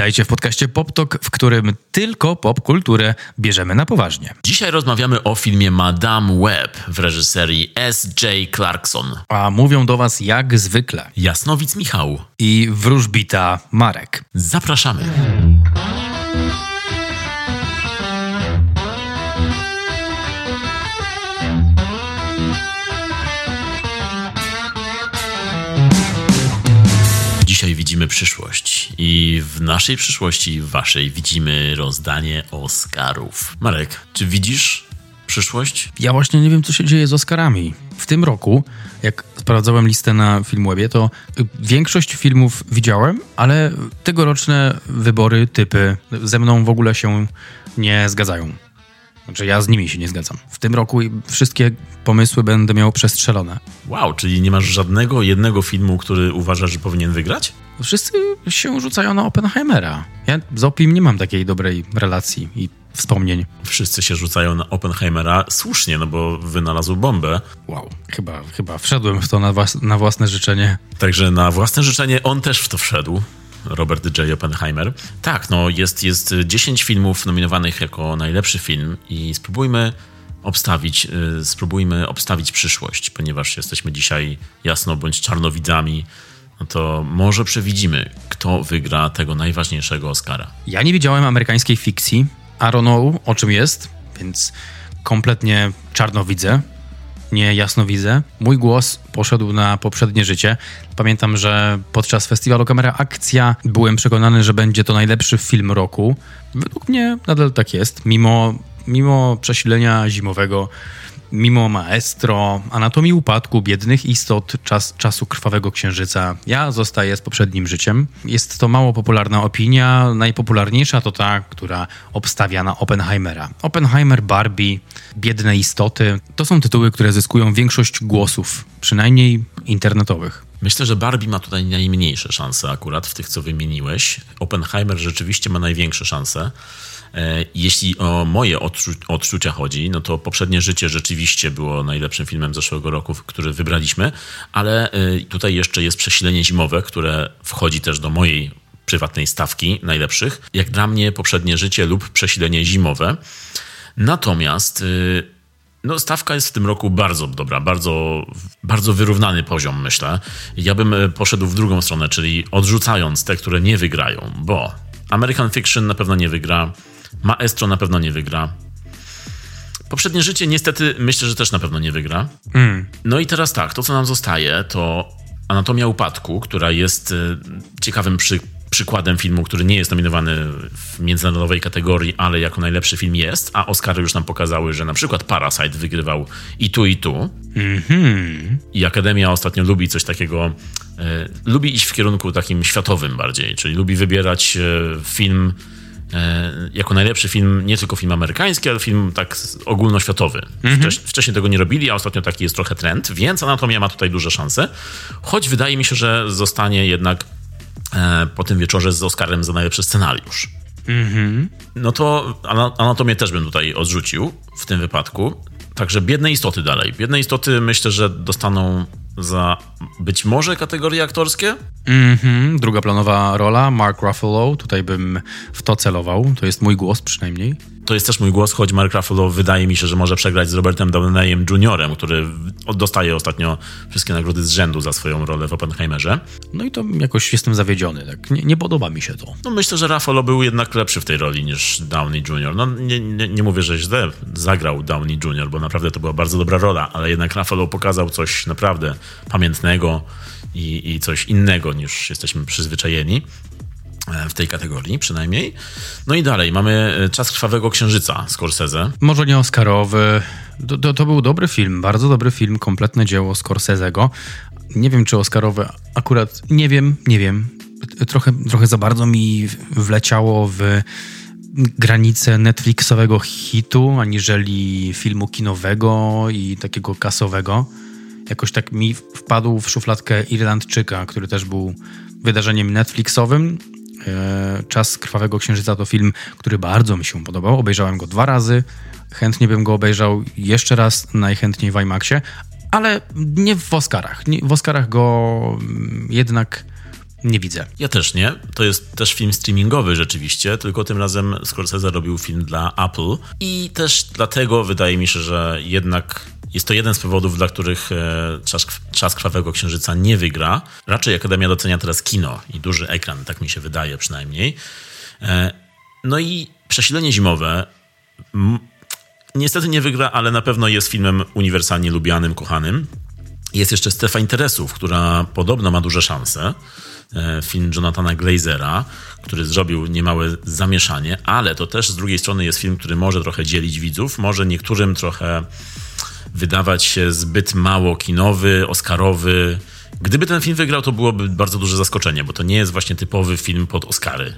Witajcie w podcaście PopTok, w którym tylko popkulturę bierzemy na poważnie. Dzisiaj rozmawiamy o filmie Madame Web w reżyserii S.J. Clarkson. A mówią do was jak zwykle Jasnowic Michał. i wróżbita Marek. Zapraszamy. Widzimy przyszłość i w naszej przyszłości, waszej, widzimy rozdanie Oscarów. Marek, czy widzisz przyszłość? Ja właśnie nie wiem, co się dzieje z Oscarami. W tym roku, jak sprawdzałem listę na Filmwebie, to y, większość filmów widziałem, ale tegoroczne wybory, typy ze mną w ogóle się nie zgadzają. Znaczy ja z nimi się nie zgadzam. W tym roku wszystkie pomysły będę miał przestrzelone. Wow, czyli nie masz żadnego jednego filmu, który uważasz, że powinien wygrać? Wszyscy się rzucają na Oppenheimera. Ja z Opim nie mam takiej dobrej relacji i wspomnień. Wszyscy się rzucają na Oppenheimera słusznie, no bo wynalazł bombę. Wow, chyba, chyba wszedłem w to na, na własne życzenie. Także na własne życzenie on też w to wszedł. Robert J. Oppenheimer. Tak, no jest, jest 10 filmów nominowanych jako najlepszy film i spróbujmy obstawić, y, spróbujmy obstawić przyszłość, ponieważ jesteśmy dzisiaj jasno bądź czarnowidzami, no to może przewidzimy, kto wygra tego najważniejszego Oscara. Ja nie widziałem amerykańskiej fikcji, know o czym jest, więc kompletnie czarno widzę, nie jasno widzę. Mój głos poszedł na poprzednie życie. Pamiętam, że podczas festiwalu Kamera Akcja byłem przekonany, że będzie to najlepszy film roku. Według mnie nadal tak jest, mimo, mimo przesilenia zimowego, mimo maestro, anatomii upadku, biednych istot, czas, czasu krwawego księżyca. Ja zostaję z poprzednim życiem. Jest to mało popularna opinia. Najpopularniejsza to ta, która obstawia na Oppenheimera. Oppenheimer, Barbie, biedne istoty to są tytuły, które zyskują większość głosów, przynajmniej internetowych. Myślę, że Barbie ma tutaj najmniejsze szanse akurat w tych, co wymieniłeś. Oppenheimer rzeczywiście ma największe szanse. E, Jeśli o moje odczu- odczucia chodzi, no to poprzednie życie rzeczywiście było najlepszym filmem zeszłego roku, który wybraliśmy, ale e, tutaj jeszcze jest przesilenie zimowe, które wchodzi też do mojej prywatnej stawki najlepszych. Jak dla mnie poprzednie życie lub przesilenie zimowe. Natomiast y, no, stawka jest w tym roku bardzo dobra, bardzo, bardzo wyrównany poziom, myślę. Ja bym e, poszedł w drugą stronę, czyli odrzucając te, które nie wygrają, bo American Fiction na pewno nie wygra, Maestro na pewno nie wygra. Poprzednie życie niestety myślę, że też na pewno nie wygra. No i teraz tak, to co nam zostaje to Anatomia Upadku, która jest e, ciekawym przy, przykładem filmu, który nie jest nominowany w międzynarodowej kategorii, ale jako najlepszy film jest, a Oscary już nam pokazały, że na przykład Parasite wygrywał i tu, i tu. I Akademia ostatnio lubi coś takiego, e, lubi iść w kierunku takim światowym bardziej, czyli lubi wybierać e, film jako najlepszy film, nie tylko film amerykański, ale film tak ogólnoświatowy. Wcześ, wcześniej tego nie robili, a ostatnio taki jest trochę trend, więc Anatomia ma tutaj duże szanse. Choć wydaje mi się, że zostanie jednak e, po tym wieczorze z Oscarem za najlepszy scenariusz. No to ana- Anatomię też bym tutaj odrzucił w tym wypadku. Także biedne istoty dalej. Biedne istoty myślę, że dostaną za być może kategorie aktorskie. Mhm, druga planowa rola, Mark Ruffalo, tutaj bym w to celował, to jest mój głos przynajmniej. To jest też mój głos, choć Mark Ruffalo wydaje mi się, że może przegrać z Robertem Downeyem Jr., który dostaje ostatnio wszystkie nagrody z rzędu za swoją rolę w Oppenheimerze. No i to jakoś jestem zawiedziony, tak nie, nie podoba mi się to. No myślę, że Ruffalo był jednak lepszy w tej roli niż Downey Jr. No nie, nie, nie mówię, że źle zagrał Downey Jr., bo naprawdę to była bardzo dobra rola, ale jednak Ruffalo pokazał coś naprawdę pamiętnego i, i coś innego niż jesteśmy przyzwyczajeni w tej kategorii przynajmniej. No i dalej, mamy e, Czas Krwawego Księżyca Scorsese. Może nie Oscarowy, to, to, to był dobry film, bardzo dobry film, kompletne dzieło Scorsese'ego. Nie wiem, czy Oscarowy, akurat nie wiem, nie wiem. Trochę, trochę za bardzo mi wleciało w granice Netflixowego hitu, aniżeli filmu kinowego i takiego kasowego. Jakoś tak mi wpadł w szufladkę Irlandczyka, który też był wydarzeniem Netflixowym. E, Czas Krwawego Księżyca to film, który bardzo mi się podobał. Obejrzałem go dwa razy. Chętnie bym go obejrzał jeszcze raz, najchętniej w IMAXie, ale nie w Oscarach. W Oscarach go mm, jednak nie widzę. Ja też nie. To jest też film streamingowy rzeczywiście, tylko tym razem Scorsese robił film dla Apple i też dlatego wydaje mi się, że jednak jest to jeden z powodów, dla których e, Czas, Czas Krwawego Księżyca nie wygra. Raczej Akademia docenia teraz kino i duży ekran, tak mi się wydaje przynajmniej. E, no i Przesilenie Zimowe niestety nie wygra, ale na pewno jest filmem uniwersalnie lubianym, kochanym. Jest jeszcze Strefa Interesów, która podobno ma duże szanse. E, film Jonathana Glazera, który zrobił niemałe zamieszanie, ale to też z drugiej strony jest film, który może trochę dzielić widzów, może niektórym trochę wydawać się zbyt mało kinowy, oscarowy. Gdyby ten film wygrał, to byłoby bardzo duże zaskoczenie, bo to nie jest właśnie typowy film pod Oscary.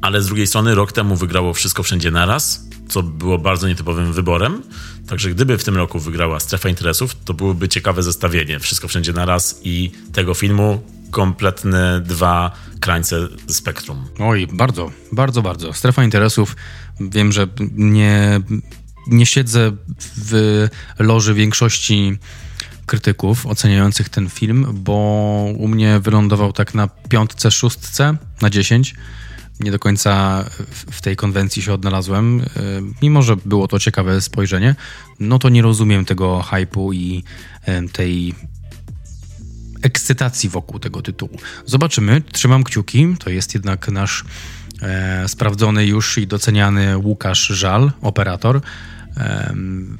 Ale z drugiej strony rok temu wygrało Wszystko Wszędzie Naraz, co było bardzo nietypowym wyborem. Także gdyby w tym roku wygrała Strefa Interesów, to byłoby ciekawe zestawienie Wszystko Wszędzie Naraz i tego filmu kompletne dwa krańce spektrum. Oj, bardzo, bardzo, bardzo. Strefa interesów. Wiem, że nie, nie siedzę w loży większości krytyków oceniających ten film, bo u mnie wylądował tak na piątce, szóstce, na dziesięć. Nie do końca w tej konwencji się odnalazłem. E, mimo, że było to ciekawe spojrzenie, no to nie rozumiem tego hypu i e, tej ekscytacji wokół tego tytułu. Zobaczymy, trzymam kciuki. To jest jednak nasz sprawdzony już i doceniany Łukasz Żal, operator. E,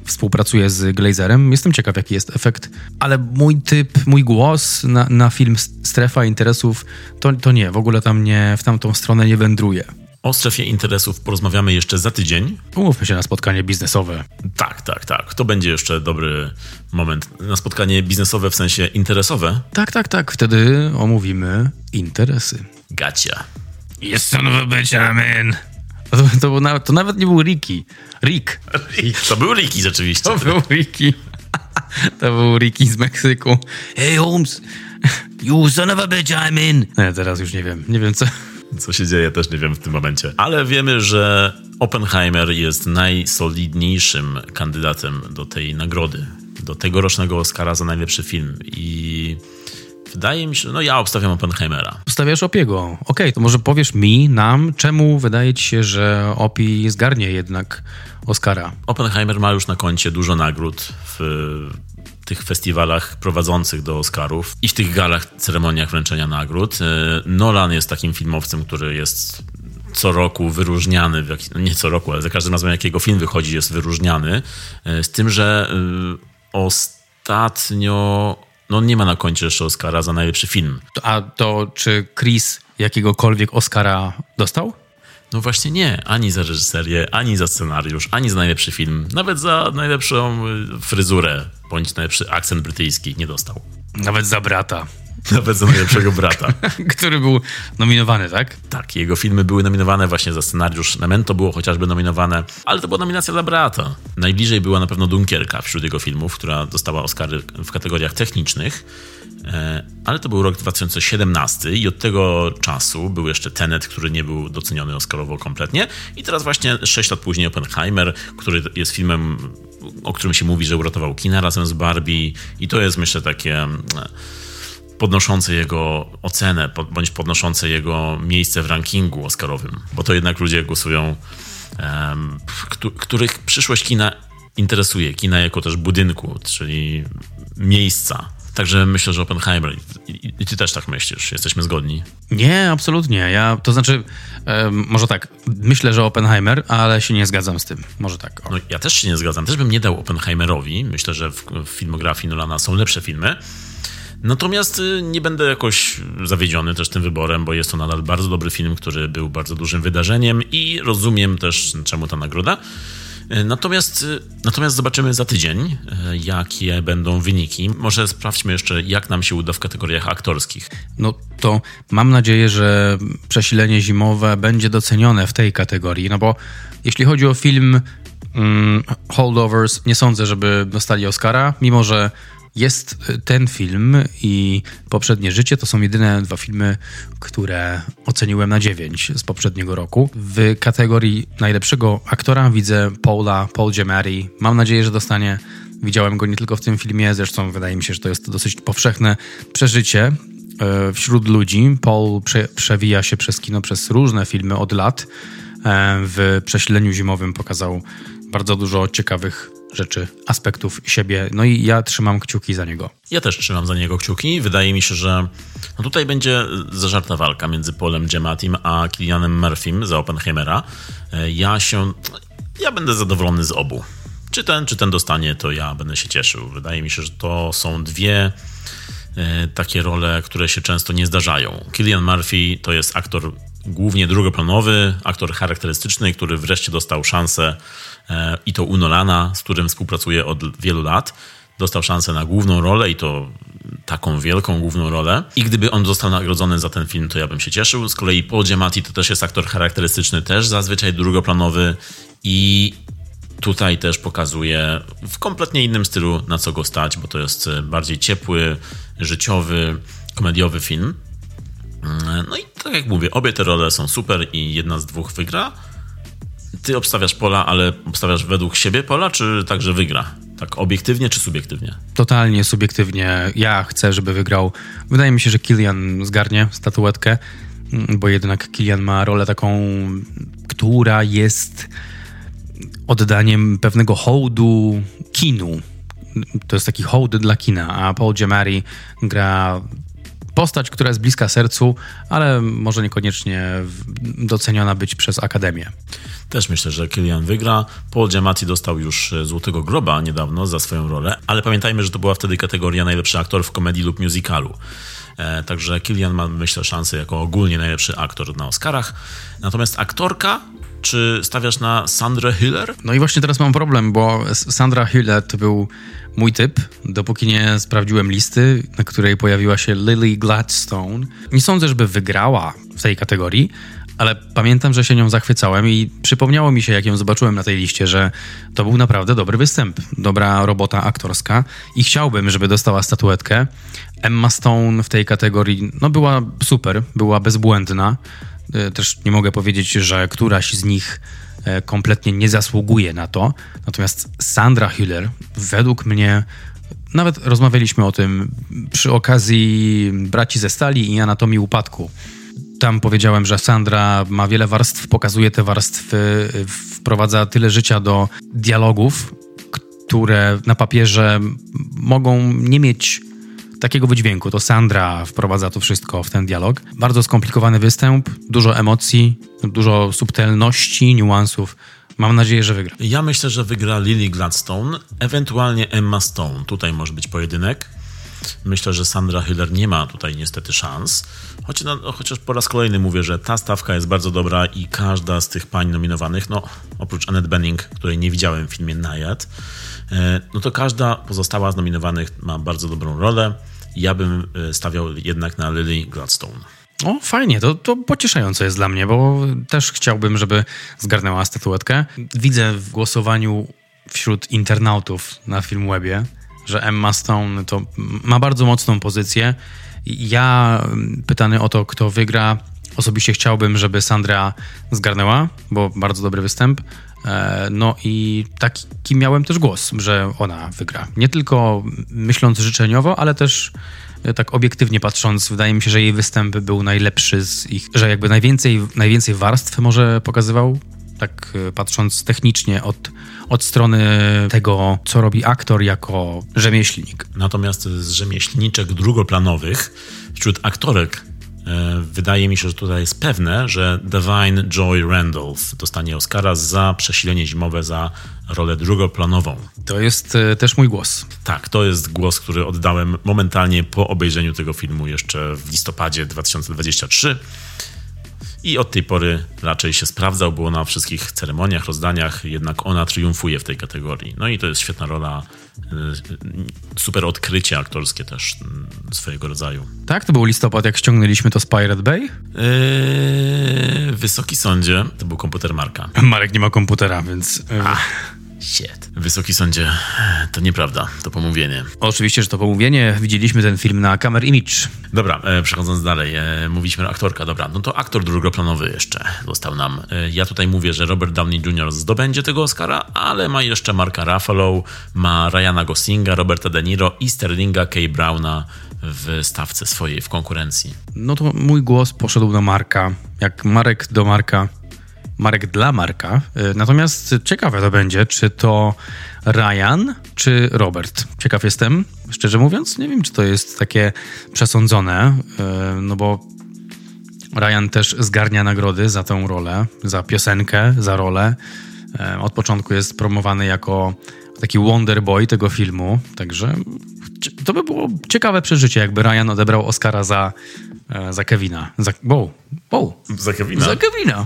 współpracuje z Glazerem. Jestem ciekaw, jaki jest efekt, ale mój typ, mój głos na, na film Strefa Interesów to, to nie, w ogóle tam nie, w tamtą stronę nie wędruje. O strefie interesów porozmawiamy jeszcze za tydzień. Umówmy się na spotkanie biznesowe. Tak, tak, tak. To będzie jeszcze dobry moment na spotkanie biznesowe w sensie interesowe. Tak, tak, tak. Wtedy omówimy interesy. Gacia. Jest son of a bitch, amen. To, to, to, to nawet nie był Ricky. Rick. Rick. To był Ricky rzeczywiście. To był Ricky. To był Ricky z Meksyku. Hey Holmes, you son of a bitch, I'm in. Nie, teraz już nie wiem. Nie wiem co. Co się dzieje, też nie wiem w tym momencie. Ale wiemy, że Oppenheimer jest najsolidniejszym kandydatem do tej nagrody, do tegorocznego Oscara za najlepszy film. I wydaje mi się, no ja obstawiam Oppenheimera. Obstawiasz Opiego. Okej, okay, to może powiesz mi, nam, czemu wydaje ci się, że Opi zgarnie jednak Oscara? Oppenheimer ma już na koncie dużo nagród w tych festiwalach prowadzących do Oscarów i w tych galach, ceremoniach wręczenia nagród. E, Nolan jest takim filmowcem, który jest co roku wyróżniany, nie co roku, ale za każdym razem jak jego film wychodzi jest wyróżniany, e, z tym, że e, ostatnio no nie ma na koncie jeszcze Oscara za najlepszy film. A to czy Chris jakiegokolwiek Oscara dostał? No właśnie nie, ani za reżyserię, ani za scenariusz, ani za najlepszy film, nawet za najlepszą y, fryzurę bądź najlepszy akcent brytyjski nie dostał. Nawet za brata. Nawet za najlepszego brata. Który był nominowany, tak? Tak, jego filmy były nominowane właśnie za scenariusz. Memento było chociażby nominowane, ale to była nominacja dla brata. Najbliżej była na pewno Dunkierka wśród jego filmów, która dostała Oscary w kategoriach technicznych. E, ale to był rok 2017 i od tego czasu był jeszcze Tenet, który nie był doceniony Oscarowo kompletnie. I teraz właśnie 6 lat później Oppenheimer, który jest filmem, o którym się mówi, że uratował kina razem z Barbie. I to jest myślę takie mm, podnoszące jego ocenę, bądź podnoszące jego miejsce w rankingu Oscarowym, bo to jednak ludzie głosują, których przyszłość kina interesuje, kina jako też budynku, czyli miejsca. Także myślę, że Oppenheimer. I, I, ty też tak myślisz, jesteśmy zgodni. Nie, absolutnie. Ja, to znaczy, um, może tak, myślę, że Oppenheimer, ale się nie zgadzam z tym. Może tak. No, ja też się nie zgadzam. Też bym nie dał Oppenheimerowi. Myślę, że w, w filmografii Nolana są lepsze filmy. Natomiast y, nie będę jakoś zawiedziony też tym wyborem, bo jest to nadal bardzo dobry film, który był bardzo dużym wydarzeniem i rozumiem też, czemu ta nagroda. Y, natomiast, y, natomiast zobaczymy za tydzień, jakie będą wyniki. Może sprawdźmy jeszcze, jak nam się uda w kategoriach aktorskich. No to mam nadzieję, że przesilenie zimowe będzie docenione w tej kategorii, no bo jeśli chodzi o film mm, Holdovers, nie sądzę, żeby dostali Oscara, mimo że jest y, ten film i Poprzednie Życie to są jedyne dwa filmy, które oceniłem na 9 z poprzedniego roku. W kategorii najlepszego aktora widzę Paula, Paul Giamatti. Mam nadzieję, że dostanie. Widziałem go nie tylko w tym filmie, zresztą wydaje mi się, że to jest dosyć powszechne przeżycie e, wśród ludzi. Paul prze, przewija się przez kino, przez różne filmy od lat. E, w prześleniu zimowym pokazał bardzo dużo ciekawych rzeczy, aspektów siebie. No i ja trzymam kciuki za niego. Ja też trzymam za niego kciuki. Wydaje mi się, że no tutaj będzie zażarta walka między Polem Giamatim a Kilianem Murphym za Oppenheimera. E, ja się... Ja będę zadowolony z obu. Czy ten, czy ten dostanie, to ja będę się cieszył. Wydaje mi się, że to są dwie e, takie role, które się często nie zdarzają. Killian Murphy to jest aktor głównie drugoplanowy, aktor charakterystyczny, który wreszcie dostał szansę i to u Nolana, z którym współpracuje od wielu lat. Dostał szansę na główną rolę i to taką wielką główną rolę. I gdyby on został nagrodzony za ten film, to ja bym się cieszył. Z kolei Paul Giamatti to też jest aktor charakterystyczny, też zazwyczaj drugoplanowy i tutaj też pokazuje w kompletnie innym stylu, na co go stać, bo to jest bardziej ciepły, życiowy, komediowy film. Mm, no i tak jak mówię, obie te role są super i jedna z dwóch wygra. Ty obstawiasz pola, ale obstawiasz według siebie pola, czy także wygra? Tak obiektywnie czy subiektywnie? Totalnie subiektywnie. Ja chcę, żeby wygrał. Wydaje mi się, że Kilian zgarnie statuetkę, mm, bo jednak Kilian ma rolę taką, która jest oddaniem pewnego hołdu kinu. To jest taki hołd dla kina, a Paul Giamatti gra postać, która jest bliska sercu, ale może niekoniecznie doceniona być przez Akademię. Też myślę, że Kilian wygra. Paul Giamatti dostał już e, Złotego Groba niedawno za swoją rolę, ale pamiętajmy, że to była wtedy kategoria najlepszy aktor w komedii lub musicalu. E, także Kilian ma, myślę, szansę jako ogólnie najlepszy aktor na Oscarach. Natomiast aktorka czy stawiasz na Sandrę Hiller? No i właśnie teraz mam problem, bo Sandra Hiller to był mój typ, dopóki nie sprawdziłem listy, na której pojawiła się Lily Gladstone. Nie sądzę, żeby wygrała w tej kategorii, ale pamiętam, że się nią zachwycałem i przypomniało mi się, jak ją zobaczyłem na tej liście, że to był naprawdę dobry występ, dobra robota aktorska i chciałbym, żeby dostała statuetkę. Emma Stone w tej kategorii no, była super, była bezbłędna. E, też nie mogę powiedzieć, że któraś z nich e, kompletnie nie zasługuje na to. Natomiast Sandra Hüller, według mnie, nawet rozmawialiśmy o tym przy okazji Braci ze Stali i Anatomii Upadku. Tam powiedziałem, że Sandra ma wiele warstw, pokazuje te warstwy, wprowadza tyle życia do dialogów, które na papierze mogą nie mieć takiego wydźwięku. To Sandra wprowadza to wszystko w ten dialog. Bardzo skomplikowany występ, dużo emocji, dużo subtelności, niuansów. Mam nadzieję, że wygra. Ja myślę, że wygra Lily Gladstone, ewentualnie Emma Stone. Tutaj może być pojedynek. Myślę, że Sandra Hiller nie ma tutaj niestety szans. Choć, no, chociaż po raz kolejny mówię, że ta stawka jest bardzo dobra i każda z tych pań nominowanych, no oprócz Annette Bening, której nie widziałem w filmie Najad, e, no to każda pozostała z nominowanych ma bardzo dobrą rolę. Ja bym e, stawiał jednak na Lily Gladstone. O, fajnie, to, to pocieszające jest dla mnie, bo też chciałbym, żeby zgarnęła statuetkę. Widzę w głosowaniu wśród internautów na Filmwebie, że Emma Stone to ma bardzo mocną pozycję. Ja pytany o to, kto wygra, osobiście chciałbym, żeby Sandra zgarnęła, bo bardzo dobry występ. E, no i taki miałem też głos, że ona wygra. Nie tylko myśląc życzeniowo, ale też e, tak obiektywnie patrząc, wydaje mi się, że jej występ był najlepszy z ich, że jakby najwięcej, najwięcej warstw może pokazywał, tak e, patrząc technicznie od, od strony tego, co robi aktor jako rzemieślnik. Natomiast z rzemieślniczek drugoplanowych wśród aktorek wydaje mi się, że tutaj jest pewne, że Divine Joy Randolph dostanie Oscara za przesilenie zimowe za rolę drugoplanową. To jest e, też mój głos. Tak, to jest głos, który oddałem momentalnie po obejrzeniu tego filmu jeszcze w listopadzie 2023. I od tej pory raczej się sprawdzał, było na wszystkich ceremoniach, rozdaniach, jednak ona triumfuje w tej kategorii. No i to jest świetna rola, y, super odkrycie aktorskie też mm, swojego rodzaju. Tak, to był listopad, jak ściągnęliśmy to z Pirate Bay? Yy, wysoki sądzie, to był komputer Marka. Marek nie ma komputera, więc... Yy, Shit. Wysoki sądzie, to nieprawda, to pomówienie. Oczywiście, że to pomówienie. Widzieliśmy ten film na Camera Image. Dobra, e, przechodząc dalej, e, mówiliśmy aktorka, dobra, no to aktor drugoplanowy jeszcze został nam. E, ja tutaj mówię, że Robert Downey Jr. zdobędzie tego Oscara, ale ma jeszcze Marka Ruffalo, ma Ryana Goslinga, Roberta De Niro i Sterlinga K. Browna w stawce swojej, w konkurencji. No to mój głos poszedł do Marka. Jak Marek do Marka, Marek dla Marka. Y, Natomiast ciekawe to będzie, czy to Ryan, czy Robert. Ciekaw jestem, szczerze mówiąc. Nie wiem, czy to jest takie przesądzone, y, no bo Ryan też zgarnia nagrody za tę rolę, za piosenkę, za rolę. Y, Od początku jest promowany jako taki Wonder Boy tego filmu, także to by było ciekawe przeżycie, jakby Ryan odebrał Oscara za, e, za Kevina. Za, wow, wow. Za Kevina? Za Kevina.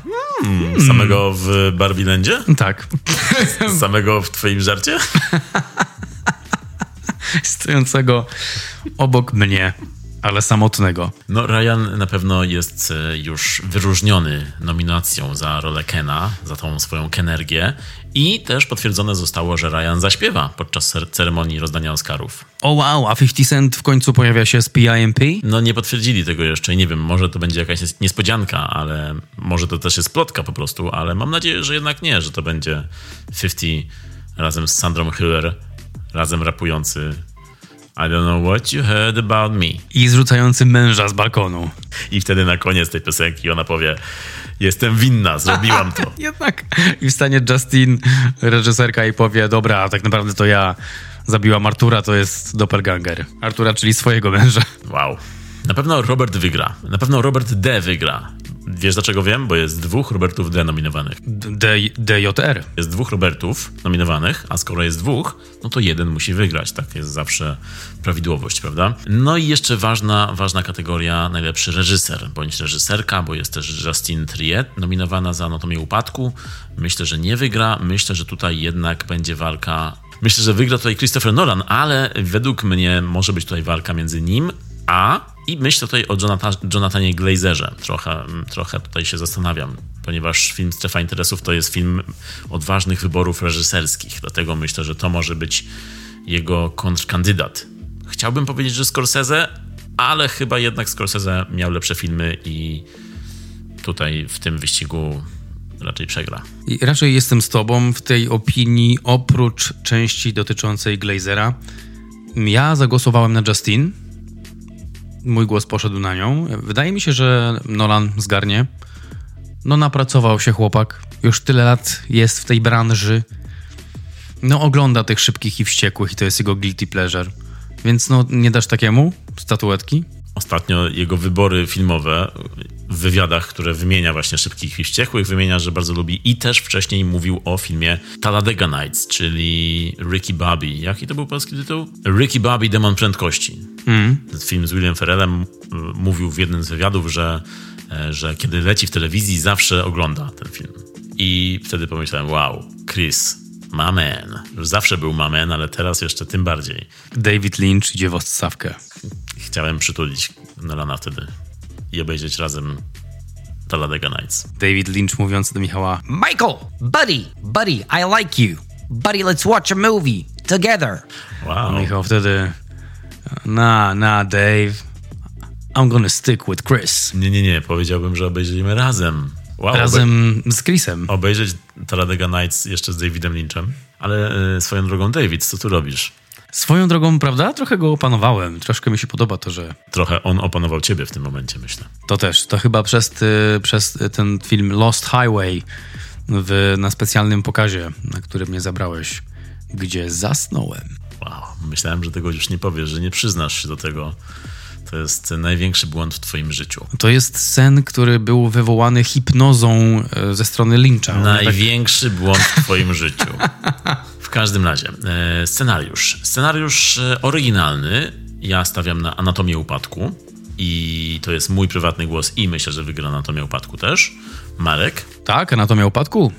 Samego w Barbielandzie? Tak. Samego w twoim żarcie? Stojącego obok mnie, ale samotnego. No, Ryan na pewno jest e, już wyróżniony nominacją za rolę Kena, za tą swoją Kenergię i też potwierdzone zostało, że Ryan zaśpiewa podczas cer- ceremonii rozdania Oscarów. O wow, a 50 Cent w końcu pojawia się z PIMP? No nie potwierdzili tego jeszcze i nie wiem, może to będzie jakaś nies- niespodzianka, ale może to też jest plotka po prostu, ale mam nadzieję, że jednak nie, że to będzie 50 razem z Sandrą Hiller, razem rapujący I don't know what you heard about me. I zrzucający męża z balkonu. I wtedy na koniec tej piosenki ona powie jestem winna, zrobiłam to. Jednak. I wstanie Justin, reżyserka, i powie: Dobra, tak naprawdę to ja zabiłam Artura, to jest doppelganger. Artura, czyli swojego męża. Wow. Na pewno Robert wygra. Na pewno Robert D wygra. Wiesz dlaczego wiem? Bo jest dwóch Robertów D nominowanych. D- DJR. Jest dwóch Robertów nominowanych, a skoro jest dwóch, no to jeden musi wygrać. Tak jest zawsze prawidłowość, prawda? No i jeszcze ważna, ważna kategoria najlepszy reżyser bądź reżyserka, bo jest też Justine Triet nominowana za Anatomię Upadku. Myślę, że nie wygra. Myślę, że tutaj jednak będzie walka. Myślę, że wygra tutaj Christopher Nolan, ale według mnie może być tutaj walka między nim a i myślę tutaj o Jonathan, Jonathanie Glazerze. Trochę, trochę tutaj się zastanawiam, ponieważ film Strefa Interesów to jest film odważnych wyborów reżyserskich. Dlatego myślę, że to może być jego kontrkandydat. Chciałbym powiedzieć, że Scorsese, ale chyba jednak Scorsese miał lepsze filmy i tutaj w tym wyścigu raczej przegra. I raczej jestem z tobą w tej opinii, oprócz części dotyczącej Glazera. Ja zagłosowałem na Justin. Mój głos poszedł na nią. Wydaje mi się, że Nolan zgarnie. No, napracował się chłopak. Już tyle lat jest w tej branży. No, ogląda tych szybkich i wściekłych, i to jest jego guilty pleasure. Więc, no, nie dasz takiemu statuetki? Ostatnio jego wybory filmowe w wywiadach, które wymienia właśnie Szybkich i Wściekłych, wymienia, że bardzo lubi i też wcześniej mówił o filmie Talladega Nights, czyli Ricky Bobby. Jaki to był polski tytuł? Ricky Bobby, Demon Prędkości. Ten film z Willem Ferrellem mówił w jednym z wywiadów, że, e, że kiedy leci w telewizji zawsze ogląda ten film. I wtedy pomyślałem, wow, Chris, my man. Już zawsze był my man, ale teraz jeszcze tym bardziej. David Lynch idzie w odstawkę. Chciałem przytulić Nolana wtedy i obejrzeć razem Talladega Nights. David Lynch mówiący do Michała Michael, buddy, buddy, I like you. Buddy, let's watch a movie together. Wow. Michał wtedy na, na Dave I'm gonna stick with Chris. Nie, nie, nie. Powiedziałbym, że obejrzymy razem. Wow, Razem z Chrisem. obejrzeć Talladega Nights jeszcze z Davidem Lynchem. Ale e, swoją drogą, David, co tu robisz? Swoją drogą, prawda? Trochę go opanowałem. Troszkę mi się podoba to, że Trochę on opanował ciebie w tym momencie, myślę. to też. To chyba przez, ty, przez ten film Lost Highway w, na specjalnym pokazie, na który mnie zabrałeś, gdzie zasnąłem. Wow. Myślałem, że tego już nie powiesz, że nie przyznasz się do tego. To jest największy błąd w twoim życiu. To jest sen, który był wywołany hipnozą e, ze strony Lyncha. Tak- Największy błąd w twoim życiu. W każdym razie, e, scenariusz. Scenariusz e, oryginalny. Ja stawiam na Anatomię Upadku. I to jest mój prywatny głos i myślę, że wygra Anatomię Upadku też. Marek. Tak, Anatomia Upadku.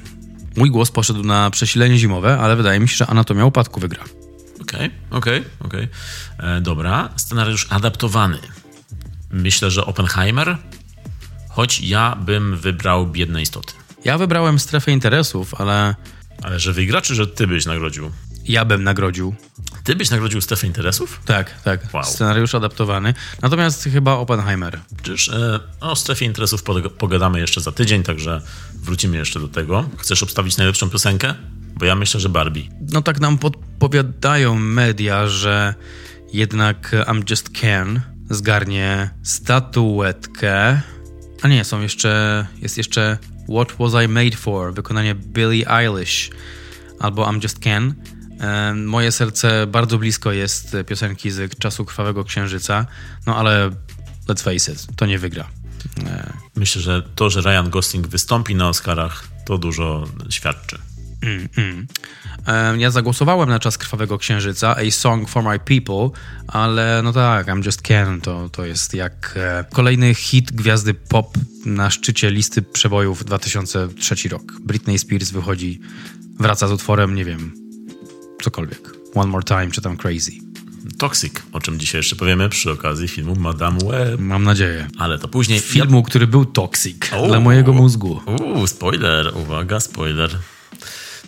Mój głos poszedł na przesilenie zimowe, ale wydaje mi się, że Anatomia Upadku wygra. Okej, okej, okej. E, Dobra. Scenariusz adaptowany. Myślę, że Oppenheimer. Choć ja bym wybrał Biedne Istoty. Ja wybrałem strefę interesów, ale Ale że wygra, czy że ty byś nagrodził? Ja bym nagrodził. Ty byś nagrodził strefę interesów? Tak, tak. Wow. Scenariusz adaptowany. Natomiast chyba Oppenheimer. Czyż e, o strefie interesów pogadamy jeszcze za tydzień, także wrócimy jeszcze do tego. Chcesz obstawić najlepszą piosenkę? Bo ja myślę, że Barbie. No tak nam podpowiadają media, że jednak I'm Just Ken zgarnie statuetkę. A nie, są jeszcze, jest jeszcze What Was I Made For, wykonanie Billie Eilish albo I'm Just Ken. Moje serce bardzo blisko jest piosenki z czasu Krwawego Księżyca, no ale let's face it, to nie wygra. E, Myślę, że to, że Ryan Gosling wystąpi na Oscarach, to dużo świadczy. E, Ja zagłosowałem na czas Krwawego Księżyca, A Song for My People, ale no tak, I'm Just Ken to, to jest jak e, kolejny hit gwiazdy pop na szczycie listy przebojów 2003 rok. Britney Spears wychodzi, wraca z utworem, nie wiem, cokolwiek. One More Time czy tam Crazy. Toxic, o czym dzisiaj jeszcze powiemy przy okazji filmu Madame Web. Mam nadzieję. Ale to później... Filmu, który był toxic O. dla mojego mózgu. Uuu, spoiler, uwaga, spoiler.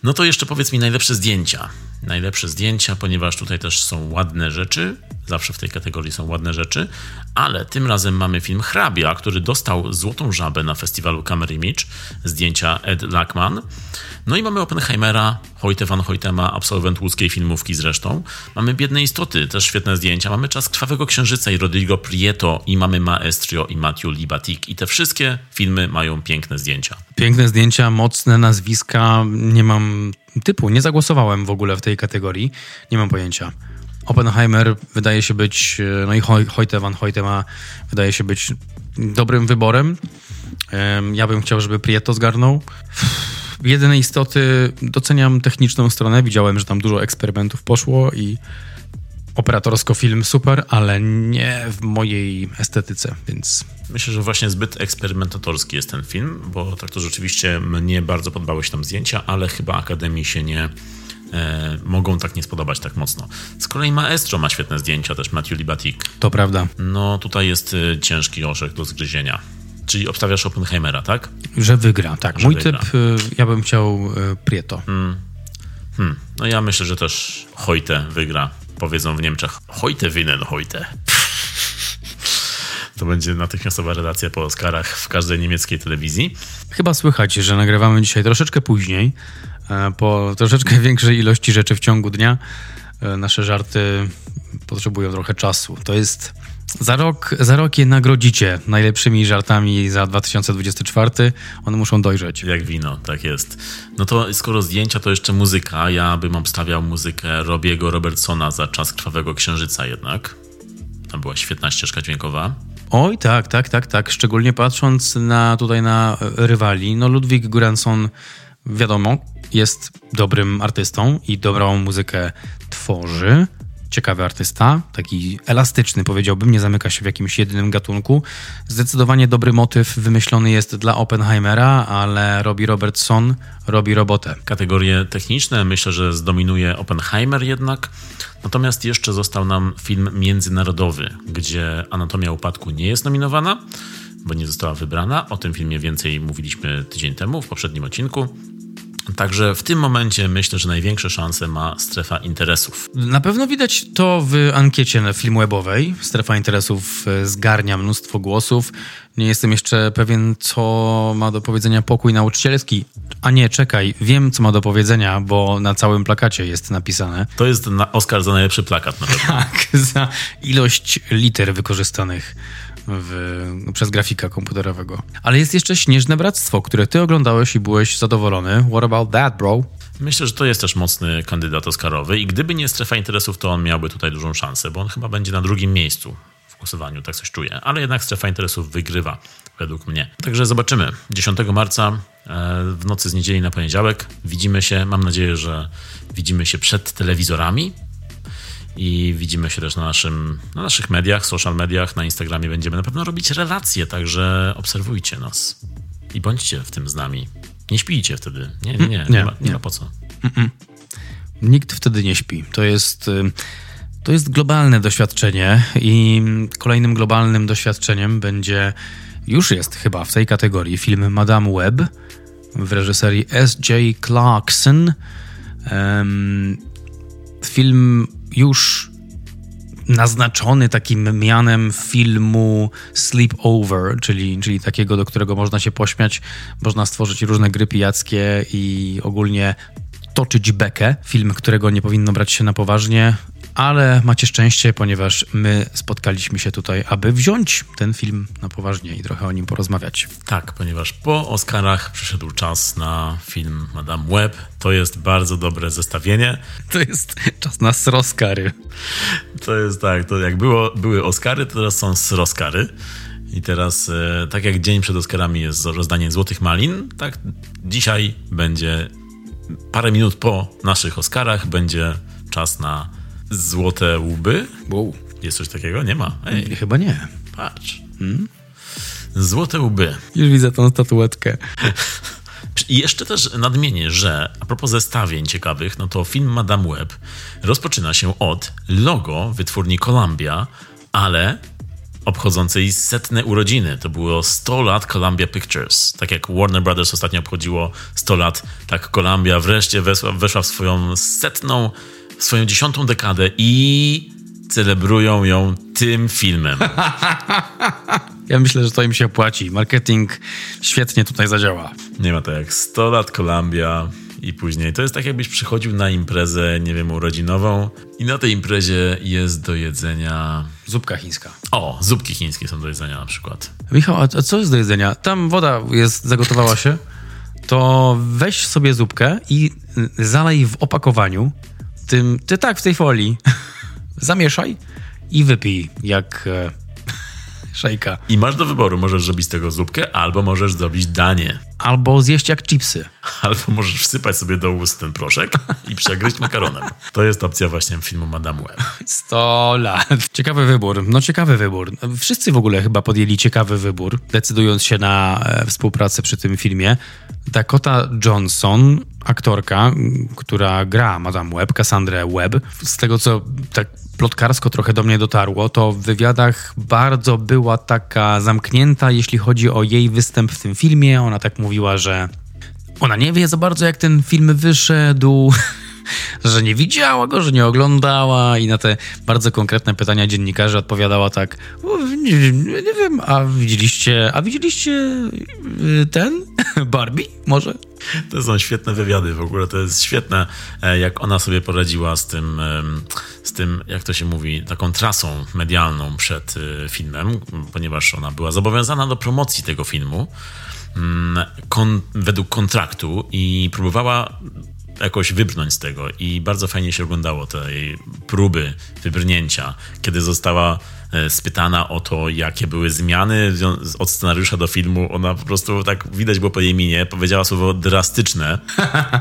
No to jeszcze powiedz mi najlepsze zdjęcia. Najlepsze zdjęcia, ponieważ tutaj też są ładne rzeczy. Zawsze w tej kategorii są ładne rzeczy, ale tym razem mamy film Hrabia, który dostał Złotą Żabę na festiwalu Camera Image, zdjęcia Ed Lackman. No i mamy Oppenheimera, Hoyte van Hoytema, absolwent łódzkiej filmówki zresztą. Mamy Biedne Istoty, też świetne zdjęcia. Mamy Czas Krwawego Księżyca i Rodrigo Prieto i mamy Maestro i Matthew Libatik. I te wszystkie filmy mają piękne zdjęcia. Piękne zdjęcia, mocne nazwiska. Nie mam typu, nie zagłosowałem w ogóle w tej kategorii. Nie mam pojęcia. Oppenheimer wydaje się być, e, no i Hoy- Hoyte van Hoytema wydaje się być dobrym wyborem. Em, Ja bym chciał, żeby Prieto zgarnął. Jedyne istoty, doceniam techniczną stronę. Widziałem, że tam dużo eksperymentów poszło i operatorsko film super, ale nie w mojej estetyce, więc Myślę, że właśnie zbyt eksperymentatorski jest ten film, bo tak to rzeczywiście mnie bardzo podobały się tam zdjęcia, ale chyba Akademii się nie e, mogą tak nie spodobać tak mocno. Z kolei Maestro ma świetne zdjęcia, też Matthew Libatik. to prawda. No tutaj jest e, ciężki orzech do zgryzienia. Czyli obstawiasz Oppenheimera, tak? Że wygra, tak. Że Mój wygra. typ, y, ja bym chciał y, Prieto. Hmm. No ja myślę, że też Hojte wygra. Powiedzą w Niemczech Hojte winnen Hojte. To będzie natychmiastowa relacja po Oscarach w każdej niemieckiej telewizji. Chyba słychać, że nagrywamy dzisiaj troszeczkę później, e, po troszeczkę większej ilości rzeczy w ciągu dnia. E, Nasze żarty potrzebują trochę czasu. To jest za rok, za rok je nagrodzicie najlepszymi żartami za 2024. One muszą dojrzeć. Jak wino, tak jest. No to skoro zdjęcia, to jeszcze muzyka. Ja bym obstawiał muzykę Robiego Robertsona za czas Krwawego Księżyca jednak. Tam była świetna ścieżka dźwiękowa. Oj, tak, tak, tak, tak. Szczególnie patrząc na tutaj na e, rywali. No Ludwik Göransson, wiadomo, jest dobrym artystą i dobrą muzykę tworzy. Ciekawy artysta, taki elastyczny powiedziałbym, nie zamyka się w jakimś jedynym gatunku. Zdecydowanie dobry motyw wymyślony jest dla Oppenheimera, ale Robbie Robertson robi robotę. Kategorie techniczne myślę, że zdominuje Oppenheimer jednak. Natomiast jeszcze został nam film międzynarodowy, gdzie Anatomia Upadku nie jest nominowana, bo nie została wybrana. O tym filmie więcej mówiliśmy tydzień temu w poprzednim odcinku. Także w tym momencie myślę, że największe szanse ma strefa interesów. Na pewno widać to w ankiecie na filmwebowej. Strefa interesów e, zgarnia mnóstwo głosów. Nie jestem jeszcze pewien, co ma do powiedzenia pokój nauczycielski. A nie, czekaj, wiem, co ma do powiedzenia, bo na całym plakacie jest napisane. To jest na Oscar za najlepszy plakat na pewno. Tak, za ilość liter wykorzystanych w, przez grafika komputerowego. Ale jest jeszcze Śnieżne Bractwo, które ty oglądałeś i byłeś zadowolony. What about that, bro? Myślę, że to jest też mocny kandydat Oscarowy i gdyby nie strefa interesów, to on miałby tutaj dużą szansę, bo on chyba będzie na drugim miejscu w głosowaniu, tak coś czuję. Ale jednak strefa interesów wygrywa, według mnie. Także zobaczymy. 10 marca e, w nocy z niedzieli na poniedziałek widzimy się. Mam nadzieję, że widzimy się przed telewizorami i widzimy się też na, naszym, na naszych mediach, social mediach, na Instagramie będziemy na pewno robić relacje, także obserwujcie nas i bądźcie w tym z nami. Nie śpijcie wtedy. Nie, nie, nie. Nie, Nie, ma, nie ma po co. Nikt wtedy nie śpi. To jest, y, to jest globalne doświadczenie i kolejnym globalnym doświadczeniem będzie, już jest chyba w tej kategorii, film Madame Web. w reżyserii S.J. Clarkson. Em, film już naznaczony takim mianem filmu Sleepover, czyli, czyli takiego, do którego można się pośmiać, można stworzyć różne gry pijackie i ogólnie toczyć bekę. Film, którego nie powinno brać się na poważnie, ale macie szczęście, ponieważ my spotkaliśmy się tutaj, aby wziąć ten film na poważnie i trochę o nim porozmawiać. Tak, ponieważ po Oscarach przyszedł czas na film Madame Web. To jest bardzo dobre zestawienie. To jest czas na sroskary. To jest tak, to jak było, były Oscary, to teraz są Oscary. I teraz, e, tak jak dzień przed Oscarami jest rozdanie Złotych Malin, tak dzisiaj będzie parę minut po naszych Oscarach będzie czas na Złote Łby. Wow. Jest coś takiego? Nie ma. Ej, Chyba nie. patrz. Złote Łby. Już widzę tą statuetkę. I jeszcze też nadmienię, że a propos zestawień ciekawych, no to film Madame Web rozpoczyna się od logo wytwórni Columbia, ale obchodzącej setne urodziny. To było 100 lat Columbia Pictures. Tak jak Warner Brothers ostatnio obchodziło 100 lat, tak Columbia wreszcie weszła, weszła w swoją setną, swoją dziesiątą dekadę i celebrują ją tym filmem. Ja myślę, że to im się opłaci. Marketing świetnie tutaj zadziała. Nie ma to jak 100 lat Columbia i później. To jest tak, jakbyś przychodził na imprezę, nie wiem, urodzinową i na tej imprezie jest do jedzenia... Zupka chińska. O, zupki chińskie są do jedzenia na przykład. Michał, a co jest do jedzenia? Tam woda jest, zagotowała się. To weź sobie zupkę i zalej w opakowaniu. Tym, ty tak, w tej folii. Zamieszaj i wypij jak e, szejka. I masz do wyboru, możesz zrobić z tego zupkę, albo możesz zrobić danie. Albo zjeść jak chipsy. Albo możesz wsypać sobie do ust ten proszek i przegryźć makaronem. To jest opcja właśnie filmu Madame Web. 100 lat. Ciekawy wybór. No ciekawy wybór. Wszyscy w ogóle chyba podjęli ciekawy wybór, decydując się na e, współpracę przy tym filmie. Dakota Johnson, aktorka, która gra Madame Web, Cassandra Webb. Z tego, co tak plotkarsko trochę do mnie dotarło, to w wywiadach bardzo była taka zamknięta, jeśli chodzi o jej występ w tym filmie. Ona tak mówiła, że ona nie wie za bardzo, jak ten film wyszedł, że nie widziała go, że nie oglądała i na te bardzo konkretne pytania dziennikarzy odpowiadała tak, "O, nie, nie wiem, a widzieliście, a widzieliście y, ten Barbie może? To są świetne wywiady w ogóle. To jest świetne, e, jak ona sobie poradziła z tym, z tym, jak to się mówi, taką trasą medialną przed e, filmem, ponieważ ona była zobowiązana do promocji tego filmu mm, według kontraktu i próbowała jakoś wybrnąć z tego i bardzo fajnie się oglądało te jej próby wybrnięcia, kiedy została e, spytana o to, jakie były zmiany od scenariusza do filmu, ona po prostu tak widać było po jej minie, powiedziała słowo drastyczne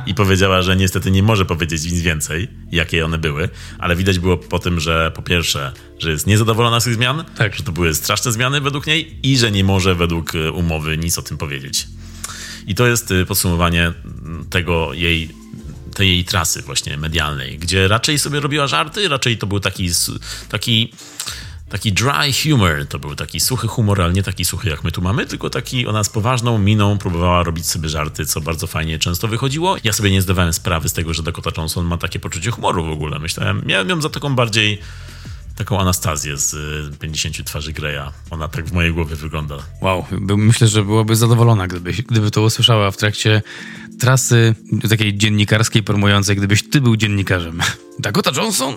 i powiedziała, że niestety nie może powiedzieć nic więcej, jakie one były, ale widać było po tym, że po pierwsze, że jest niezadowolona z tych zmian, Tak. że to były straszne zmiany według niej i że nie może według e, umowy nic o tym powiedzieć. I to jest y, podsumowanie tego jej, tej jej trasy właśnie medialnej, gdzie raczej sobie robiła żarty, raczej to był taki, taki, taki dry humor, to był taki suchy humor, ale nie taki suchy jak my tu mamy, tylko taki ona z poważną miną próbowała robić sobie żarty, co bardzo fajnie często wychodziło. Ja sobie nie zdawałem sprawy z tego, że Dakota Johnson ma takie poczucie humoru w ogóle. Myślałem, miałem ją za taką bardziej taką Anastazję z y, 50 twarzy Greya. Ona tak w mojej głowie wygląda. Wow, myślę, że byłaby zadowolona, gdyby, gdyby to usłyszała w trakcie trasy takiej dziennikarskiej promującej, gdybyś ty był dziennikarzem. Dakota Johnson?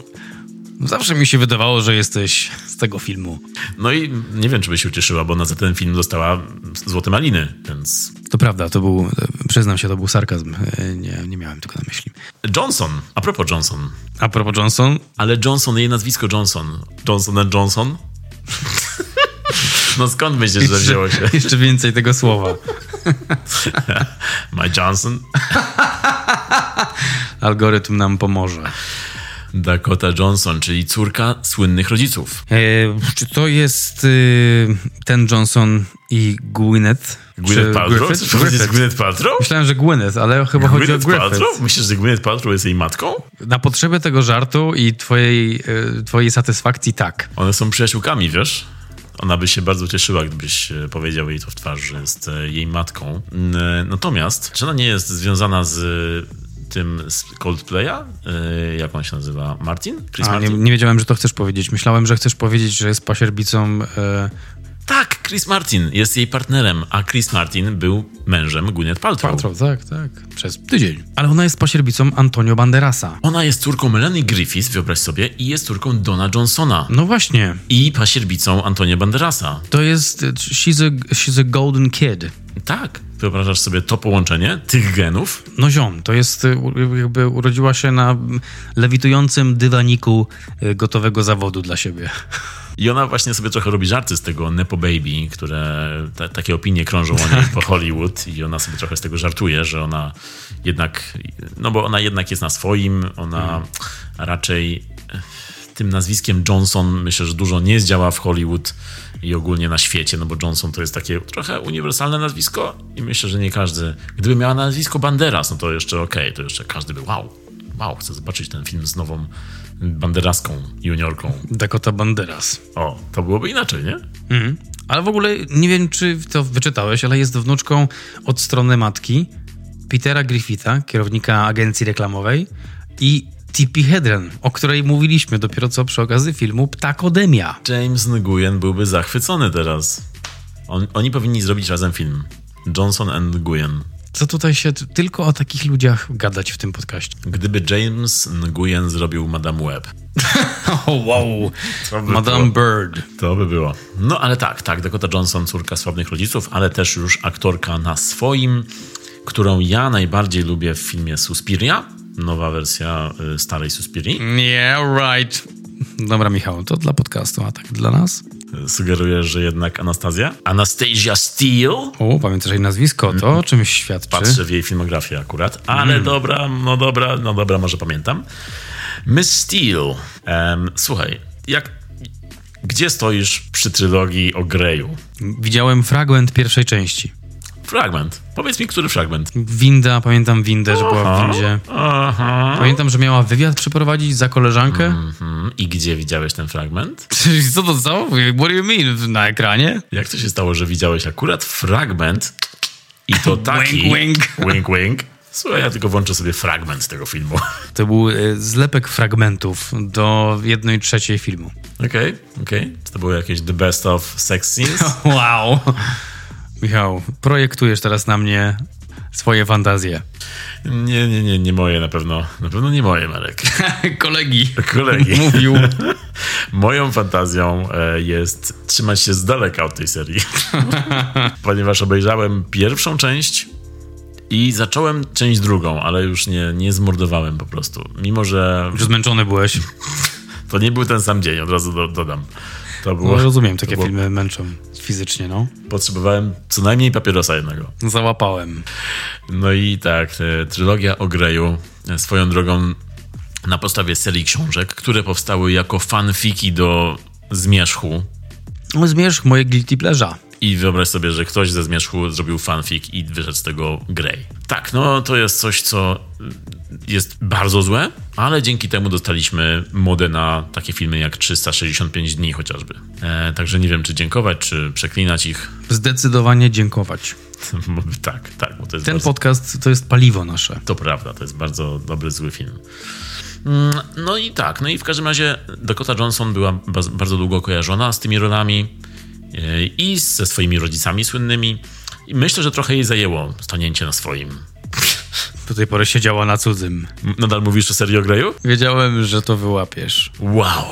Zawsze mi się wydawało, że jesteś z tego filmu. No i nie wiem, czy by się ucieszyła, bo ona za ten film dostała Złote Maliny, więc... To prawda, to był, przyznam się, to był sarkazm. Nie, nie miałem tego na myśli. Johnson, a propos Johnson, A propos Johnson, ale Johnson, jej nazwisko Johnson. Johnson and Johnson? No skąd myślisz, że wzięło się? jeszcze więcej tego słowa. My Johnson? Algorytm nam pomoże. Dakota Johnson, czyli córka słynnych rodziców. E, czy to jest y, ten Johnson i Gwyneth? Gwyneth Czy Paltrow? Griffith? Griffith. Gwyneth Paltrow? Myślałem, że Gwyneth, ale chyba chodzi o Gwyneth Griffith. Paltrow? Myślisz, że Gwyneth Paltrow jest jej matką? Na potrzeby tego żartu i twojej, y, twojej satysfakcji tak. One są przyjaciółkami, wiesz? Ona by się bardzo cieszyła, gdybyś e, powiedział jej to w twarz, że jest e, jej matką. E, Natomiast, czy ona nie jest związana z tym z Coldplaya? E, Jak on się nazywa? Martin? Chris A, nie, Martin? nie wiedziałem, że to chcesz powiedzieć. Myślałem, że chcesz powiedzieć, że jest pasierbicą... E, Tak, Chris Martin jest jej partnerem, a Chris Martin był mężem Gwyneth Paltrow. Paltrow, tak, tak. Przez tydzień. Ale ona jest pasierbicą Antonio Banderasa. Ona jest córką Melanie Griffith, wyobraź sobie, i jest córką Dona Johnsona. No właśnie. I pasierbicą Antonia Banderasa. To jest... She's a, she's a golden kid. Tak, wyobrażasz sobie to połączenie tych genów? No ziom, to jest y, u- jakby urodziła się na lewitującym dywaniku gotowego zawodu dla siebie. I ona właśnie sobie trochę robi żarty z tego Nepo Baby, które te, takie opinie krążą o niej po Hollywood i ona sobie trochę z tego żartuje, że ona jednak, no bo ona jednak jest na swoim, ona raczej e, tym nazwiskiem Johnson myślę, że dużo nie zdziała w Hollywood i ogólnie na świecie, no bo Johnson to jest takie trochę uniwersalne nazwisko i myślę, że nie każdy, gdyby miała nazwisko Banderas, no to jeszcze okej, to jeszcze każdy by wow, wow, chcę zobaczyć ten film z nową banderaską juniorką. Dakota Banderas. O, to byłoby inaczej, nie? Mhm. Ale w ogóle nie wiem, czy to wyczytałeś, ale jest wnuczką od strony matki Petera Griffitha, kierownika agencji reklamowej i Tippi Hedren, o której mówiliśmy dopiero co przy okazji filmu Ptakodemia. James Nguyen byłby zachwycony teraz. On, oni powinni zrobić razem film. Johnson and Nguyen. Co tutaj się tylko o takich ludziach gadać w tym podcaście? Gdyby James Nguyen zrobił Madame Web, O, wow. By Madame było. Bird. to by było. No ale tak, tak, Dakota Johnson, córka sławnych rodziców, ale też już aktorka na swoim, którą ja najbardziej lubię w filmie Suspiria. Nowa wersja y, starej Suspirii. Yeah, right. Dobra, Michał, to dla podcastu, a tak dla nas? Sugerujesz, że jednak Anastazja? Anastasia Steele? O, pamiętasz jej nazwisko, to o czymś świadczy. Patrzę w jej filmografię akurat, ale dobra, no dobra, no dobra, może pamiętam. Miss Steele. Em, słuchaj, jak, gdzie stoisz przy trylogii o Greju? Widziałem fragment pierwszej części. Fragment. Powiedz mi, który fragment? Winda, pamiętam Windę, że była w windzie. Aha. Pamiętam, że miała wywiad przeprowadzić za koleżankę. Mhm. I gdzie widziałeś ten fragment? Co to co? What do you mean? Na ekranie? Jak to się stało, że widziałeś akurat fragment i to taki... Wink, wink. Wink, wink. Słuchaj, ja tylko włączę sobie fragment tego filmu. To był e, zlepek fragmentów do jednej trzeciej filmu. Okej, okej. Czy to było jakieś the best of sex scenes? Wow. Michał, projektujesz teraz na mnie swoje fantazje. Nie, nie, nie, nie moje na pewno. Na pewno nie moje, Marek. Kolegi. Kolegi. Mówił. Moją fantazją e, jest trzymać się z daleka od tej serii. Ponieważ obejrzałem pierwszą część i zacząłem część drugą, ale już nie, nie zmordowałem po prostu. Mimo, że Już zmęczony byłeś. to nie był ten sam dzień, od razu do, dodam. To było, No, rozumiem, takie było, filmy męczą fizycznie, no. Potrzebowałem co najmniej papierosa jednego. Załapałem. No i tak, e, trylogia o Greju e, swoją drogą na podstawie serii książek, które powstały jako fanfiki do Zmierzchu. No, Zmierzch moje guilty pleasure. I wyobraź sobie, że ktoś ze Zmierzchu zrobił fanfic i wyszedł z tego Grey. Tak, no to jest coś, co jest bardzo złe, ale dzięki temu dostaliśmy modę na takie filmy jak 365 dni chociażby. E, także nie wiem, czy dziękować, czy przeklinać ich. Zdecydowanie dziękować. tak, tak, Ten bardzo... podcast to jest paliwo nasze. To prawda, to jest bardzo dobry, zły film. Mm, No i tak, no i w każdym razie Dakota Johnson była bardzo długo kojarzona z tymi rolami e, i ze swoimi rodzicami słynnymi. I myślę, że trochę jej zajęło stanięcie na swoim. Do tej pory siedziała na cudzym. Nadal mówisz o serii o Greju? Wiedziałem, że to wyłapiesz. Wow.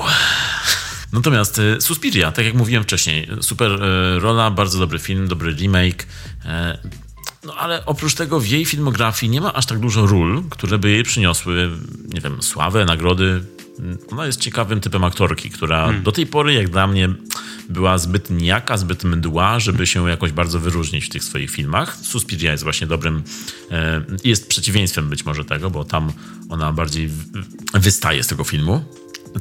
Natomiast e, Suspiria, tak jak mówiłem wcześniej, super e, rola, bardzo dobry film, dobry remake. e, No ale oprócz tego w jej filmografii nie ma aż tak dużo ról, które by jej przyniosły, nie wiem, sławę, nagrody. Ona jest ciekawym typem aktorki, która do tej pory, jak dla mnie, była zbyt nijaka, zbyt mdła, żeby się jakoś bardzo wyróżnić w tych swoich filmach. Suspiria jest właśnie dobrym, e, jest przeciwieństwem być może tego, bo tam ona bardziej wystaje z tego filmu.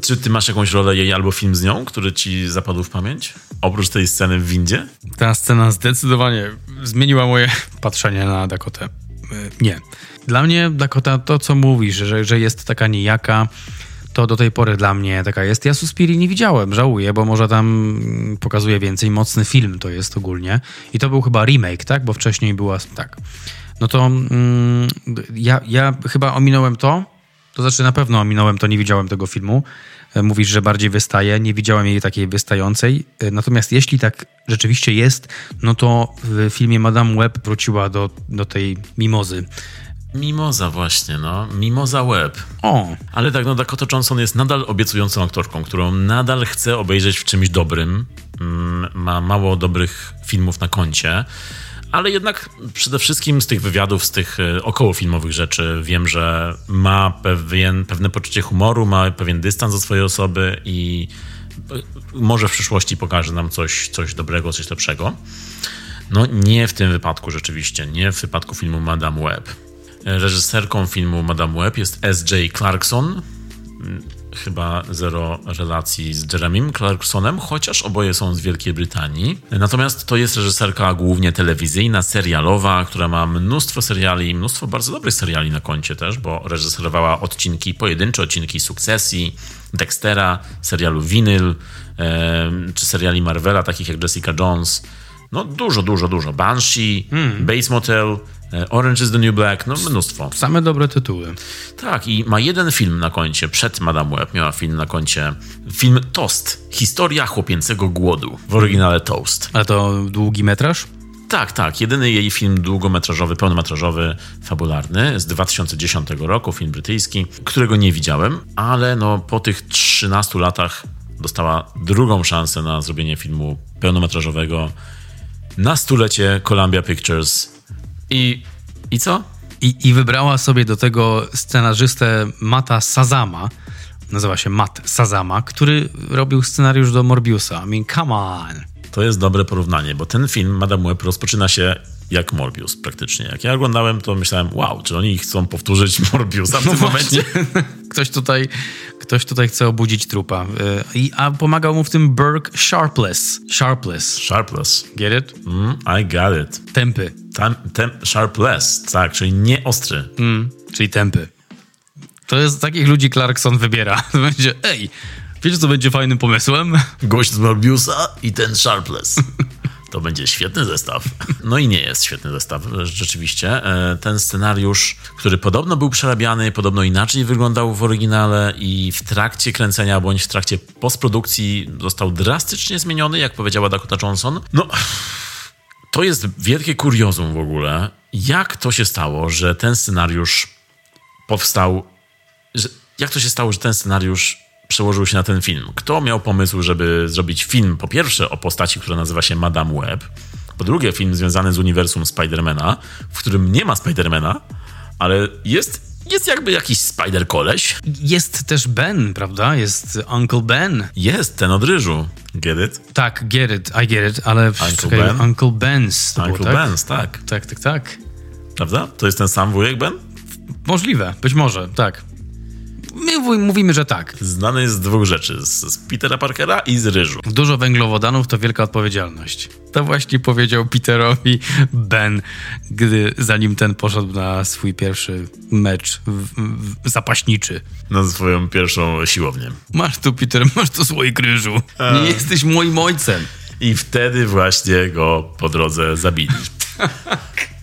Czy ty masz jakąś rolę jej albo film z nią, który ci zapadł w pamięć? Oprócz tej sceny w windzie? Ta scena zdecydowanie zmieniła moje patrzenie na Dakotę. Y, Nie. Dla mnie Dakota to, co mówisz, że, że jest taka nijaka, to do tej pory dla mnie taka jest. Ja Suspiri nie widziałem, żałuję, bo może tam pokazuje więcej. Mocny film to jest ogólnie. I to był chyba remake, tak? Bo wcześniej była... Tak. No to mm, ja, ja chyba ominąłem to, to znaczy na pewno ominąłem to, nie widziałem tego filmu. E, Mówisz, że bardziej wystaje. Nie widziałem jej takiej wystającej. E, Natomiast jeśli tak rzeczywiście jest, no to w filmie Madame Web wróciła do, do tej mimozy. Mimoza właśnie, no. Mimoza Web. O, Ale tak, no Dakota Johnson jest nadal obiecującą aktorką, którą nadal chcę obejrzeć w czymś dobrym. Mm, Ma mało dobrych filmów na koncie. Ale jednak przede wszystkim z tych wywiadów, z tych e, okołofilmowych rzeczy wiem, że ma pewien, pewne poczucie humoru, ma pewien dystans do swojej osoby i e, może w przyszłości pokaże nam coś, coś dobrego, coś lepszego. No nie w tym wypadku rzeczywiście, nie w wypadku filmu Madame Web. Reżyserką filmu Madame Web jest S.J. Clarkson. Mm, Chyba zero relacji z Jeremym Clarksonem, chociaż oboje są z Wielkiej Brytanii. Natomiast to jest reżyserka głównie telewizyjna, serialowa, która ma mnóstwo seriali, mnóstwo bardzo dobrych seriali na koncie też, bo reżyserowała odcinki, pojedyncze odcinki Sukcesji, Dextera, serialu Vinyl, czy seriali Marvela, takich jak Jessica Jones. No dużo, dużo, dużo. Banshee, Bates Motel, e, Orange is the New Black, no mnóstwo. same dobre tytuły. Tak, i ma jeden film na koncie. Przed Madame Web miała film na koncie. Film Toast. Historia chłopięcego głodu. W oryginale Toast. Ale to długi metraż? Tak, tak. Jedyny jej film długometrażowy, pełnometrażowy, fabularny z 2010 roku, film brytyjski, którego nie widziałem, ale no po tych 13 latach dostała drugą szansę na zrobienie filmu pełnometrażowego na stulecie Columbia Pictures. I, i co? I, I wybrała sobie do tego scenarzystę Mata Sazama, nazywa się Matt Sazama, który robił scenariusz do Morbiusa. I mean, come on. To jest dobre porównanie, bo ten film Madame Web rozpoczyna się jak Morbius praktycznie. Jak ja oglądałem, to myślałem, wow, czy oni chcą powtórzyć Morbiusa w tym momencie? ktoś, tutaj, ktoś tutaj chce obudzić trupa. Y, I, a pomagał mu w tym Burke Sharpless. Sharpless. Sharpless. Get it? Mm, I got it. Tempy. Tam, tem, sharpless, tak, czyli nie ostry. Mm, czyli tempy. To jest takich ludzi Clarkson wybiera. To będzie, ej, wiecie co będzie fajnym pomysłem? Gość z Morbiusa i ten Sharpless. To będzie świetny zestaw. No i nie jest świetny zestaw, rzeczywiście. E, Ten scenariusz, który podobno był przerabiany, podobno inaczej wyglądał w oryginale i w trakcie kręcenia bądź w trakcie postprodukcji został drastycznie zmieniony, jak powiedziała Dakota Johnson. No, to jest wielkie kuriozum w ogóle. Jak to się stało, że ten scenariusz powstał. Że, jak to się stało, że ten scenariusz przełożył się na ten film? Kto miał pomysł, żeby zrobić film, po pierwsze, o postaci, która nazywa się Madame Web, po drugie, film związany z uniwersum Spidermana, w którym nie ma Spidermana, ale jest, jest jakby jakiś Spider-koleś. Jest też Ben, prawda? Jest Uncle Ben. Jest ten od ryżu. Get it? Tak, get it, I get it, ale Uncle czekaj, Ben? Uncle Ben's Uncle było, tak? Ben's, tak. Tak, tak, tak. Prawda? To jest ten sam wujek Ben? Możliwe, być może, tak. My mówimy, że tak. Znany jest z dwóch rzeczy. Z, Petera Parkera i z ryżu. Dużo węglowodanów to wielka odpowiedzialność. To właśnie powiedział Peterowi Ben, gdy zanim ten poszedł na swój pierwszy mecz w, w, zapaśniczy. Na swoją pierwszą siłownię. Masz tu, Peter, masz tu słoik ryżu. Nie jesteś moim ojcem. I wtedy właśnie go po drodze zabili.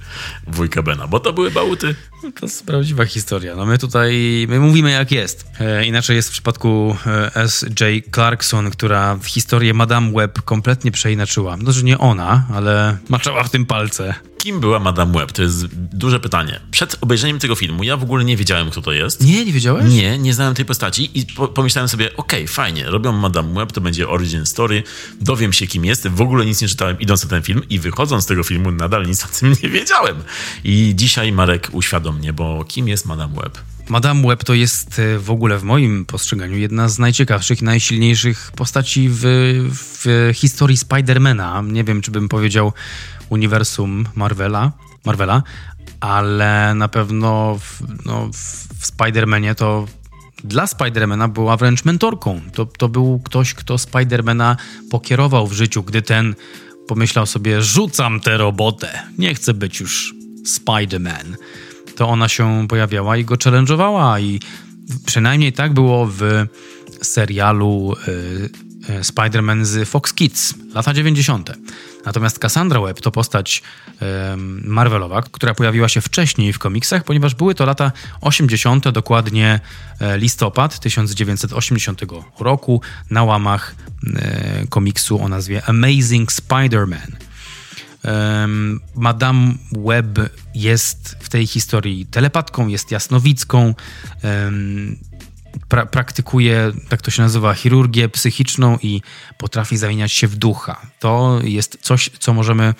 Wujka Bena, bo to były bałuty. To jest prawdziwa historia. No my tutaj, my mówimy jak jest. E, inaczej jest w przypadku e, S.J. Clarkson, która historię Madame Web kompletnie przeinaczyła. No, że nie ona, ale maczała w tym palce. Kim była Madame Web? To jest duże pytanie. Przed obejrzeniem tego filmu ja w ogóle nie wiedziałem, kto to jest. Nie, nie wiedziałeś? Nie, nie znałem tej postaci i po, pomyślałem sobie, okej, fajnie, robią Madame Web, to będzie origin story, dowiem się kim jest, w ogóle nic nie czytałem idąc na ten film i wychodząc z tego filmu nadal nic o tym nie wiedziałem. I dzisiaj Marek uświadom mnie, bo kim jest Madame Web? Madame Web to jest e, w ogóle w moim postrzeganiu jedna z najciekawszych najsilniejszych postaci w, w historii Spidermana. Nie wiem, czy bym powiedział uniwersum Marvela, Marvela ale na pewno w, no, w Spidermanie to dla Spidermana była wręcz mentorką. To, to był ktoś, kto Spidermana pokierował w życiu, gdy ten pomyślał sobie, rzucam tę robotę, nie chcę być już Spiderman to ona się pojawiała i go challenge'owała i Przynajmniej tak było w serialu y, y, Spider-Man z Fox Kids, lata 90. Natomiast Cassandra Webb to postać y, Marvelowa, która pojawiła się wcześniej w komiksach, ponieważ były to lata 80., dokładnie e, listopad 1980 roku, na łamach e, komiksu o nazwie Amazing Spider-Man. Madame Webb jest w tej historii telepatką, jest jasnowicką, pra praktykuje, tak to się nazywa, chirurgię psychiczną i potrafi zamieniać się w ducha. To jest coś, co możemy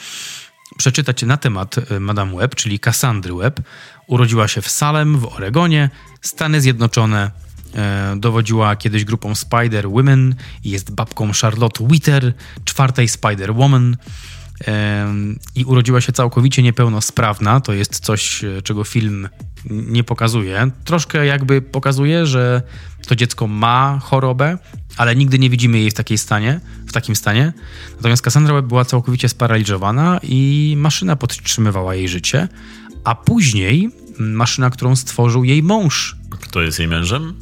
przeczytać na temat e, Madame Webb, czyli Cassandry Webb. Urodziła się w Salem w Oregonie, Stany Zjednoczone. E, dowodziła kiedyś grupą Spider Women i jest babką Charlotte Witter, czwartej Spider Woman. I urodziła się całkowicie niepełnosprawna. To jest coś, e, czego film nie pokazuje. Troszkę jakby pokazuje, że to dziecko ma chorobę, ale nigdy nie widzimy jej w, takiej stanie, w takim stanie. Natomiast Cassandra Webb była całkowicie sparaliżowana i maszyna podtrzymywała jej życie, a później maszyna, którą stworzył jej mąż. Kto jest jej mężem?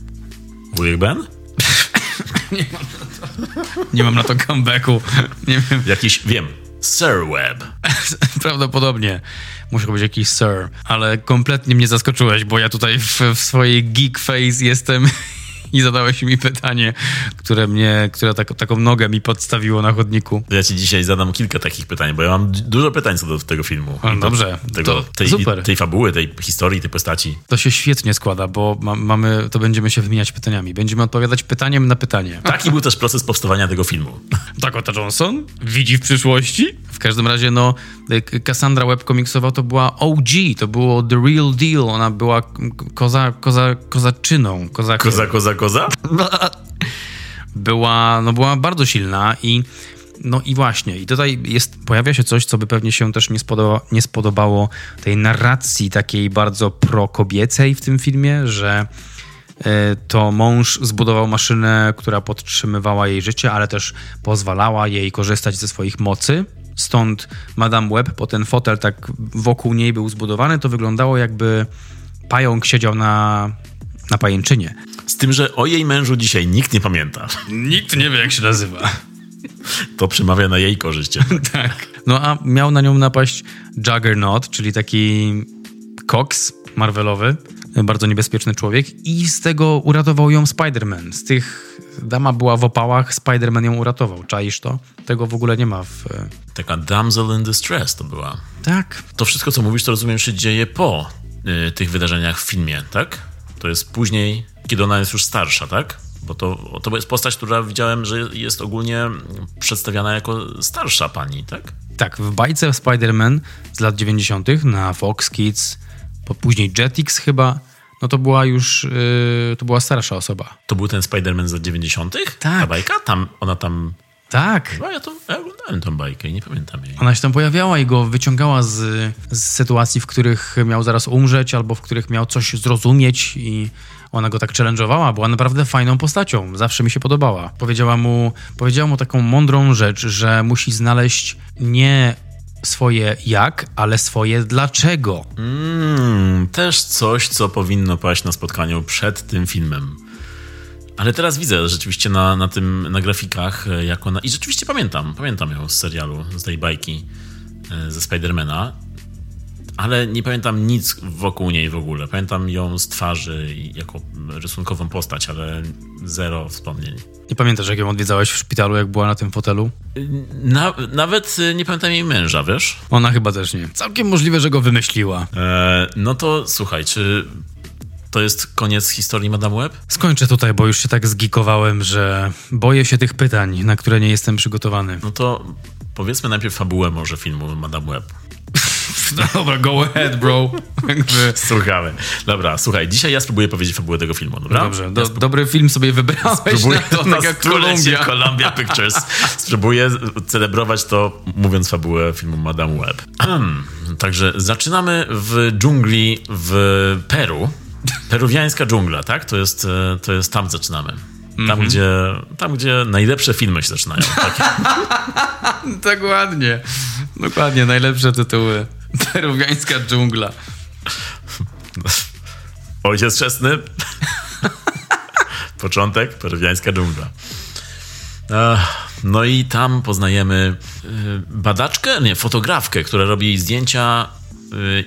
Wujek Ben? Nie mam na to comebacku. Nie wiem. Jakiś, wiem, Sir Webb. Prawdopodobnie musiał być jakiś sir, ale kompletnie mnie zaskoczyłeś, bo ja tutaj w, w swojej geek face jestem i zadałeś mi pytanie, które mnie, które tak, taką nogę mi podstawiło na chodniku. Ja ci dzisiaj zadam kilka takich pytań, bo ja mam dużo pytań co do tego filmu. O, dobrze, Tego, to tej, super. tej fabuły, tej historii, tej postaci. To się świetnie składa, bo ma, mamy, to będziemy się wymieniać pytaniami. Będziemy odpowiadać pytaniem na pytanie. Taki był też proces powstawania tego filmu. Dakota Johnson widzi w przyszłości? W każdym razie, no, Cassandra Webb komiksowa to była OG, to było the real deal. Ona była koza, koza, kozaczyną. Kozakiem. Koza, koza, koza? Była, no była bardzo silna i no i właśnie, i tutaj jest, pojawia się coś, co by pewnie się też nie, spodoba, nie spodobało tej narracji takiej bardzo prokobiecej w tym filmie, że e, to mąż zbudował maszynę, która podtrzymywała jej życie, ale też pozwalała jej korzystać ze swoich mocy. Stąd Madame Webb, po ten fotel tak wokół niej był zbudowany, to wyglądało jakby pająk siedział na, na pajęczynie. Z tym, że o jej mężu dzisiaj nikt nie pamięta. Nikt nie wie, jak się nazywa. To przemawia na jej korzyść. Tak. No a miał na nią napaść Juggernaut, czyli taki koks Marvelowy, bardzo niebezpieczny człowiek i z tego uratował ją Spider-Man. Z tych dama była w opałach, Spider-Man ją uratował. Czaisz to? Tego w ogóle nie ma w... Taka damsel in distress to była. Tak. To wszystko, co mówisz, to rozumiem, się dzieje po y, tych wydarzeniach w filmie, tak? To jest później, kiedy ona jest już starsza, tak? Bo to, to jest postać, która widziałem, że jest ogólnie przedstawiana jako starsza pani, tak? Tak, w bajce Spider-Man z lat 90. na Fox Kids, po później Jetix chyba, no to była już, yy, to była starsza osoba. To był ten Spider-Man z lat 90. Tak. Ta bajka? Tam, ona tam... Tak. No ja, to, ja oglądałem tą bajkę i nie pamiętam jej. Ona się tam pojawiała i go wyciągała z, z sytuacji, w których miał zaraz umrzeć, albo w których miał coś zrozumieć i ona go tak challenge'owała. Była naprawdę fajną postacią. Zawsze mi się podobała. Powiedziała mu, powiedziała mu taką mądrą rzecz, że musi znaleźć nie swoje jak, ale swoje dlaczego. Mm, też coś, co powinno paść na spotkaniu przed tym filmem. Ale teraz widzę rzeczywiście na, na tym, na grafikach, e, jak ona... I rzeczywiście pamiętam, pamiętam ją z serialu, z tej bajki e, ze Spidermana, ale nie pamiętam nic wokół niej w ogóle. Pamiętam ją z twarzy jako rysunkową postać, ale zero wspomnień. Nie pamiętasz, jak ją odwiedzałeś w szpitalu, jak była na tym fotelu? Na, nawet e, nie pamiętam jej męża, wiesz? Ona chyba też nie. Całkiem możliwe, że go wymyśliła. No to słuchaj, czy to jest koniec historii Madame Web? Skończę tutaj, bo już się tak zgikowałem, że boję się tych pytań, na które nie jestem przygotowany. No to powiedzmy najpierw fabułę może filmu Madame Web. No dobra, go ahead, bro. Słuchamy. Dobra, słuchaj, dzisiaj ja spróbuję powiedzieć fabułę tego filmu, dobra? Dobrze, do, dobry film sobie wybrałeś Spróbuję na to, tak jak Kolumbia. Columbia Pictures. Spróbuję celebrować to, mówiąc fabułę filmu Madame Web. Także zaczynamy w dżungli w Peru. Peruwiańska dżungla, tak? To jest, e, to jest tam zaczynamy. Tam, Mhm. gdzie, tam, gdzie najlepsze filmy się zaczynają. Tak? Dokładnie. Dokładnie, najlepsze tytuły. Peruwiańska dżungla. Ojciec chrzestny. Początek, peruwiańska dżungla. Ach, No i tam poznajemy y, badaczkę, nie, fotografkę, która robi zdjęcia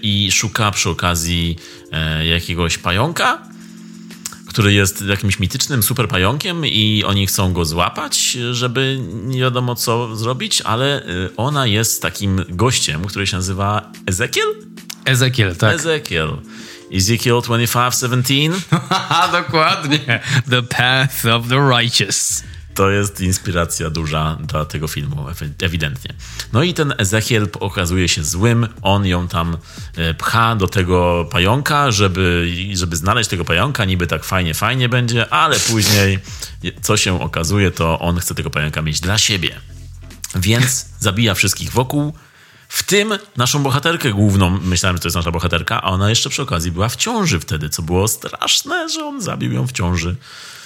i szuka przy okazji e, jakiegoś pająka, który jest jakimś mitycznym super pająkiem i oni chcą go złapać, żeby nie wiadomo co zrobić, ale y, ona jest takim gościem, który się nazywa Ezekiel? Ezekiel, tak. Ezekiel. Ezekiel 2517 Haha, dokładnie. The path of the righteous. To jest inspiracja duża dla tego filmu, ewi- ewidentnie. No i ten Ezekiel okazuje się złym, on ją tam e, pcha do tego pająka, żeby, żeby znaleźć tego pająka, niby tak fajnie, fajnie będzie, ale później co się okazuje, to on chce tego pająka mieć dla siebie. Więc zabija wszystkich wokół, w tym naszą bohaterkę główną. Myślałem, że to jest nasza bohaterka, a ona jeszcze przy okazji była w ciąży wtedy, co było straszne, że on zabił ją w ciąży.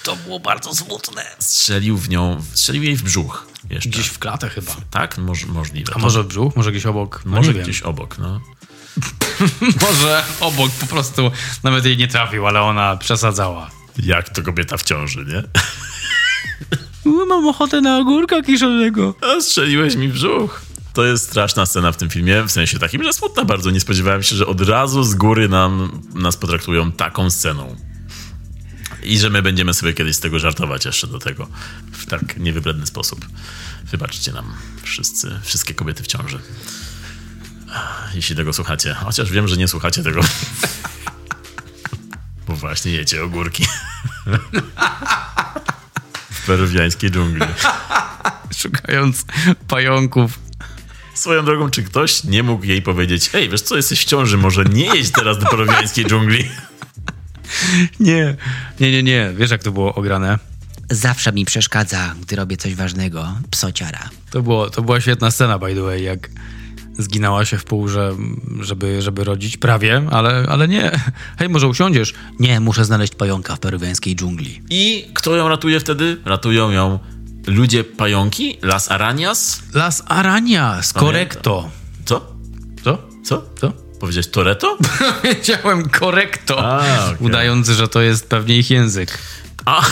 To było bardzo smutne. Strzelił w nią, strzelił jej w brzuch jeszcze. Gdzieś w klatę chyba. Tak, Moż, możliwe. A może w brzuch? Może gdzieś obok? może nie wiem. gdzieś obok, no. Może obok po prostu nawet jej nie trafił, ale ona przesadzała. Jak to kobieta w ciąży, nie? Mam ochotę na ogórka kiszonego. A strzeliłeś mi w brzuch. To jest straszna scena w tym filmie, w sensie takim, że smutna bardzo. Nie spodziewałem się, że od razu z góry nam, nas potraktują taką sceną. I że my będziemy sobie kiedyś z tego żartować jeszcze do tego w tak niewybredny sposób. Wybaczcie nam wszyscy, wszystkie kobiety w ciąży. Jeśli tego słuchacie. Chociaż wiem, że nie słuchacie tego. Bo właśnie jecie ogórki. W peruwiańskiej dżungli. Szukając pająków. Swoją drogą, czy ktoś nie mógł jej powiedzieć, ej, wiesz co, jesteś w ciąży, może nie jedź teraz do peruwiańskiej dżungli? Nie, nie, nie, nie. Wiesz jak to było ograne? Zawsze mi przeszkadza, gdy robię coś ważnego. Psociara. To, było, to była świetna scena, by the way, jak zginęła się w pół, że, żeby, żeby rodzić. Prawie, ale, ale nie. Hej, może usiądziesz? Nie, muszę znaleźć pająka w peruwiańskiej dżungli. I kto ją ratuje wtedy? Ratują ją ludzie pająki, Las Arañas. Las Arañas, correcto. Co? Co? Co? Co? Powiedziałeś Toreto? Wiedziałem correcto, A, okej. udając, że to jest pewnie ich język. A.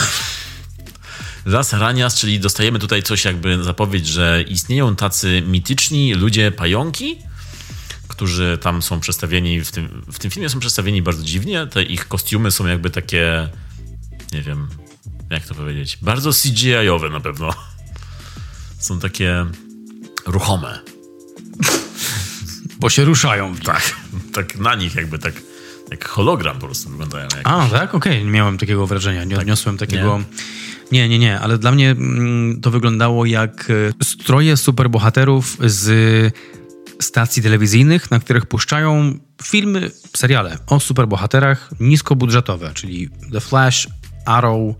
Las Arañas, czyli dostajemy tutaj coś jakby zapowiedź, że istnieją tacy mityczni ludzie pająki, którzy tam są przedstawieni, w tym, w tym filmie są przedstawieni bardzo dziwnie. Te ich kostiumy są jakby takie, nie wiem, jak to powiedzieć, bardzo CGI-owe na pewno. Są takie ruchome. Bo się ruszają. Tak, tak na nich jakby tak, jak hologram po prostu wyglądają. Jak... A, tak? Okej, nie miałem takiego wrażenia. Nie odniosłem takiego... Nie, nie, nie, ale dla mnie mm, to wyglądało jak e, stroje superbohaterów z stacji telewizyjnych, na których puszczają filmy, seriale o superbohaterach niskobudżetowe, czyli The Flash, Arrow,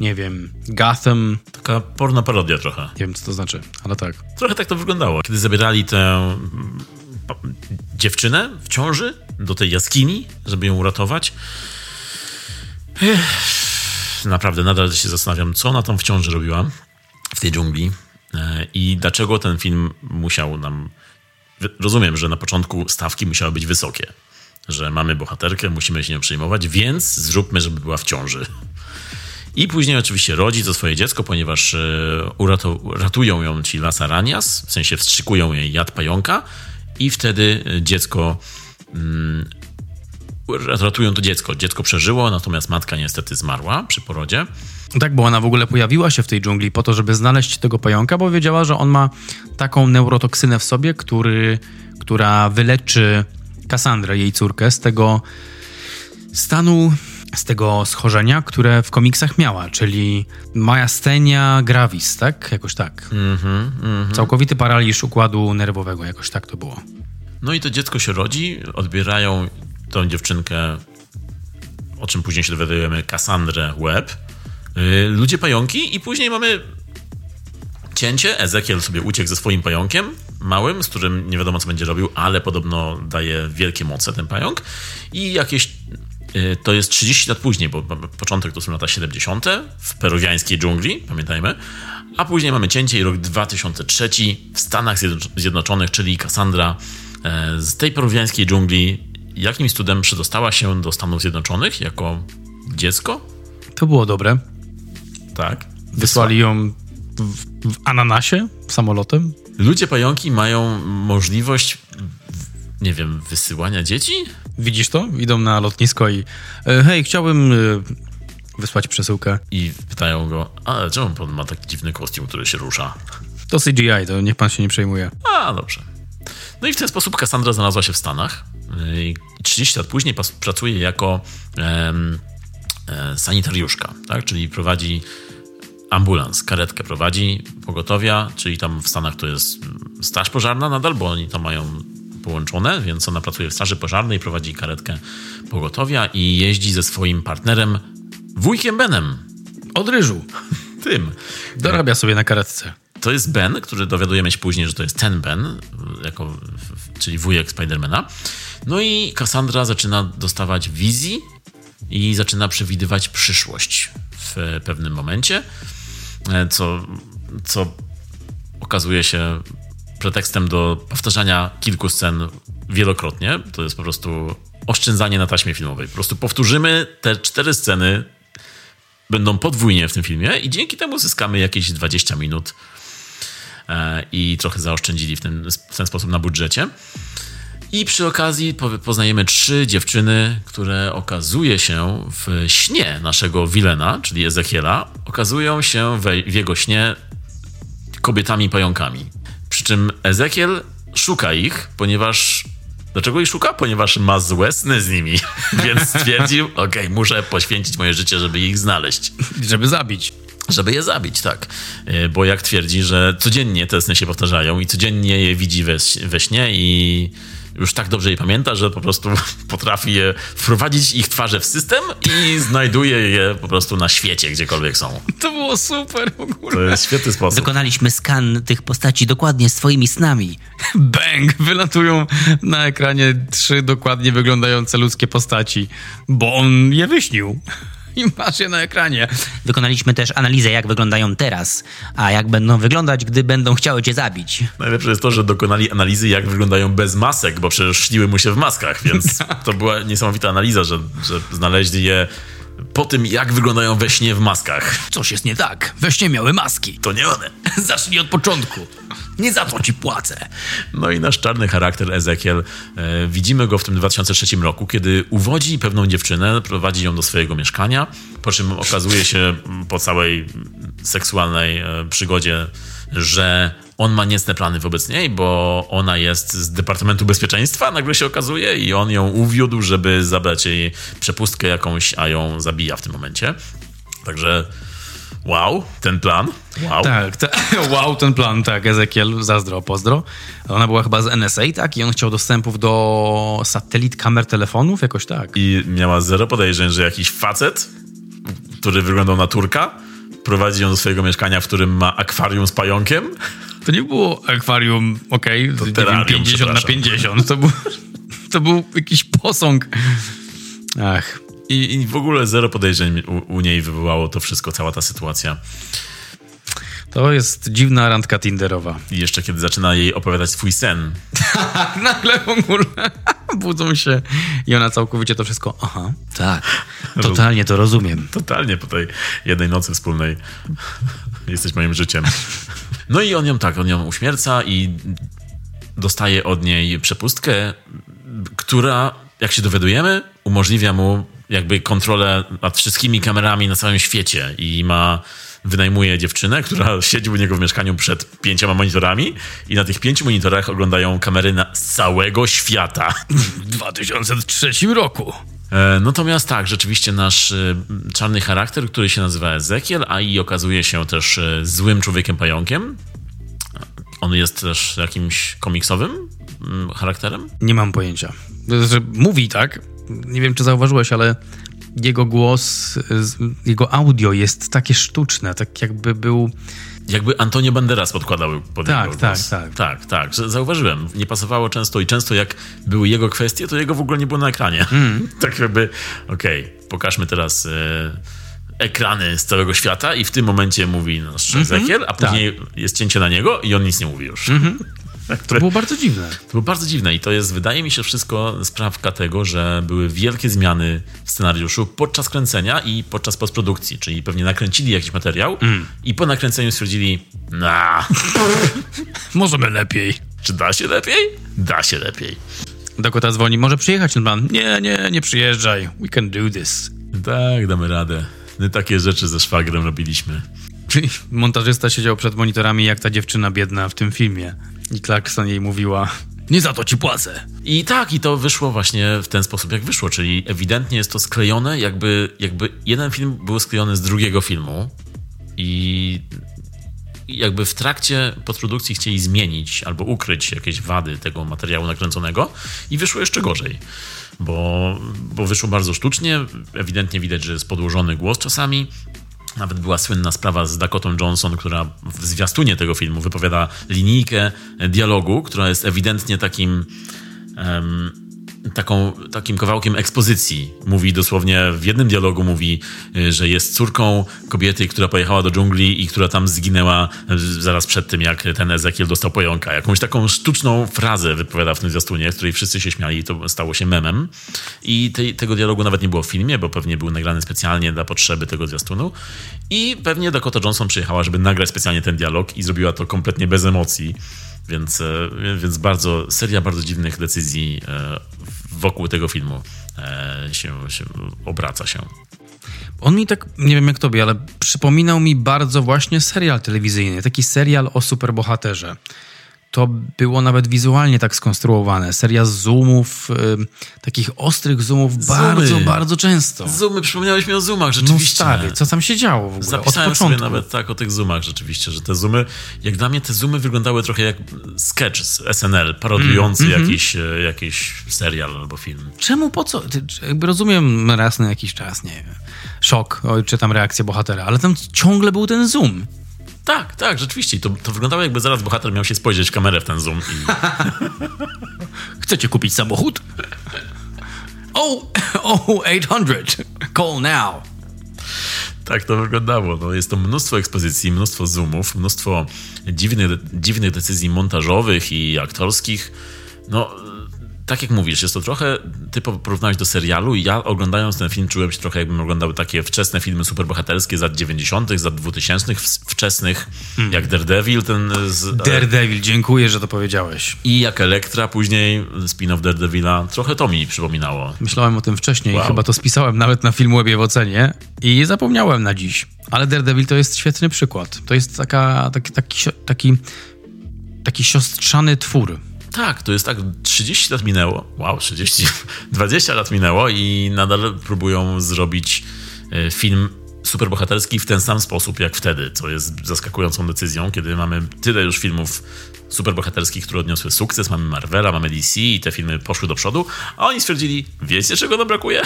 nie wiem, Gotham, Taka porno parodia trochę. nie wiem co to znaczy, ale tak. Trochę tak to wyglądało. Kiedy zabierali tę dziewczynę w ciąży do tej jaskini, żeby ją uratować. Naprawdę, nadal się zastanawiam, co ona tam w ciąży robiła w tej dżungli e, i dlaczego ten film musiał nam. Rozumiem, że na początku stawki musiały być wysokie, że mamy bohaterkę, musimy się nią przejmować, więc zróbmy, żeby była w ciąży. I później oczywiście rodzi to swoje dziecko, ponieważ e, urato- ratują ją ci Las Arañas, w sensie wstrzykują jej jad pająka i wtedy e, dziecko mm, ratują to dziecko. Dziecko przeżyło, natomiast matka niestety zmarła przy porodzie. Tak, bo ona w ogóle pojawiła się w tej dżungli po to, żeby znaleźć tego pająka, bo wiedziała, że on ma taką neurotoksynę w sobie, który, która wyleczy Kassandrę, jej córkę, z tego stanu, z tego schorzenia, które w komiksach miała, czyli myasthenia gravis, tak? Jakoś tak. Całkowity paraliż układu nerwowego, jakoś tak to było. No i to dziecko się rodzi, odbierają tą dziewczynkę, o czym później się dowiadujemy, Cassandrę Webb, yy, ludzie pająki i później mamy cięcie. Ezekiel sobie uciekł ze swoim pająkiem małym, z którym nie wiadomo co będzie robił, ale podobno daje wielkie moce ten pająk i jakieś to jest 30 lat później, bo początek to są lata 70. w peruwiańskiej dżungli, pamiętajmy, a później mamy cięcie i rok 2003 w Stanach Zjednocz- Zjednoczonych, czyli Cassandra e, z tej peruwiańskiej dżungli jakimś cudem przedostała się do Stanów Zjednoczonych jako dziecko. To było dobre. Tak. Wysłali ją w, w ananasie samolotem. Ludzie pająki mają możliwość, nie wiem, wysyłania dzieci? Widzisz to? Idą na lotnisko i e, hej, chciałbym e, wysłać przesyłkę. I pytają go, ale czemu pan ma taki dziwny kostium, który się rusza? To CGI, to niech pan się nie przejmuje. A, dobrze. No i w ten sposób Cassandra znalazła się w Stanach. I 30 lat później pracuje jako em, e, sanitariuszka, tak? czyli prowadzi ambulans, karetkę prowadzi pogotowia, czyli tam w Stanach to jest straż pożarna nadal, bo oni to mają połączone, więc ona pracuje w straży pożarnej, prowadzi karetkę pogotowia i jeździ ze swoim partnerem, wujkiem Benem, Od ryżu. tym. Dorabia sobie na karetce. To jest Ben, który dowiadujemy się później, że to jest ten Ben, jako, czyli wujek Spidermana. No i Cassandra zaczyna dostawać wizji i zaczyna przewidywać przyszłość w pewnym momencie, e, co, co okazuje się pretekstem do powtarzania kilku scen wielokrotnie. To jest po prostu oszczędzanie na taśmie filmowej. Po prostu powtórzymy te cztery sceny, będą podwójnie w tym filmie i dzięki temu zyskamy jakieś 20 minut e, i trochę zaoszczędzili w ten, w ten sposób na budżecie. I przy okazji po- poznajemy trzy dziewczyny, które okazuje się w śnie naszego Wilena, czyli Ezekiela, okazują się w jego śnie kobietami pająkami. Przy czym Ezekiel szuka ich, ponieważ. Dlaczego ich szuka? Ponieważ ma złe sny z nimi. Więc stwierdził, okej, muszę poświęcić moje życie, żeby ich znaleźć. Żeby zabić. Żeby je zabić, tak. E, Bo jak twierdzi, że codziennie te sny się powtarzają i codziennie je widzi we, we śnie i już tak dobrze je pamięta, że po prostu potrafi je wprowadzić ich twarze w system i znajduje je po prostu na świecie, gdziekolwiek są. To było super w ogóle. To jest świetny sposób. Wykonaliśmy skan tych postaci dokładnie z twoimi snami. Bang! Wylatują na ekranie trzy dokładnie wyglądające ludzkie postaci, bo on je wyśnił. I masz je na ekranie. Wykonaliśmy też analizę, jak wyglądają teraz, a jak będą wyglądać, gdy będą chciały cię zabić. Najlepsze jest to, że dokonali analizy, jak wyglądają bez masek, bo przecież śniły mu się w maskach, więc to była niesamowita analiza, że, że znaleźli je po tym, jak wyglądają we śnie w maskach. Coś jest nie tak. Weźcie miały maski. To nie one. Zacznij od początku. Nie za to ci płacę. No i nasz czarny charakter Ezekiel, e, widzimy go w tym 2003 roku, kiedy uwodzi pewną dziewczynę, prowadzi ją do swojego mieszkania, po czym okazuje się mm, po całej mm, seksualnej e, przygodzie, że on ma niecne plany wobec niej, bo ona jest z Departamentu Bezpieczeństwa, nagle się okazuje, i on ją uwiódł, żeby zabrać jej przepustkę jakąś, a ją zabija w tym momencie. Także wow, ten plan, wow. Tak, ta, wow, ten plan, tak, Ezekiel, zazdro, pozdro. Ona była chyba z NSA, tak? I on chciał dostępów do satelit, kamer, telefonów, jakoś tak. i miała zero podejrzeń, że jakiś facet, który wyglądał na Turka, prowadzi ją do swojego mieszkania, w którym ma akwarium z pająkiem. To nie było akwarium, okej, wiem, terrarium, 50 na przepraszam. 50. To był, to był jakiś posąg. Ach, I, I w ogóle zero podejrzeń u, u niej wywołało to wszystko, cała ta sytuacja. to jest dziwna randka tinderowa. I jeszcze kiedy zaczyna jej opowiadać swój sen, Nagle w ogóle budzą się i ona całkowicie to wszystko, aha, tak, totalnie to rozumiem. totalnie po tej jednej nocy wspólnej jesteś moim życiem. No i on ją tak, on ją uśmierca i dostaje od niej przepustkę, która, jak się dowiadujemy, umożliwia mu jakby kontrolę nad wszystkimi kamerami na całym świecie i ma wynajmuje dziewczynę, która siedzi u niego w mieszkaniu przed pięcioma monitorami i na tych pięciu monitorach oglądają kamery na z całego świata. W 2003 roku. E, Natomiast tak, rzeczywiście nasz e, czarny charakter, który się nazywa Ezekiel, a i okazuje się też e, złym człowiekiem pająkiem. On jest też jakimś komiksowym mm, charakterem. Nie mam pojęcia. Znaczy, mówi tak, nie wiem czy zauważyłeś, ale jego głos, jego audio jest takie sztuczne, tak jakby był... Jakby Antonio Banderas podkładał pod Tak, jego tak, głos. tak. Tak, tak, zauważyłem. Nie pasowało często i często jak były jego kwestie, to jego w ogóle nie było na ekranie. Mm. tak jakby, okej, pokażmy teraz e, ekrany z całego świata i w tym momencie mówi nasz Mhm. Ezekiel, a Tak. później jest cięcie na niego i on nic nie mówi już. To było bardzo dziwne. To było bardzo dziwne i to jest, wydaje mi się, wszystko sprawka tego, że były wielkie zmiany w scenariuszu podczas kręcenia i podczas postprodukcji, czyli pewnie nakręcili jakiś materiał i po nakręceniu stwierdzili, na, Możemy lepiej. czy da się lepiej? Da się lepiej. Dakota dzwoni, może przyjechać ten pan? Nie, nie, nie przyjeżdżaj. We can do this. Tak, damy radę. My takie rzeczy ze szwagrem robiliśmy. Czyli montażysta siedział przed monitorami jak ta dziewczyna biedna w tym filmie. I Clarkson jej mówiła, nie za to ci płacę. I tak, i to wyszło właśnie w ten sposób, jak wyszło, czyli ewidentnie jest to sklejone, jakby, jakby jeden film był sklejony z drugiego filmu i jakby w trakcie postprodukcji chcieli zmienić albo ukryć jakieś wady tego materiału nakręconego i wyszło jeszcze gorzej, bo, bo wyszło bardzo sztucznie, ewidentnie widać, że jest podłożony głos czasami, nawet była słynna sprawa z Dakotą Johnson, która w zwiastunie tego filmu wypowiada linijkę dialogu, która jest ewidentnie takim. em, taką, takim kawałkiem ekspozycji. Mówi dosłownie, w jednym dialogu mówi, y, że jest córką kobiety, która pojechała do dżungli i która tam zginęła y, zaraz przed tym, jak ten Ezekiel dostał pojąka. Jakąś taką sztuczną frazę wypowiada w tym zwiastunie, której wszyscy się śmiali i to stało się memem. I tej, tego dialogu nawet nie było w filmie, bo pewnie był nagrany specjalnie dla potrzeby tego zwiastunu. I pewnie Dakota Johnson przyjechała, żeby nagrać specjalnie ten dialog i zrobiła to kompletnie bez emocji. Więc, e, więc bardzo, seria bardzo dziwnych decyzji e, wokół tego filmu e, się, się obraca się. On mi tak, nie wiem jak tobie, ale przypominał mi bardzo właśnie serial telewizyjny. Taki serial o superbohaterze. To było nawet wizualnie tak skonstruowane. Seria zoomów, y, takich ostrych zoomów bardzo, bardzo często. Zoomy, przypomniałeś mi o zoomach, No rzeczywiście. stary, co tam się działo w ogóle? Zapisałem Od sobie nawet tak o tych zoomach rzeczywiście, że te zoomy, jak dla mnie te zoomy wyglądały trochę jak sketch z SNL, parodiujący Mm, mhm. jakiś, e, jakiś serial albo film. Czemu, po co? Jakby rozumiem raz na jakiś czas, nie wiem, szok, czy tam reakcja bohatera, ale tam ciągle był ten zoom. Tak, tak, rzeczywiście. To, to wyglądało jakby zaraz bohater miał się spojrzeć w kamerę w ten zoom i Chcecie kupić samochód? Oh, oh, 800. Call now. Tak to wyglądało. No, jest to mnóstwo ekspozycji, mnóstwo zoomów, mnóstwo dziwnych, dziwnych decyzji montażowych i aktorskich. No, tak jak mówisz, jest to trochę, ty po- porównałeś do serialu i ja oglądając ten film czułem się trochę jakbym oglądał takie wczesne filmy superbohaterskie z lat 90., z lat 2000, w- wczesnych, jak Daredevil, ten z... Daredevil, dziękuję, że to powiedziałeś. I jak Elektra, później spin-off Daredevila. Trochę to mi przypominało. Myślałem o tym wcześniej, Wow. chyba to spisałem nawet na Filmwebie w ocenie i zapomniałem na dziś. Ale Daredevil to jest świetny przykład. To jest taka, taki, taki, taki, taki siostrzany twór. Tak, to jest tak, 30 lat minęło, wow, 30, 20 lat minęło i nadal próbują zrobić e, film superbohaterski w ten sam sposób jak wtedy, co jest zaskakującą decyzją, kiedy mamy tyle już filmów superbohaterskich, które odniosły sukces, mamy Marvela, mamy DC i te filmy poszły do przodu, a oni stwierdzili, wiecie czego nam brakuje?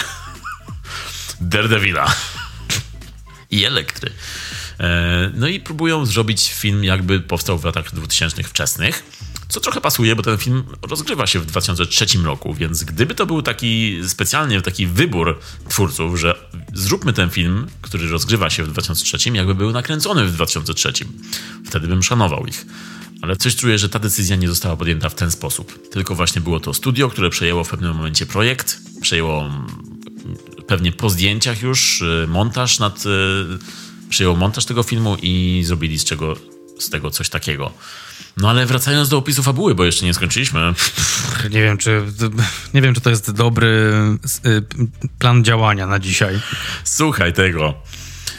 Daredevila i Elektry. E, No i próbują zrobić film, jakby powstał w latach 2000 wczesnych, co trochę pasuje, bo ten film rozgrywa się w 2003 roku, więc gdyby to był taki specjalnie taki wybór twórców, że zróbmy ten film, który rozgrywa się w 2003, jakby był nakręcony w 2003. Wtedy bym szanował ich. Ale coś czuję, że ta decyzja nie została podjęta w ten sposób. Tylko właśnie było to studio, które przejęło w pewnym momencie projekt, przejęło pewnie po zdjęciach już y, montaż nad. Przyjął montaż tego filmu i zrobili z, czego, z tego coś takiego. No ale wracając do opisu fabuły, bo jeszcze nie skończyliśmy. Nie wiem, czy, nie wiem, czy to jest dobry y, plan działania na dzisiaj. Słuchaj tego.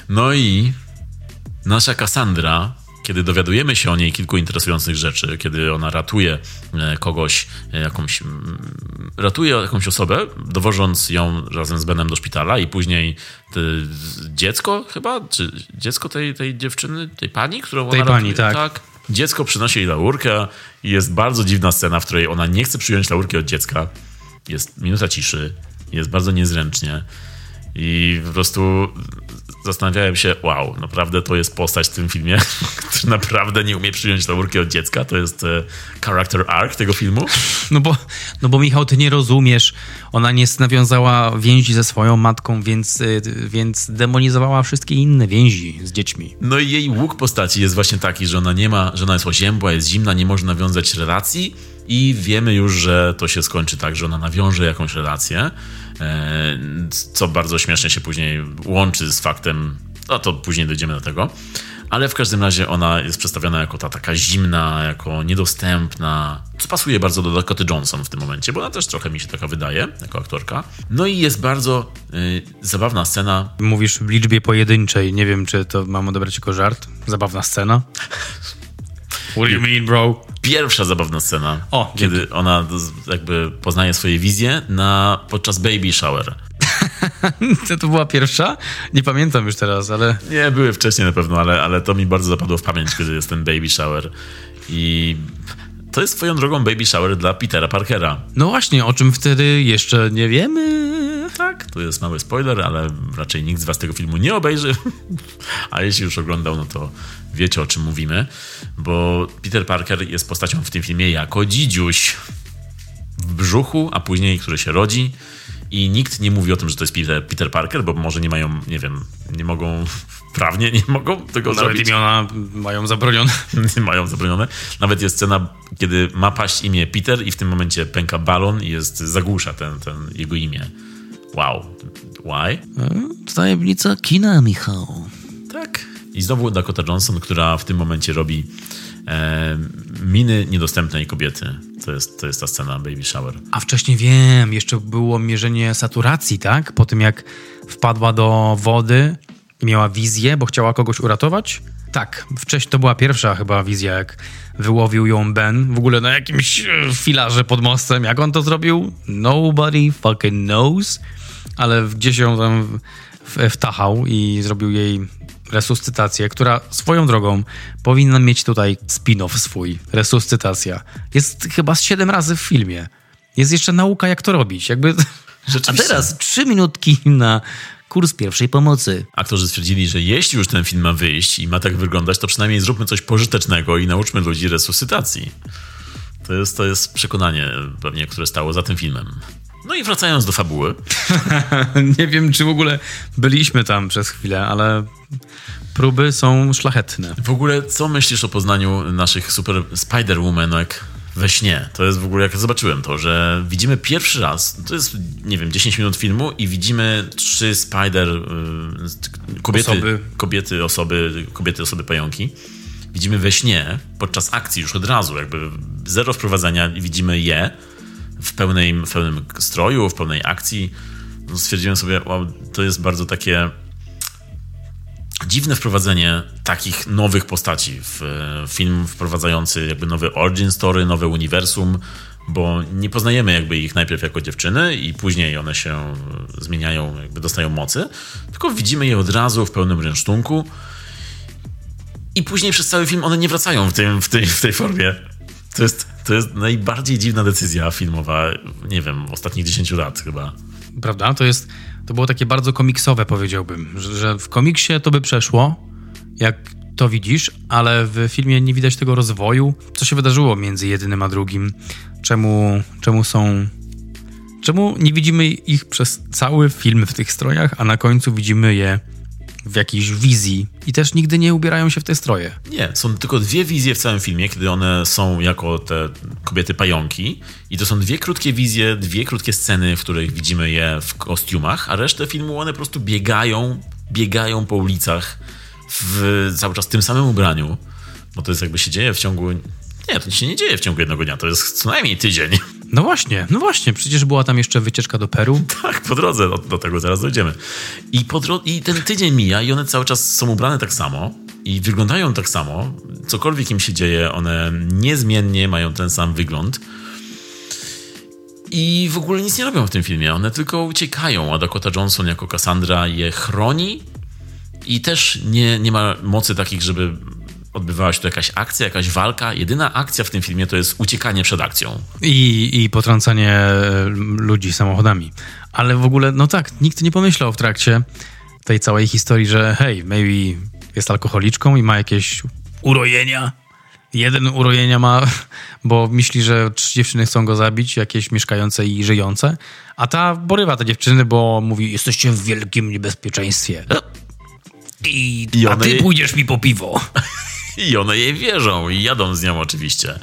No i nasza Cassandra, kiedy dowiadujemy się o niej kilku interesujących rzeczy, kiedy ona ratuje e, kogoś, e, jakąś, mm, ratuje jakąś osobę, dowożąc ją razem z Benem do szpitala i później te, dziecko chyba, czy dziecko tej, tej dziewczyny, tej pani, którą Tej ona pani, ratuje, tak. Dziecko przynosi jej laurkę i jest bardzo dziwna scena, w której ona nie chce przyjąć laurki od dziecka. Jest minuta ciszy, jest bardzo niezręcznie. I po prostu zastanawiałem się, wow, naprawdę to jest postać w tym filmie, który naprawdę nie umie przyjąć laurki od dziecka. To jest e, character arc tego filmu. No bo, no bo Michał, ty nie rozumiesz. Ona nie nawiązała więzi ze swoją matką, więc, y, więc demonizowała wszystkie inne więzi z dziećmi. No i jej łuk postaci jest właśnie taki, że ona nie ma, że ona jest oziębła, jest zimna, nie może nawiązać relacji i wiemy już, że to się skończy tak, że ona nawiąże jakąś relację, e, co bardzo śmiesznie się później łączy z faktem, no to później dojdziemy do tego, ale w każdym razie ona jest przedstawiona jako ta taka zimna, jako niedostępna, co pasuje bardzo do Dakota Johnson w tym momencie, bo ona też trochę mi się taka wydaje, jako aktorka. No i jest bardzo y, zabawna scena. Mówisz w liczbie pojedynczej, nie wiem, czy to mam odebrać jako żart. Zabawna scena. What do you mean, bro? Pierwsza zabawna scena, O, kiedy ona jakby poznaje swoje wizje na, podczas baby shower. Co to była pierwsza? Nie pamiętam już teraz, ale... Nie, były wcześniej na pewno, ale, ale to mi bardzo zapadło w pamięć, kiedy jest ten baby shower. I to jest swoją drogą baby shower dla Petera Parkera. No właśnie, o czym wtedy jeszcze nie wiemy. Tak, to jest mały spoiler, ale raczej nikt z was tego filmu nie obejrzy. A jeśli już oglądał, no to wiecie o czym mówimy. Bo Peter Parker jest postacią w tym filmie jako dzidziuś w brzuchu, a później, który się rodzi. I nikt nie mówi o tym, że to jest Peter, Peter Parker, bo może nie mają, nie wiem, nie mogą, prawnie nie mogą tego Nawet zrobić. imiona mają zabronione. Mają zabronione. Nawet jest scena, kiedy ma paść imię Peter i w tym momencie pęka balon i jest, zagłusza ten, ten jego imię. Wow. Why? Tajemnica kina, Michał. Tak. I znowu Dakota Johnson, która w tym momencie robi e, miny niedostępnej kobiety. To jest, to jest ta scena Baby Shower. A wcześniej wiem, jeszcze było mierzenie saturacji, tak? Po tym jak wpadła do wody i miała wizję, bo chciała kogoś uratować. Tak, wcześniej to była pierwsza chyba wizja, jak wyłowił ją Ben w ogóle na jakimś e, filarze pod mostem. Jak on to zrobił? Nobody fucking knows. Ale gdzieś ją tam wtachał i zrobił jej resuscytację, która swoją drogą powinna mieć tutaj spin-off swój. Resuscytacja. Jest chyba z siedem razy w filmie. Jest jeszcze nauka, jak to robić. Jakby... A teraz trzy minutki na kurs pierwszej pomocy. Aktorzy stwierdzili, że jeśli już ten film ma wyjść i ma tak wyglądać, to przynajmniej zróbmy coś pożytecznego i nauczmy ludzi resuscytacji. To jest, to jest przekonanie pewnie, które stało za tym filmem. No i wracając do fabuły. Nie wiem, czy w ogóle byliśmy tam przez chwilę, ale próby są szlachetne. W ogóle, co myślisz o poznaniu naszych super Spider-Womanek we śnie? To jest w ogóle, jak zobaczyłem to, że widzimy pierwszy raz, to jest, nie wiem, 10 minut filmu i widzimy trzy Spider... y, kobiety, Osoby. kobiety, osoby, kobiety, osoby pająki. Widzimy we śnie, podczas akcji już od razu, jakby zero wprowadzenia widzimy je w, pełnej, w pełnym stroju, w pełnej akcji. No, stwierdziłem sobie, wow, to jest bardzo takie dziwne wprowadzenie takich nowych postaci w e, film wprowadzający jakby nowy origin story, nowe uniwersum, bo nie poznajemy jakby ich najpierw jako dziewczyny i później one się zmieniają, jakby dostają mocy, tylko widzimy je od razu w pełnym rynsztunku i później przez cały film one nie wracają w, tym, w, tej, w tej formie. To jest, to jest najbardziej dziwna decyzja filmowa, nie wiem, ostatnich 10 lat chyba. Prawda? To jest, to było takie bardzo komiksowe, powiedziałbym, że, że w komiksie to by przeszło, jak to widzisz, ale w filmie nie widać tego rozwoju. Co się wydarzyło między jednym a drugim? Czemu, czemu są... Czemu nie widzimy ich przez cały film w tych strojach, a na końcu widzimy je w jakiejś wizji i też nigdy nie ubierają się w te stroje? Nie, są tylko dwie wizje w całym filmie, kiedy one są jako te kobiety pająki. I to są dwie krótkie wizje, dwie krótkie sceny, w których widzimy je w kostiumach, a resztę filmu one po prostu biegają, biegają po ulicach w cały czas tym samym ubraniu. Bo to jest jakby się dzieje w ciągu. Nie, to się nie dzieje w ciągu jednego dnia, to jest co najmniej tydzień. No właśnie, no właśnie, przecież była tam jeszcze wycieczka do Peru. Tak, po drodze, do, do tego zaraz dojdziemy. I, dro- I ten tydzień mija i one cały czas są ubrane tak samo i wyglądają tak samo. Cokolwiek im się dzieje, one niezmiennie mają ten sam wygląd. I w ogóle nic nie robią w tym filmie. One tylko uciekają, a Dakota Johnson jako Cassandra je chroni i też nie, nie ma mocy takich, żeby odbywała się tu jakaś akcja, jakaś walka. Jedyna akcja w tym filmie to jest uciekanie przed akcją. I, i potrącanie e, ludzi samochodami. Ale w ogóle, no tak, nikt nie pomyślał w trakcie, tej całej historii, że hej, maybe jest alkoholiczką i ma jakieś urojenia. Jeden urojenia ma, bo myśli, że trzy dziewczyny chcą go zabić, jakieś mieszkające i żyjące, a ta borywa te dziewczyny, bo mówi, jesteście w wielkim niebezpieczeństwie. I, I a ty pójdziesz mi po piwo. I one jej wierzą i jadą z nią oczywiście.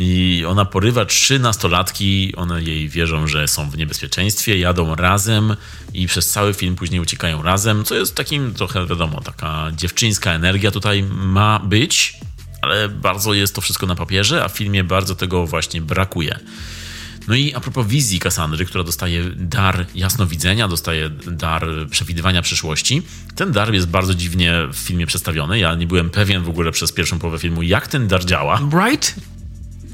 I ona porywa trzy nastolatki, one jej wierzą, że są w niebezpieczeństwie, jadą razem i przez cały film później uciekają razem, co jest takim trochę, wiadomo, taka dziewczyńska energia tutaj ma być, ale bardzo jest to wszystko na papierze, a w filmie bardzo tego właśnie brakuje. No i a propos wizji Kassandry, która dostaje dar jasnowidzenia, dostaje dar przewidywania przyszłości. Ten dar jest bardzo dziwnie w filmie przedstawiony. Ja nie byłem pewien w ogóle przez pierwszą połowę filmu, jak ten dar działa. Right?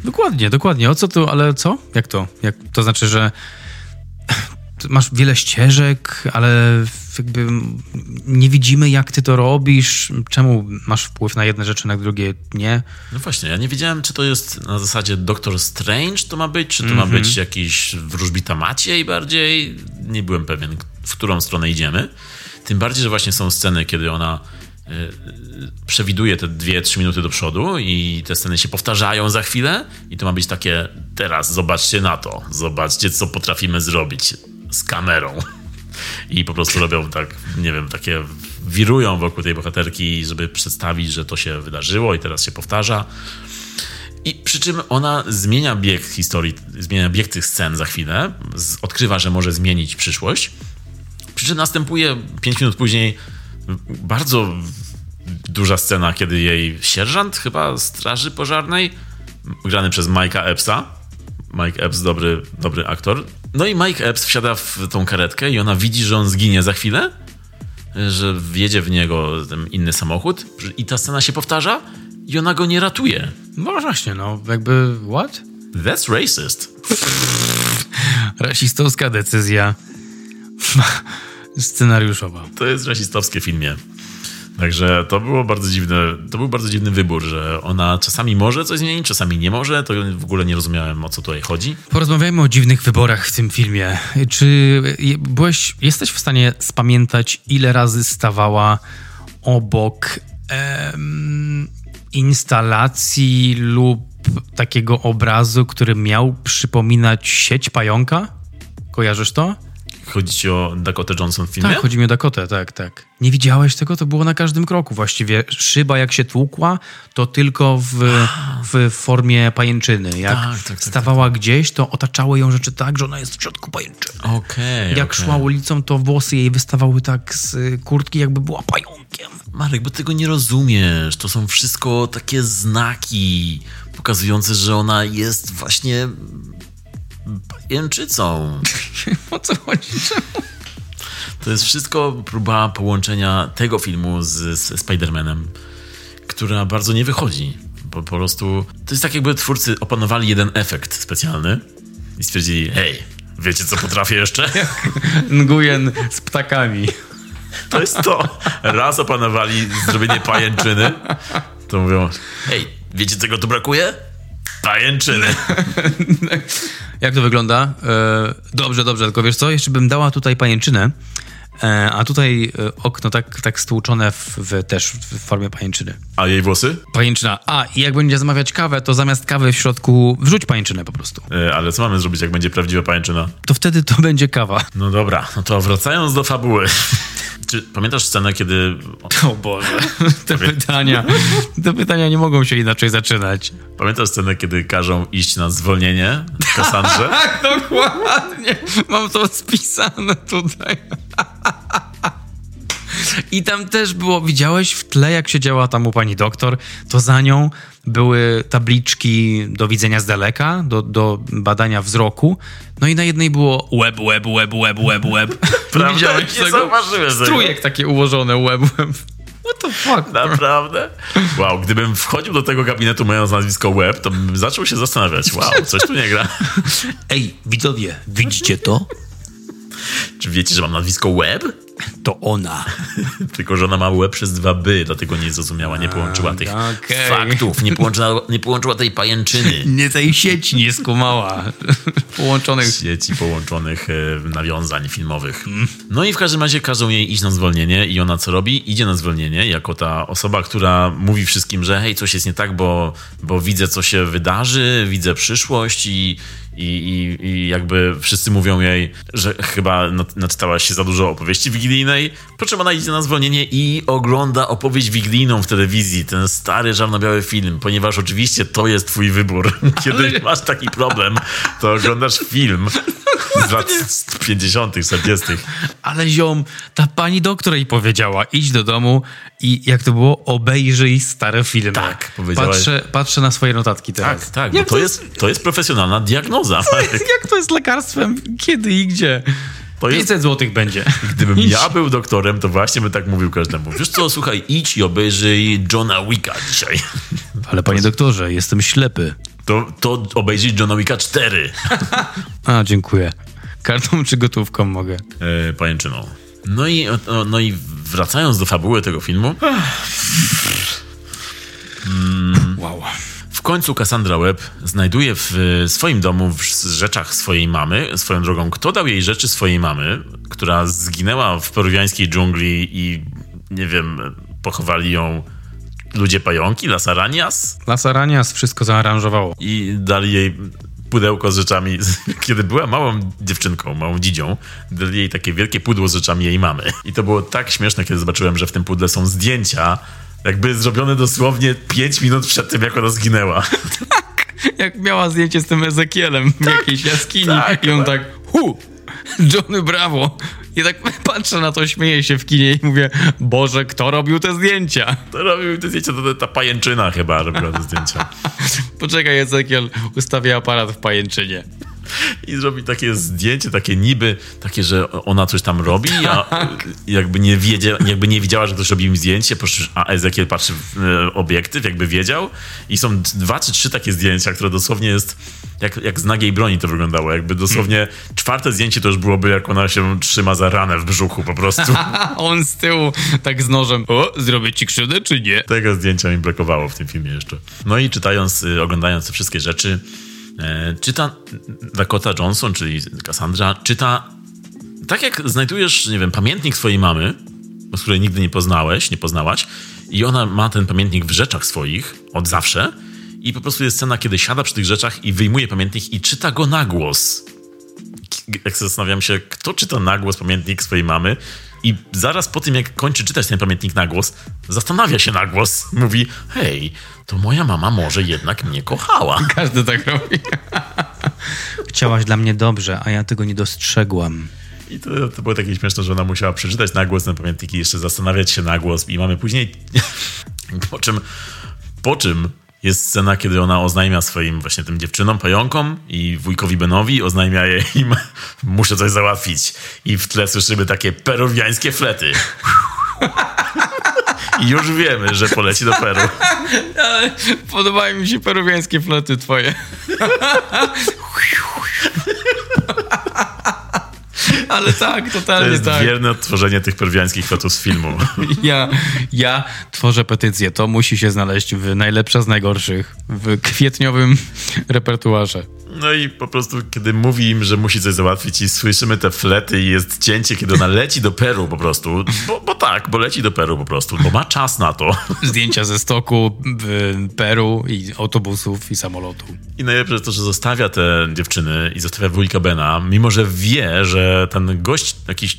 Dokładnie, dokładnie. O co tu, ale co? Jak to? Jak, to znaczy, że masz wiele ścieżek, ale jakby nie widzimy, jak ty to robisz. Czemu masz wpływ na jedne rzeczy, na drugie nie? No właśnie, ja nie wiedziałem, czy to jest na zasadzie Doctor Strange to ma być, czy to ma być jakiś wróżbita Maciej bardziej. Nie byłem pewien, w którą stronę idziemy. Tym bardziej, że właśnie są sceny, kiedy ona y, przewiduje te dwie, trzy minuty do przodu i te sceny się powtarzają za chwilę i to ma być takie teraz zobaczcie na to, zobaczcie co potrafimy zrobić z kamerą. I po prostu robią tak, nie wiem, takie wirują wokół tej bohaterki, żeby przedstawić, że to się wydarzyło i teraz się powtarza. I przy czym ona zmienia bieg historii, zmienia bieg tych scen za chwilę, odkrywa, że może zmienić przyszłość. Przy czym następuje 5 minut później bardzo duża scena, kiedy jej sierżant chyba straży pożarnej, grany przez Mike'a Epsa, Mike Epps, dobry, dobry aktor. No i Mike Epps wsiada w tą karetkę i ona widzi, że on zginie za chwilę, że wjedzie w niego inny samochód i ta scena się powtarza i ona go nie ratuje. No właśnie, no jakby what? That's racist. Rasistowska decyzja scenariuszowa. To jest rasistowskie filmie. Także to było bardzo dziwne, to był bardzo dziwny wybór, że ona czasami może coś zmienić, czasami nie może, to w ogóle nie rozumiałem o co tutaj chodzi. Porozmawiajmy o dziwnych wyborach w tym filmie. Czy byłeś, jesteś w stanie spamiętać, ile razy stawała obok em, instalacji lub takiego obrazu, który miał przypominać sieć pająka? Kojarzysz to? Chodzi ci o Dakota Johnson w filmie? Tak, chodzi mi o Dakotę, tak, tak. Nie widziałeś tego? To było na każdym kroku właściwie. Szyba jak się tłukła, to tylko w, w formie pajęczyny. Jak Tak, tak, tak, stawała gdzieś, to otaczały ją rzeczy tak, że ona jest w środku pajęczyny. Okej, Jak okej. szła ulicą, to włosy jej wystawały tak z kurtki, jakby była pająkiem. Marek, bo tego nie rozumiesz. To są wszystko takie znaki pokazujące, że ona jest właśnie pajęczycą. O co chodzi? To jest wszystko próba połączenia tego filmu z, z Spider-Manem, która bardzo nie wychodzi. Po, po prostu to jest tak, jakby twórcy opanowali jeden efekt specjalny i stwierdzili: hej, wiecie co potrafię jeszcze? Nguyen z ptakami. To jest to. Raz opanowali zrobienie pajęczyny, to mówią: hej, wiecie czego tu brakuje? Pajęczyny. Jak to wygląda? E, dobrze, dobrze, tylko wiesz co? Jeszcze bym dała tutaj pajęczynę, a tutaj e, okno tak, tak stłuczone w, w, też w formie pajęczyny. A jej włosy? Pajęczyna. A, i jak będzie zamawiać kawę, to zamiast kawy w środku wrzuć pajęczynę po prostu. E, ale co mamy zrobić, jak będzie prawdziwa pajęczyna? To wtedy to będzie kawa. No dobra, no to wracając do fabuły. Czy pamiętasz scenę, kiedy. O Boże. Te pytania, te pytania nie mogą się inaczej zaczynać. Pamiętasz scenę, kiedy każą iść na zwolnienie Kassandrze? Tak, dokładnie. Mam to spisane tutaj. I tam też było, widziałeś w tle, jak siedziała tam u pani doktor, to za nią były tabliczki do widzenia z daleka, do, do badania wzroku. No i na jednej było web, web, web, web, web, web. Prawda? Widziałeś Nie tego? zauważyłem. Strójek takie ułożone, web, web. What the fuck? Naprawdę? Wow, gdybym wchodził do tego gabinetu mając nazwisko Web, to bym zaczął się zastanawiać. Wow, coś tu nie gra. Ej, widzowie, widzicie to? Czy wiecie, że mam nazwisko Web? To ona. Tylko, że ona ma łeb przez dwa by, dlatego nie zrozumiała, nie połączyła tych okej. faktów, nie połączyła, nie połączyła tej pajęczyny. Nie tej sieci nie skumała. Połączonych. sieci połączonych e, nawiązań filmowych. No i w każdym razie każą jej iść na zwolnienie i ona co robi? Idzie na zwolnienie jako ta osoba, która mówi wszystkim, że hej, coś jest nie tak, bo, bo widzę, co się wydarzy, widzę przyszłość i, i, i, i jakby wszyscy mówią jej, że chyba naczytała się za dużo opowieści wigilijnej, po czym ona idzie na zwolnienie i ogląda opowieść wigilijną w telewizji, ten stary, czarno-biały film, ponieważ oczywiście to jest twój wybór. Kiedy masz taki problem, to oglądasz film z lat 50., 40. Ale ziom, ta pani doktor jej powiedziała, idź do domu i jak to było, obejrzyj stare filmy. Tak, powiedziałaś. Patrzę, patrzę na swoje notatki teraz. Tak, tak, bo to jest, to jest profesjonalna diagnoza. Marek. Jak to jest lekarstwem? Kiedy i gdzie? To jest- 500 złotych będzie. Gdybym Idź. ja był doktorem, to właśnie bym tak mówił każdemu. Wiesz co, słuchaj, idź i obejrzyj Johna Wicka dzisiaj. Ale panie doktorze, jestem ślepy. To, to obejrzyj Johna Wicka 4. A, dziękuję. Kartą czy gotówką mogę? E, pajęczyną. No i, o, no i wracając do fabuły tego filmu, Wow. w końcu Cassandra Webb znajduje w swoim domu, w rzeczach swojej mamy, swoją drogą, kto dał jej rzeczy swojej mamy, która zginęła w peruwiańskiej dżungli i nie wiem, pochowali ją ludzie pająki, Las Arañas Las Aranias wszystko zaaranżowało. i dali jej pudełko z rzeczami. Kiedy była małą dziewczynką, małą dzidzią, dali jej takie wielkie pudło z rzeczami jej mamy. I to było tak śmieszne, kiedy zobaczyłem, że w tym pudle są zdjęcia, jakby zrobione dosłownie 5 minut przed tym, jak ona zginęła. Jak miała zdjęcie z tym Ezekielem w jakiejś jaskini tak, i on tak. tak, hu, Johnny Bravo. I tak patrzę na to, śmieję się w kinie i mówię, Boże, kto robił te zdjęcia? To robił te zdjęcia, to ta pajęczyna chyba robiła te zdjęcia. Poczekaj, Ezekiel, ustawię aparat w pajęczynie. I zrobi takie zdjęcie, takie niby, takie, że ona coś tam robi, a jakby nie, wiedzie, jakby nie widziała, że ktoś robi im zdjęcie, a Ezekiel patrzy w e, obiektyw, jakby wiedział. I są dwa czy trzy takie zdjęcia, które dosłownie jest, jak, jak z nagiej broni to wyglądało. Jakby dosłownie czwarte zdjęcie to już byłoby, jak ona się trzyma za ranę w brzuchu po prostu. On z tyłu tak z nożem, o, zrobię ci krzywdę czy nie? Tego zdjęcia mi brakowało w tym filmie jeszcze. No i czytając, y, oglądając te wszystkie rzeczy, czyta Dakota Johnson, czyli Cassandra, czyta tak jak znajdujesz, nie wiem, pamiętnik swojej mamy, z której nigdy nie poznałeś, nie poznałaś i ona ma ten pamiętnik w rzeczach swoich od zawsze i po prostu jest scena, kiedy siada przy tych rzeczach i wyjmuje pamiętnik i czyta go na głos. Jak zastanawiam się, kto czyta na głos pamiętnik swojej mamy i zaraz po tym, jak kończy czytać ten pamiętnik na głos, zastanawia się na głos. Mówi, hej, to moja mama może jednak mnie kochała. Każdy tak robi. Chciałaś dla mnie dobrze, a ja tego nie dostrzegłam. I to, to było takie śmieszne, że ona musiała przeczytać na głos ten pamiętnik i jeszcze zastanawiać się na głos. I mamy później, po czym, po czym jest scena, kiedy ona oznajmia swoim właśnie tym dziewczynom, pająkom i wujkowi Benowi, oznajmia jej im, muszę coś załatwić. I w tle słyszymy takie peruwiańskie flety. I już wiemy, że poleci do Peru. Ale podobają mi się peruwiańskie floty twoje. Ale tak, To totalnie jest tak. wierne odtworzenie tych peruwiańskich flotów z filmu. Ja, ja tworzę petycję. To musi się znaleźć w najlepsza z najgorszych, w kwietniowym repertuarze. No i po prostu, kiedy mówi im, że musi coś załatwić i słyszymy te flety i jest cięcie, kiedy ona leci do Peru po prostu, bo, bo tak, bo leci do Peru po prostu, bo ma czas na to. Zdjęcia ze stoku Peru i autobusów i samolotu. I najlepsze jest to, że zostawia te dziewczyny i zostawia wujka Bena, mimo że wie, że ten gość, jakiś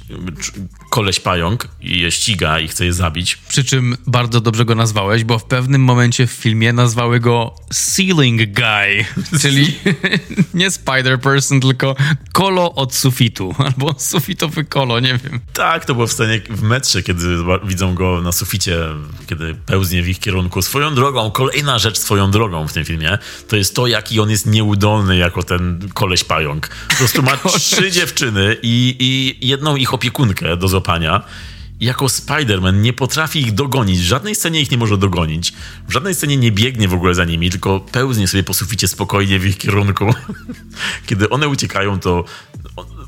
koleś pająk je ściga i chce je zabić. Przy czym bardzo dobrze go nazwałeś, bo w pewnym momencie w filmie nazwały go Ceiling Guy, czyli nie Spider Person, tylko kolo od sufitu, albo sufitowy kolo, nie wiem. Tak, to było w scenie w metrze, kiedy widzą go na suficie, kiedy pełznie w ich kierunku. Swoją drogą, kolejna rzecz swoją drogą w tym filmie, to jest to, jaki on jest nieudolny jako ten koleś pająk. Po prostu ma trzy dziewczyny i, i jedną ich opiekunkę do złapania. Jako Spider-Man nie potrafi ich dogonić. W żadnej scenie ich nie może dogonić. W żadnej scenie nie biegnie w ogóle za nimi, tylko pełznie sobie po suficie spokojnie w ich kierunku. Kiedy one uciekają, to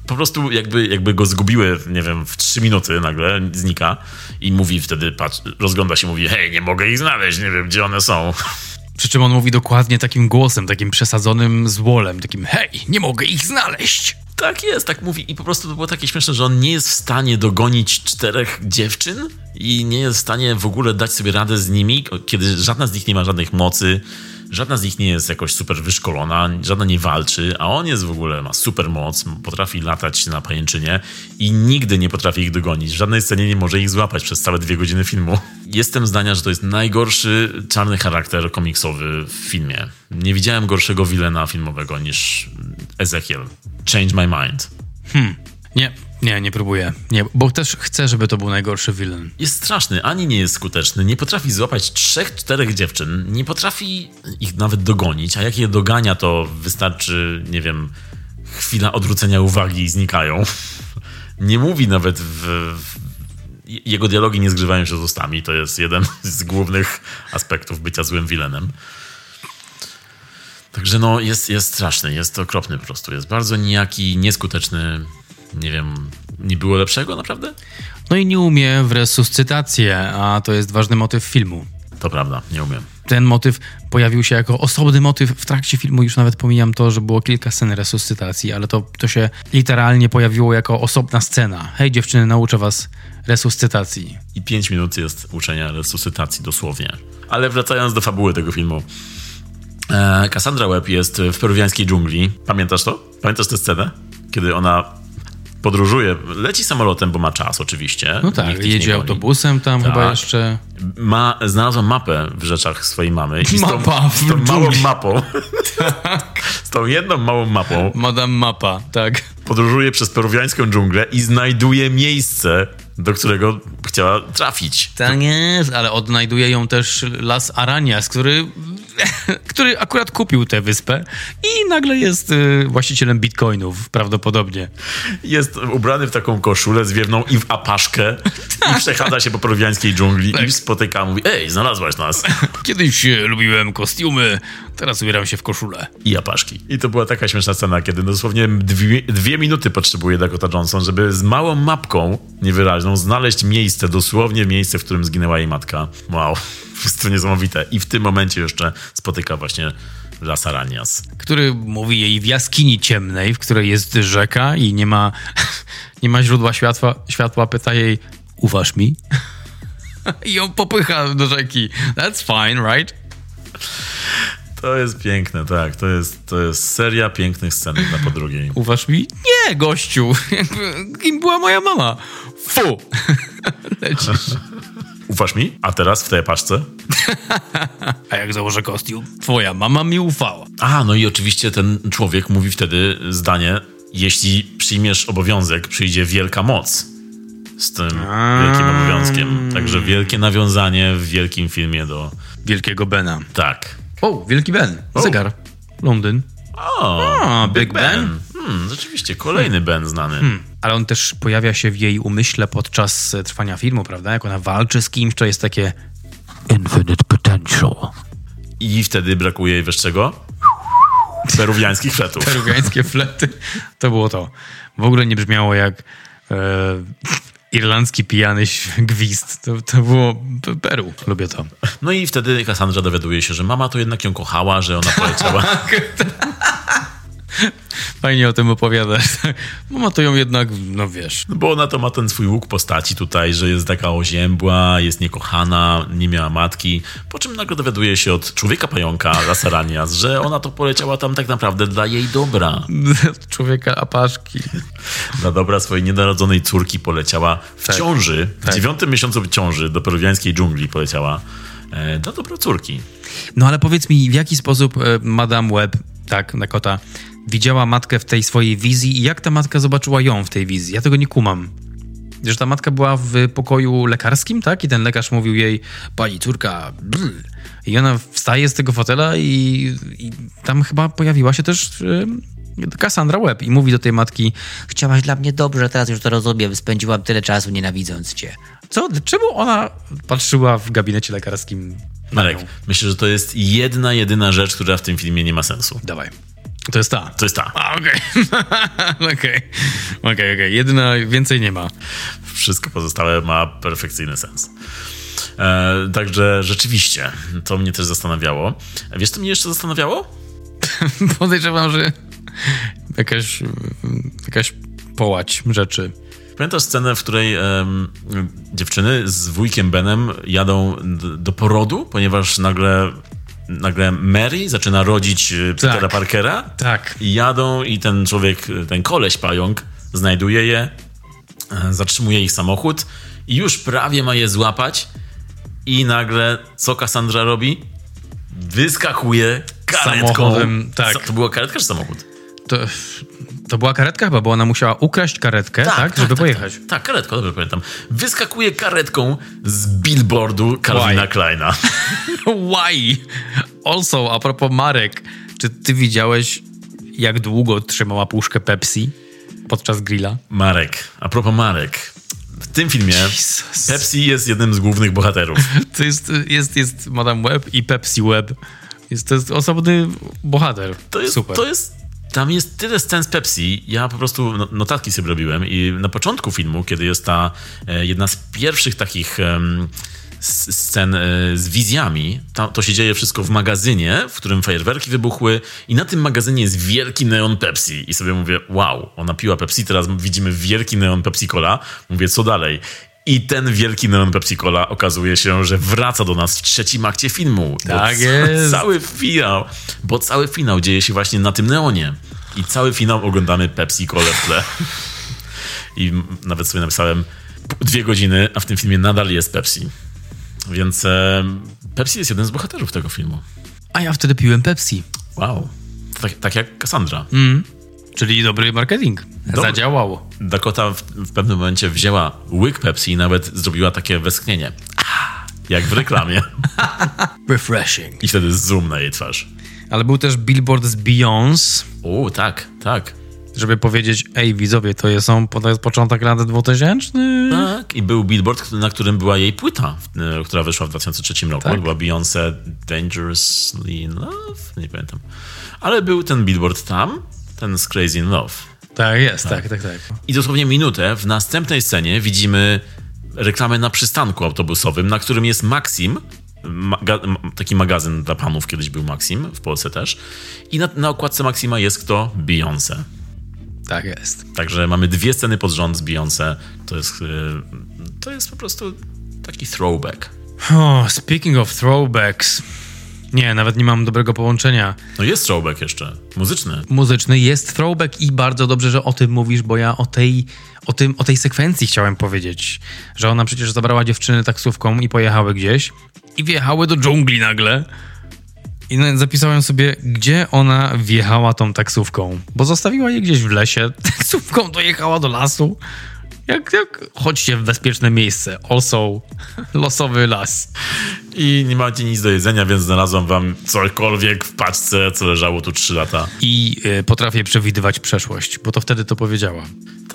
po prostu jakby, jakby go zgubiły, nie wiem, w trzy minuty nagle znika i mówi wtedy, patrz, rozgląda się, mówi, hej, nie mogę ich znaleźć, nie wiem, gdzie one są. Przy czym on mówi dokładnie takim głosem, takim przesadzonym złolem, takim hej, nie mogę ich znaleźć. Tak jest, tak mówi i po prostu to było takie śmieszne, że on nie jest w stanie dogonić czterech dziewczyn i nie jest w stanie w ogóle dać sobie radę z nimi, kiedy żadna z nich nie ma żadnych mocy, Żadna z nich nie jest jakoś super wyszkolona, żadna nie walczy, a on jest w ogóle, ma super moc, potrafi latać na pajęczynie i nigdy nie potrafi ich dogonić. W żadnej scenie nie może ich złapać przez całe dwie godziny filmu. Jestem zdania, że to jest najgorszy czarny charakter komiksowy w filmie. Nie widziałem gorszego wilena filmowego niż Ezekiel. Change my mind. Hmm. Nie, nie, nie próbuję. Nie, bo też chcę, żeby to był najgorszy villain. Jest straszny, ani nie jest skuteczny, nie potrafi złapać trzech, czterech dziewczyn, nie potrafi ich nawet dogonić, a jak je dogania, to wystarczy, nie wiem, chwila odwrócenia uwagi i znikają. Nie mówi nawet w, jego dialogi nie zgrywają się z ustami. To jest jeden z głównych aspektów bycia złym villainem. Także no, jest, jest straszny, jest okropny po prostu. Jest bardzo nijaki, nieskuteczny, nie wiem, nie było lepszego naprawdę? No i nie umie w resuscytację, a to jest ważny motyw filmu. To prawda, nie umiem. Ten motyw pojawił się jako osobny motyw w trakcie filmu. Już nawet pomijam to, że było kilka scen resuscytacji, ale to, to się literalnie pojawiło jako osobna scena. Hej dziewczyny, nauczę was resuscytacji. I pięć minut jest uczenia resuscytacji dosłownie. Ale wracając do fabuły tego filmu. E, Cassandra Webb jest w peruwiańskiej dżungli. Pamiętasz to? Pamiętasz tę scenę? Kiedy ona podróżuje, leci samolotem, bo ma czas oczywiście. No tak, jedzie autobusem tam tak. chyba jeszcze. Ma, znalazła mapę w rzeczach swojej mamy. I Mapa z tą, z tą małą mapą. tak. Z tą jedną małą mapą. Madame Mapa, tak. Podróżuje przez peruwiańską dżunglę i znajduje miejsce, do którego chciała trafić. Tak jest, ale odnajduje ją też Las Arañas, który który akurat kupił tę wyspę i nagle jest y, właścicielem bitcoinów, prawdopodobnie. Jest ubrany w taką koszulę zwiewną i w apaszkę i przechadza się po peruwiańskiej dżungli tak. i spotyka, mówi, ej, znalazłaś nas. Kiedyś lubiłem kostiumy, teraz ubieram się w koszulę. I apaszki. I to była taka śmieszna scena, kiedy dosłownie dwie, dwie minuty potrzebuje Dakota Johnson, żeby z małą mapką niewyraźną znaleźć miejsce, dosłownie miejsce, w którym zginęła jej matka. Wow jest to niesamowite. I w tym momencie jeszcze spotyka właśnie Las Aranias. Który mówi jej w jaskini ciemnej, w której jest rzeka i nie ma, nie ma źródła światła, światła, pyta jej, uważ mi? I ją popycha do rzeki. That's fine, right? To jest piękne, tak. To jest, to jest seria pięknych scen na po drugiej. Uważ mi? Nie, gościu. Kim była moja mama? Fu! Lecisz. Ufasz mi? A teraz w tej paczce? A jak założę kostium? Twoja mama mi ufała. A, no i oczywiście ten człowiek mówi wtedy zdanie, jeśli przyjmiesz obowiązek, przyjdzie wielka moc z tym wielkim obowiązkiem. Także wielkie nawiązanie w wielkim filmie do... Wielkiego Bena. Tak. O, Wielki Ben. Zegar. Londyn. O, A, Big, Big Ben. ben. Hmm, rzeczywiście, kolejny Ben znany. Hmm. Ale on też pojawia się w jej umyśle podczas trwania filmu, prawda? Jak ona walczy z kimś, to jest takie infinite potential. I wtedy brakuje jej wiesz czego? Peruwiańskich fletów. Peruwiańskie flety. To było to. W ogóle nie brzmiało jak e, irlandzki pijany gwizd. To, to było Peru. Lubię to. No i wtedy Cassandra dowiaduje się, że mama to jednak ją kochała, że ona poleciała. Fajnie o tym opowiadasz. Mama to ją jednak, no wiesz. No bo ona to ma ten swój łuk postaci tutaj, że jest taka oziębła, jest niekochana, nie miała matki. Po czym nagle dowiaduje się od człowieka pająka, Lasaranias, że ona to poleciała tam tak naprawdę dla jej dobra. człowieka apaszki. Dla dobra swojej nienarodzonej córki poleciała w tak. ciąży, w tak. dziewiątym miesiącu ciąży do peruwiańskiej dżungli poleciała e, dla dobra córki. No ale powiedz mi, w jaki sposób e, Madame Webb, tak, Nakota, widziała matkę w tej swojej wizji i jak ta matka zobaczyła ją w tej wizji. Ja tego nie kumam. Że ta matka była w pokoju lekarskim, tak? I ten lekarz mówił jej, pani córka, brr. i ona wstaje z tego fotela i, i tam chyba pojawiła się też yy, Cassandra Webb i mówi do tej matki, chciałaś dla mnie dobrze, teraz już to rozumiem, spędziłam tyle czasu nienawidząc cię. Co? Czemu ona patrzyła w gabinecie lekarskim Marek, myślę, że to jest jedna, jedyna rzecz, która w tym filmie nie ma sensu. Dawaj. To jest ta. To jest ta. A, Okej. Okej. Okej, okej. Jedyna, więcej nie ma. Wszystko pozostałe ma perfekcyjny sens. E, także rzeczywiście, to mnie też zastanawiało. Wiesz, co mnie jeszcze zastanawiało? Podejrzewam, że jakaś, jakaś połać rzeczy. Pamiętasz scenę, w której em, dziewczyny z wujkiem Benem jadą do porodu, ponieważ nagle, nagle Mary zaczyna rodzić e, Petera Parkera? Tak. I jadą i ten człowiek, ten koleś pająk znajduje je, e, zatrzymuje ich samochód i już prawie ma je złapać i nagle co Cassandra robi? Wyskakuje karetką. Samochodem, tak. To była karetka czy samochód? To, to była karetka chyba, bo ona musiała ukraść karetkę, tak, żeby pojechać. Tak, tak, karetką, dobrze pamiętam. Wyskakuje karetką z billboardu Calvina Why? Kleina. Why? Also, a propos Marek, czy ty widziałeś, jak długo trzymała puszkę Pepsi podczas grilla? Marek, a propos Marek. W tym filmie Jesus. Pepsi jest jednym z głównych bohaterów. To jest, jest, jest Madame Web i Pepsi Web. Jest, to jest osobny bohater. To jest, Super. to jest tam jest tyle scen z Pepsi. Ja po prostu no- notatki sobie robiłem i na początku filmu, kiedy jest ta e, jedna z pierwszych takich scen e, z wizjami, to, to się dzieje wszystko w magazynie, w którym fajerwerki wybuchły i na tym magazynie jest wielki neon Pepsi i sobie mówię, wow, ona piła Pepsi, teraz widzimy wielki neon Pepsi Cola. Mówię, co dalej? I ten wielki neon Pepsi Cola okazuje się, że wraca do nas w trzecim akcie filmu. Tak jest. Cały finał, bo cały finał dzieje się właśnie na tym neonie. I cały finał oglądamy Pepsi Colę w tle. I nawet sobie napisałem dwie godziny, a w tym filmie nadal jest Pepsi. Więc e, Pepsi jest jeden z bohaterów tego filmu. A ja wtedy piłem Pepsi. Wow. Tak, tak jak Cassandra. Czyli dobry marketing. Dobry. Zadziałało. Dakota w, w pewnym momencie wzięła łyk Pepsi i nawet zrobiła takie westchnienie. Jak w reklamie. Refreshing. I wtedy zoom na jej twarz. Ale był też billboard z Beyoncé, O, tak, tak. żeby powiedzieć, ej widzowie, to jest, są, to jest początek lat 2000. Tak, i był billboard, na którym była jej płyta, e, która wyszła w 2003 roku. Tak. Była Beyoncé Dangerously in Love? Nie pamiętam. Ale był ten billboard tam, ten z Crazy in Love. Tak jest, tak, tak, tak. I dosłownie minutę w następnej scenie widzimy reklamę na przystanku autobusowym, na którym jest Maxim, maga- taki magazyn dla panów kiedyś był Maxim, w Polsce też. I na, na okładce Maxima jest kto? Beyoncé. Tak jest. Także mamy dwie sceny pod rząd z Beyoncé. To jest, e, to jest po prostu taki throwback. O, speaking of throwbacks. Nie, nawet nie mam dobrego połączenia. No jest throwback jeszcze, muzyczny. Muzyczny jest throwback i bardzo dobrze, że o tym mówisz, bo ja o tej, o tym, o tej sekwencji chciałem powiedzieć. Że ona przecież zabrała dziewczyny taksówką i pojechały gdzieś i wjechały do dżungli nagle. I zapisałem sobie, gdzie ona wjechała tą taksówką. Bo zostawiła je gdzieś w lesie. Taksówką dojechała do lasu. Jak, jak, chodźcie w bezpieczne miejsce. Also, losowy las. I nie macie nic do jedzenia, więc znalazłam wam cokolwiek w paczce, co leżało tu 3 lata. I y, potrafię przewidywać przeszłość, bo to wtedy to powiedziała.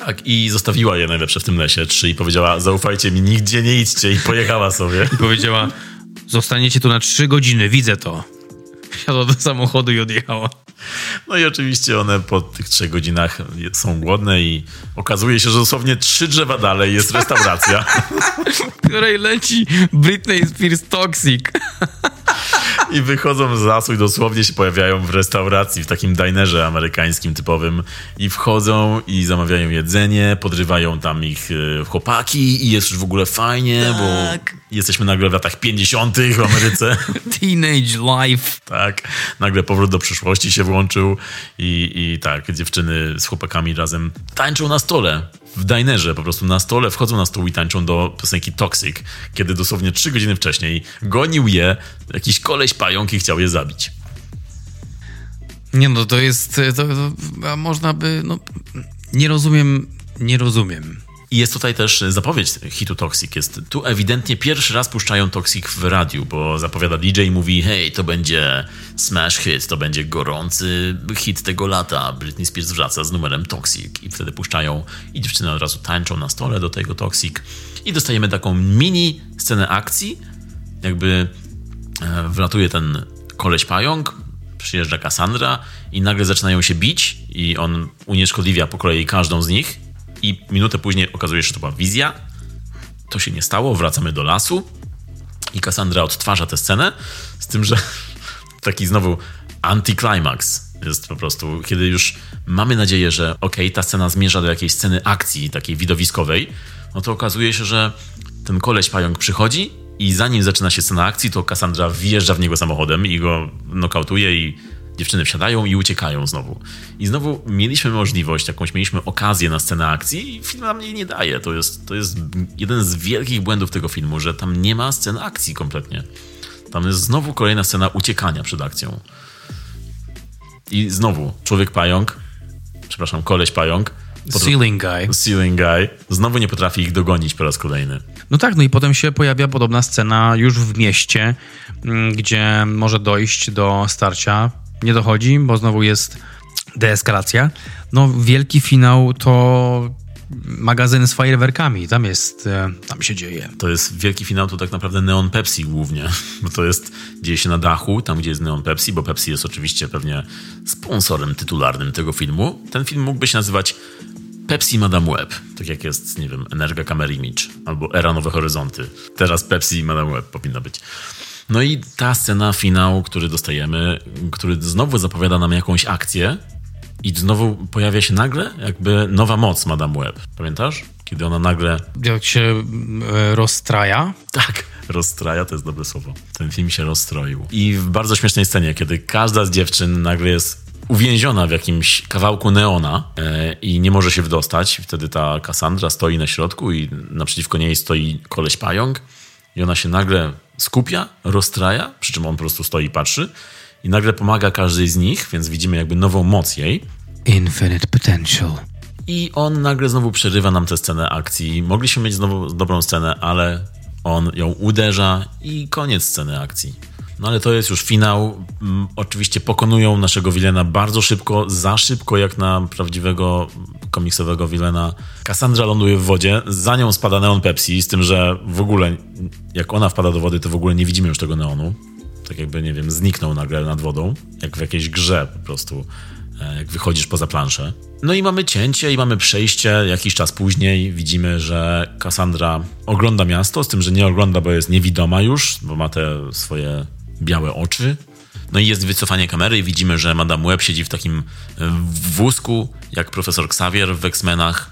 Tak, i zostawiła je najlepsze w tym lesie, trzy, i powiedziała, zaufajcie mi, nigdzie nie idźcie, i pojechała sobie. I powiedziała, zostaniecie tu na trzy godziny, widzę to. Siadła do samochodu i odjechała. No i oczywiście one po tych trzech godzinach są głodne i okazuje się, że dosłownie trzy drzewa dalej jest restauracja. W której leci Britney Spears Toxic. I wychodzą z lasu i dosłownie się pojawiają w restauracji, w takim dinerze amerykańskim typowym. I wchodzą i zamawiają jedzenie, podrywają tam ich e, chłopaki i jest już w ogóle fajnie, Tak. bo jesteśmy nagle w latach 50. w Ameryce. Teenage life. tak, nagle powrót do przyszłości się włączył i, i tak, dziewczyny z chłopakami razem tańczą na stole. W dinerze, po prostu na stole, wchodzą na stół i tańczą do piosenki Toxic, kiedy dosłownie trzy godziny wcześniej gonił je jakiś koleś pająk i chciał je zabić. Nie no, to jest, to, to można by, no, nie rozumiem, nie rozumiem. I jest tutaj też zapowiedź hitu Toxic. Jest tu ewidentnie pierwszy raz puszczają Toxic w radiu, bo zapowiada DJ i mówi: Hej, to będzie smash hit, to będzie gorący hit tego lata. Britney Spears wraca z numerem Toxic. I wtedy puszczają i dziewczyny od razu tańczą na stole do tego Toxic. I dostajemy taką mini scenę akcji. Jakby e, wlatuje ten koleś pająk, przyjeżdża Cassandra i nagle zaczynają się bić i on unieszkodliwia po kolei każdą z nich i minutę później okazuje się, że to była wizja. To się nie stało, wracamy do lasu i Cassandra odtwarza tę scenę z tym, że taki znowu anticlimax jest po prostu, kiedy już mamy nadzieję, że okej, okay, ta scena zmierza do jakiejś sceny akcji takiej widowiskowej, no to okazuje się, że ten koleś pająk przychodzi i zanim zaczyna się scena akcji, to Cassandra wjeżdża w niego samochodem i go nokautuje i dziewczyny wsiadają i uciekają znowu. I znowu mieliśmy możliwość, jakąś mieliśmy okazję na scenę akcji i film nam jej nie daje. To jest, to jest jeden z wielkich błędów tego filmu, że tam nie ma scen akcji kompletnie. Tam jest znowu kolejna scena uciekania przed akcją. I znowu, człowiek pająk, przepraszam, koleś pająk. Ceiling Guy. Ceiling Guy. Znowu nie potrafi ich dogonić po raz kolejny. No tak, no i potem się pojawia podobna scena już w mieście, mm, gdzie może dojść do starcia. Nie dochodzi, bo znowu jest deeskalacja. No, wielki finał to magazyn z fajerwerkami. Tam jest, e, tam się dzieje. To jest wielki finał, to tak naprawdę Neon Pepsi głównie, bo to jest, dzieje się na dachu, tam gdzie jest Neon Pepsi, bo Pepsi jest oczywiście pewnie sponsorem tytularnym tego filmu. Ten film mógłby się nazywać Pepsi Madame Web, tak jak jest, nie wiem, Energa Camera Image albo Era Nowe Horyzonty. Teraz Pepsi Madame Web powinna być. No i ta scena, finał, który dostajemy, który znowu zapowiada nam jakąś akcję, i znowu pojawia się nagle jakby nowa moc Madame Web. Pamiętasz? Kiedy ona nagle... Jak się e, rozstraja? Tak, rozstraja to jest dobre słowo. Ten film się rozstroił. I w bardzo śmiesznej scenie, kiedy każda z dziewczyn nagle jest uwięziona w jakimś kawałku neona e, i nie może się wdostać. Wtedy ta Cassandra stoi na środku i naprzeciwko niej stoi koleś pająk i ona się nagle skupia, rozstraja, przy czym on po prostu stoi i patrzy i nagle pomaga każdej z nich, więc widzimy jakby nową moc jej. Infinite potential. I on nagle znowu przerywa nam tę scenę akcji. Mogliśmy mieć znowu dobrą scenę, ale on ją uderza i koniec sceny akcji. No ale to jest już finał. Mm, oczywiście pokonują naszego Wilena bardzo szybko, za szybko jak na prawdziwego komiksowego Wilena. Cassandra ląduje w wodzie, za nią spada neon Pepsi, z tym, że w ogóle jak ona wpada do wody, to w ogóle nie widzimy już tego neonu tak jakby, nie wiem, zniknął nagle nad wodą, jak w jakiejś grze po prostu, e, jak wychodzisz poza planszę. No i mamy cięcie i mamy przejście. Jakiś czas później widzimy, że Cassandra ogląda miasto, z tym, że nie ogląda, bo jest niewidoma już, bo ma te swoje białe oczy. No i jest wycofanie kamery i widzimy, że Madame Web siedzi w takim e, wózku, jak profesor Xavier w X-Menach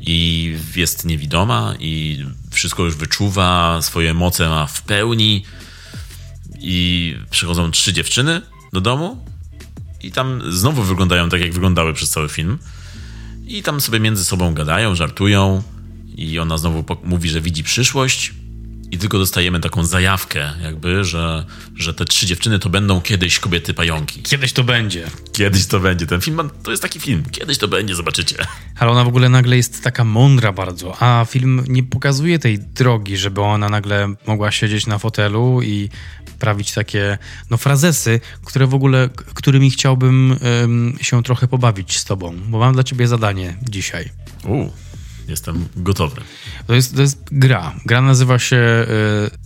i jest niewidoma i wszystko już wyczuwa, swoje moce ma w pełni i przychodzą trzy dziewczyny do domu i tam znowu wyglądają tak, jak wyglądały przez cały film. I tam sobie między sobą gadają, żartują i ona znowu mówi, że widzi przyszłość i tylko dostajemy taką zajawkę, jakby, że, że te trzy dziewczyny to będą kiedyś kobiety pająki. Kiedyś to będzie. Kiedyś to będzie. Ten film to jest taki film. Kiedyś to będzie, zobaczycie. Ale ona w ogóle nagle jest taka mądra bardzo, a film nie pokazuje tej drogi, żeby ona nagle mogła siedzieć na fotelu i prawić takie no, frazesy, które w ogóle, którymi chciałbym um, się trochę pobawić z tobą, bo mam dla ciebie zadanie dzisiaj. U, jestem gotowy. To jest, to jest gra. Gra nazywa się y,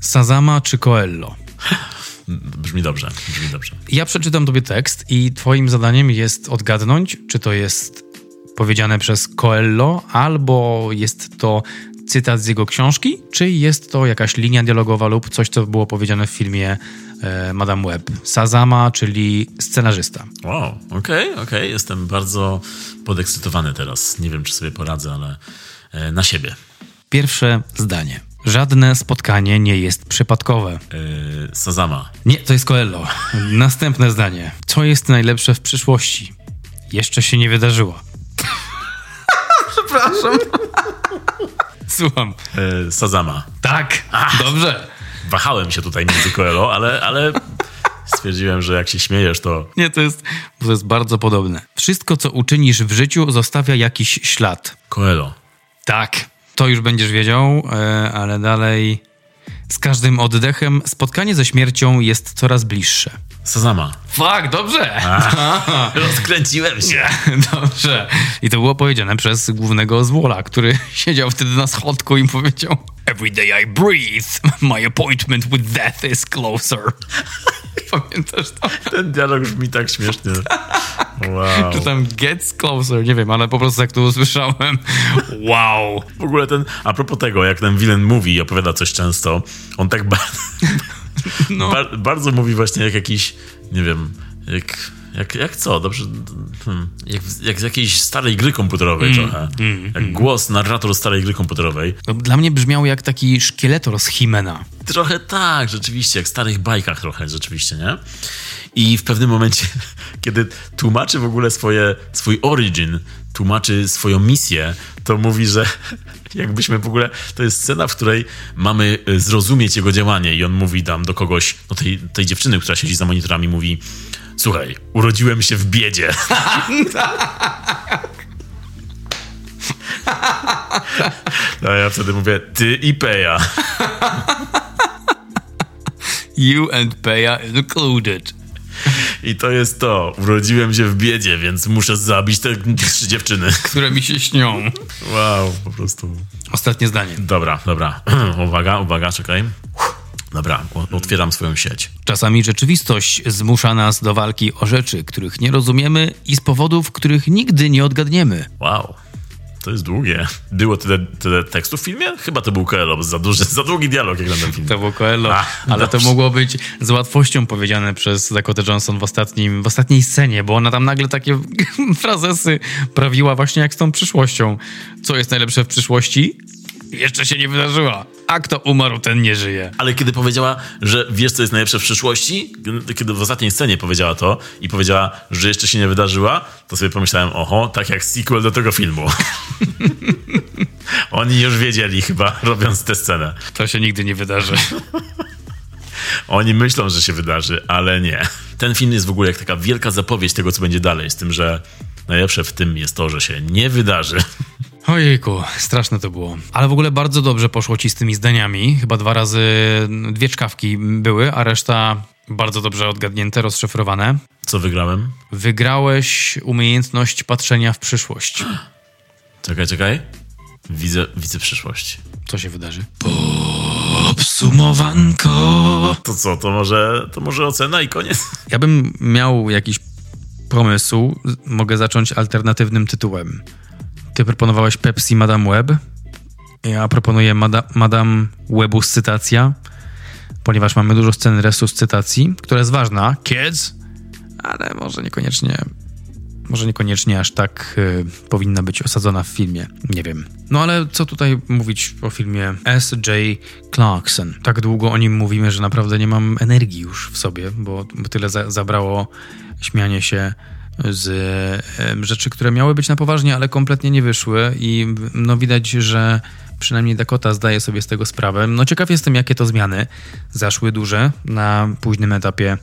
Sazama czy Coello. Brzmi dobrze, brzmi dobrze. Ja przeczytam tobie tekst i twoim zadaniem jest odgadnąć, czy to jest powiedziane przez Coello, albo jest to cytat z jego książki, czy jest to jakaś linia dialogowa lub coś, co było powiedziane w filmie e, Madame Web. Sazama, czyli scenarzysta. Wow, okej, okay, okej. Okay. Jestem bardzo podekscytowany teraz. Nie wiem, czy sobie poradzę, ale e, na siebie. Pierwsze zdanie. Żadne spotkanie nie jest przypadkowe. Yy, Sazama. Nie, to jest Coelho. Następne zdanie. Co jest najlepsze w przyszłości? Jeszcze się nie wydarzyło. Przepraszam. Słucham. E, Sazama. Tak, Ach, dobrze. Wahałem się tutaj między Coelho, ale, ale stwierdziłem, że jak się śmiejesz, to... Nie, to jest, to jest bardzo podobne. Wszystko, co uczynisz w życiu, zostawia jakiś ślad. Coelho. Tak, to już będziesz wiedział, e, ale dalej... Z każdym oddechem spotkanie ze śmiercią jest coraz bliższe. Sazama. Fak, dobrze. A, rozkręciłem się. Dobrze. I to było powiedziane przez głównego zwola, który siedział wtedy na schodku i powiedział Every day I breathe, my appointment with death is closer. Pamiętasz to? Ten dialog brzmi tak śmiesznie. Wow. Czy tam gets closer, nie wiem, ale po prostu jak to usłyszałem, wow. W ogóle ten, a propos tego, jak ten villain mówi i opowiada coś często, on tak ba No. ba bardzo mówi właśnie jak jakiś, nie wiem, jak, jak, jak co, dobrze, hmm, jak, jak z jakiejś starej gry komputerowej Mm, trochę. jak głos, narrator starej gry komputerowej. No, dla mnie brzmiał jak taki szkieletor z Himena. Trochę tak, rzeczywiście, jak w starych bajkach trochę, rzeczywiście, nie? I w pewnym momencie, kiedy tłumaczy w ogóle swoje, swój origin, tłumaczy swoją misję, to mówi, że jakbyśmy w ogóle, to jest scena, w której mamy y, zrozumieć jego działanie i on mówi tam do kogoś, no tej, tej dziewczyny, która siedzi za monitorami, mówi słuchaj, urodziłem się w biedzie. A ja wtedy mówię, ty i Peja. You and Peja included. I to jest to. Urodziłem się w biedzie, więc muszę zabić te trzy dziewczyny. Które mi się śnią. Wow, po prostu. Ostatnie zdanie. Dobra, dobra. uwaga, uwaga, czekaj. Dobra, otwieram swoją sieć. Czasami rzeczywistość zmusza nas do walki o rzeczy, których nie rozumiemy i z powodów, których nigdy nie odgadniemy. Wow. To jest długie. Było tyle, tyle tekstu w filmie? Chyba to był Coelho, bo za, duży, za długi dialog jak na ten film. To było Coelho, A, ale to dobrze. mogło być z łatwością powiedziane przez Dakota Johnson w, ostatnim, w ostatniej scenie, bo ona tam nagle takie frazesy prawiła właśnie jak z tą przyszłością. Co jest najlepsze w przyszłości? Jeszcze się nie wydarzyła. A kto umarł, ten nie żyje. Ale kiedy powiedziała, że wiesz, co jest najlepsze w przyszłości, kiedy w ostatniej scenie powiedziała to i powiedziała, że jeszcze się nie wydarzyła, to sobie pomyślałem, oho, tak jak sequel do tego filmu. Oni już wiedzieli chyba, robiąc tę scenę. To się nigdy nie wydarzy. Oni myślą, że się wydarzy, ale nie. Ten film jest w ogóle jak taka wielka zapowiedź tego, co będzie dalej, z tym, że najlepsze w tym jest to, że się nie wydarzy. Ojejku, straszne to było. Ale w ogóle bardzo dobrze poszło ci z tymi zdaniami. Chyba dwa razy dwie czkawki były, a reszta bardzo dobrze odgadnięte, rozszyfrowane. Co wygrałem? Wygrałeś umiejętność patrzenia w przyszłość. Czekaj, czekaj. Widzę, widzę przyszłość. Co się wydarzy? Podsumowanko. To co, to może, to może ocena i koniec? Ja bym miał jakiś pomysł. Mogę zacząć alternatywnym tytułem. Ty proponowałeś Pepsi Madame Web. Ja proponuję Mada Madame Webus cytacja, ponieważ mamy dużo scen resuscytacji, która jest ważna. Kids! Ale może niekoniecznie może niekoniecznie aż tak y, powinna być osadzona w filmie. Nie wiem. No ale co tutaj mówić o filmie S.J. Clarkson? Tak długo o nim mówimy, że naprawdę nie mam energii już w sobie, bo, bo tyle za, zabrało śmianie się z rzeczy, które miały być na poważnie, ale kompletnie nie wyszły i no widać, że przynajmniej Dakota zdaje sobie z tego sprawę. No ciekaw jestem, jakie to zmiany zaszły duże na późnym etapie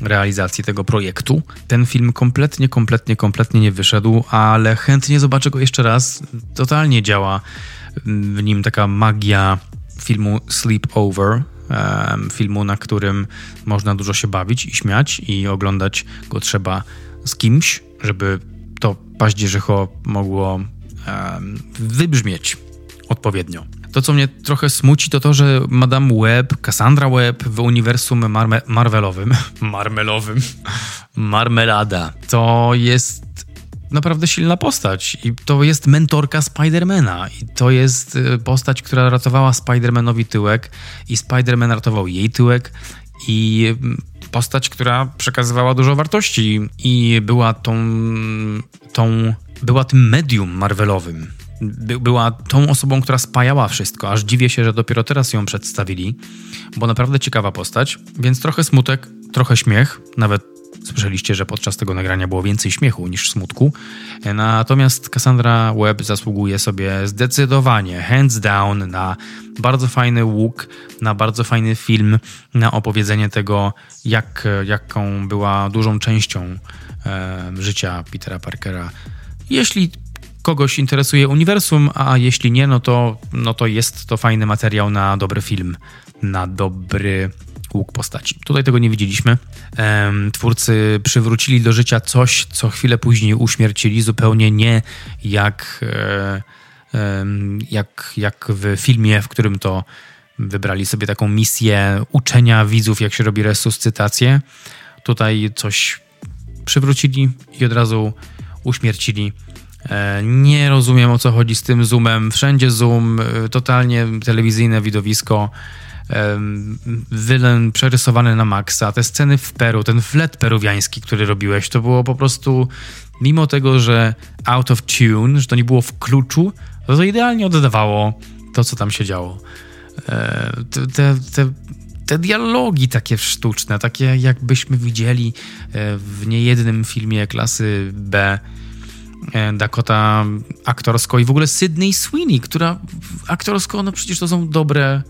realizacji tego projektu. Ten film kompletnie, kompletnie, kompletnie nie wyszedł, ale chętnie zobaczę go jeszcze raz. Totalnie działa w nim taka magia filmu Sleep Over, em, filmu, na którym można dużo się bawić i śmiać i oglądać go trzeba z kimś, żeby to paździerzycho mogło em, wybrzmieć odpowiednio. To, co mnie trochę smuci, to to, że Madame Web, Cassandra Web w uniwersum marme- Marvelowym, Marmelowym, Marmelada, to jest naprawdę silna postać i to jest mentorka Spidermana i to jest y, postać, która ratowała Spidermanowi tyłek i Spiderman ratował jej tyłek i postać, która przekazywała dużo wartości i była tą, tą była tym medium Marvelowym. By, była tą osobą, która spajała wszystko, aż dziwię się, że dopiero teraz ją przedstawili, bo naprawdę ciekawa postać, więc trochę smutek, trochę śmiech, nawet Słyszeliście, że podczas tego nagrania było więcej śmiechu niż smutku. Natomiast Cassandra Webb zasługuje sobie zdecydowanie, hands down, na bardzo fajny łuk, na bardzo fajny film, na opowiedzenie tego, jak, jaką była dużą częścią e, życia Petera Parkera. Jeśli kogoś interesuje uniwersum, a jeśli nie, no to, no to jest to fajny materiał na dobry film, na dobry łuk postaci. Tutaj tego nie widzieliśmy. Twórcy przywrócili do życia coś, co chwilę później uśmiercili, zupełnie nie jak, e, jak, jak w filmie, w którym to wybrali sobie taką misję uczenia widzów, jak się robi resuscytację. Tutaj coś przywrócili i od razu uśmiercili. E, nie rozumiem o co chodzi z tym zoomem. Wszędzie zoom, e, totalnie telewizyjne widowisko. Wylen przerysowany na maksa. Te sceny w Peru, ten flet peruwiański, który robiłeś, to było po prostu, mimo tego, że out of tune, że to nie było w kluczu, to, to idealnie oddawało to, co tam się działo. E, te, te, te dialogi takie sztuczne, takie jakbyśmy widzieli w niejednym filmie klasy B E, Dakota aktorsko i w ogóle Sydney Sweeney, która aktorsko, no przecież to są dobre,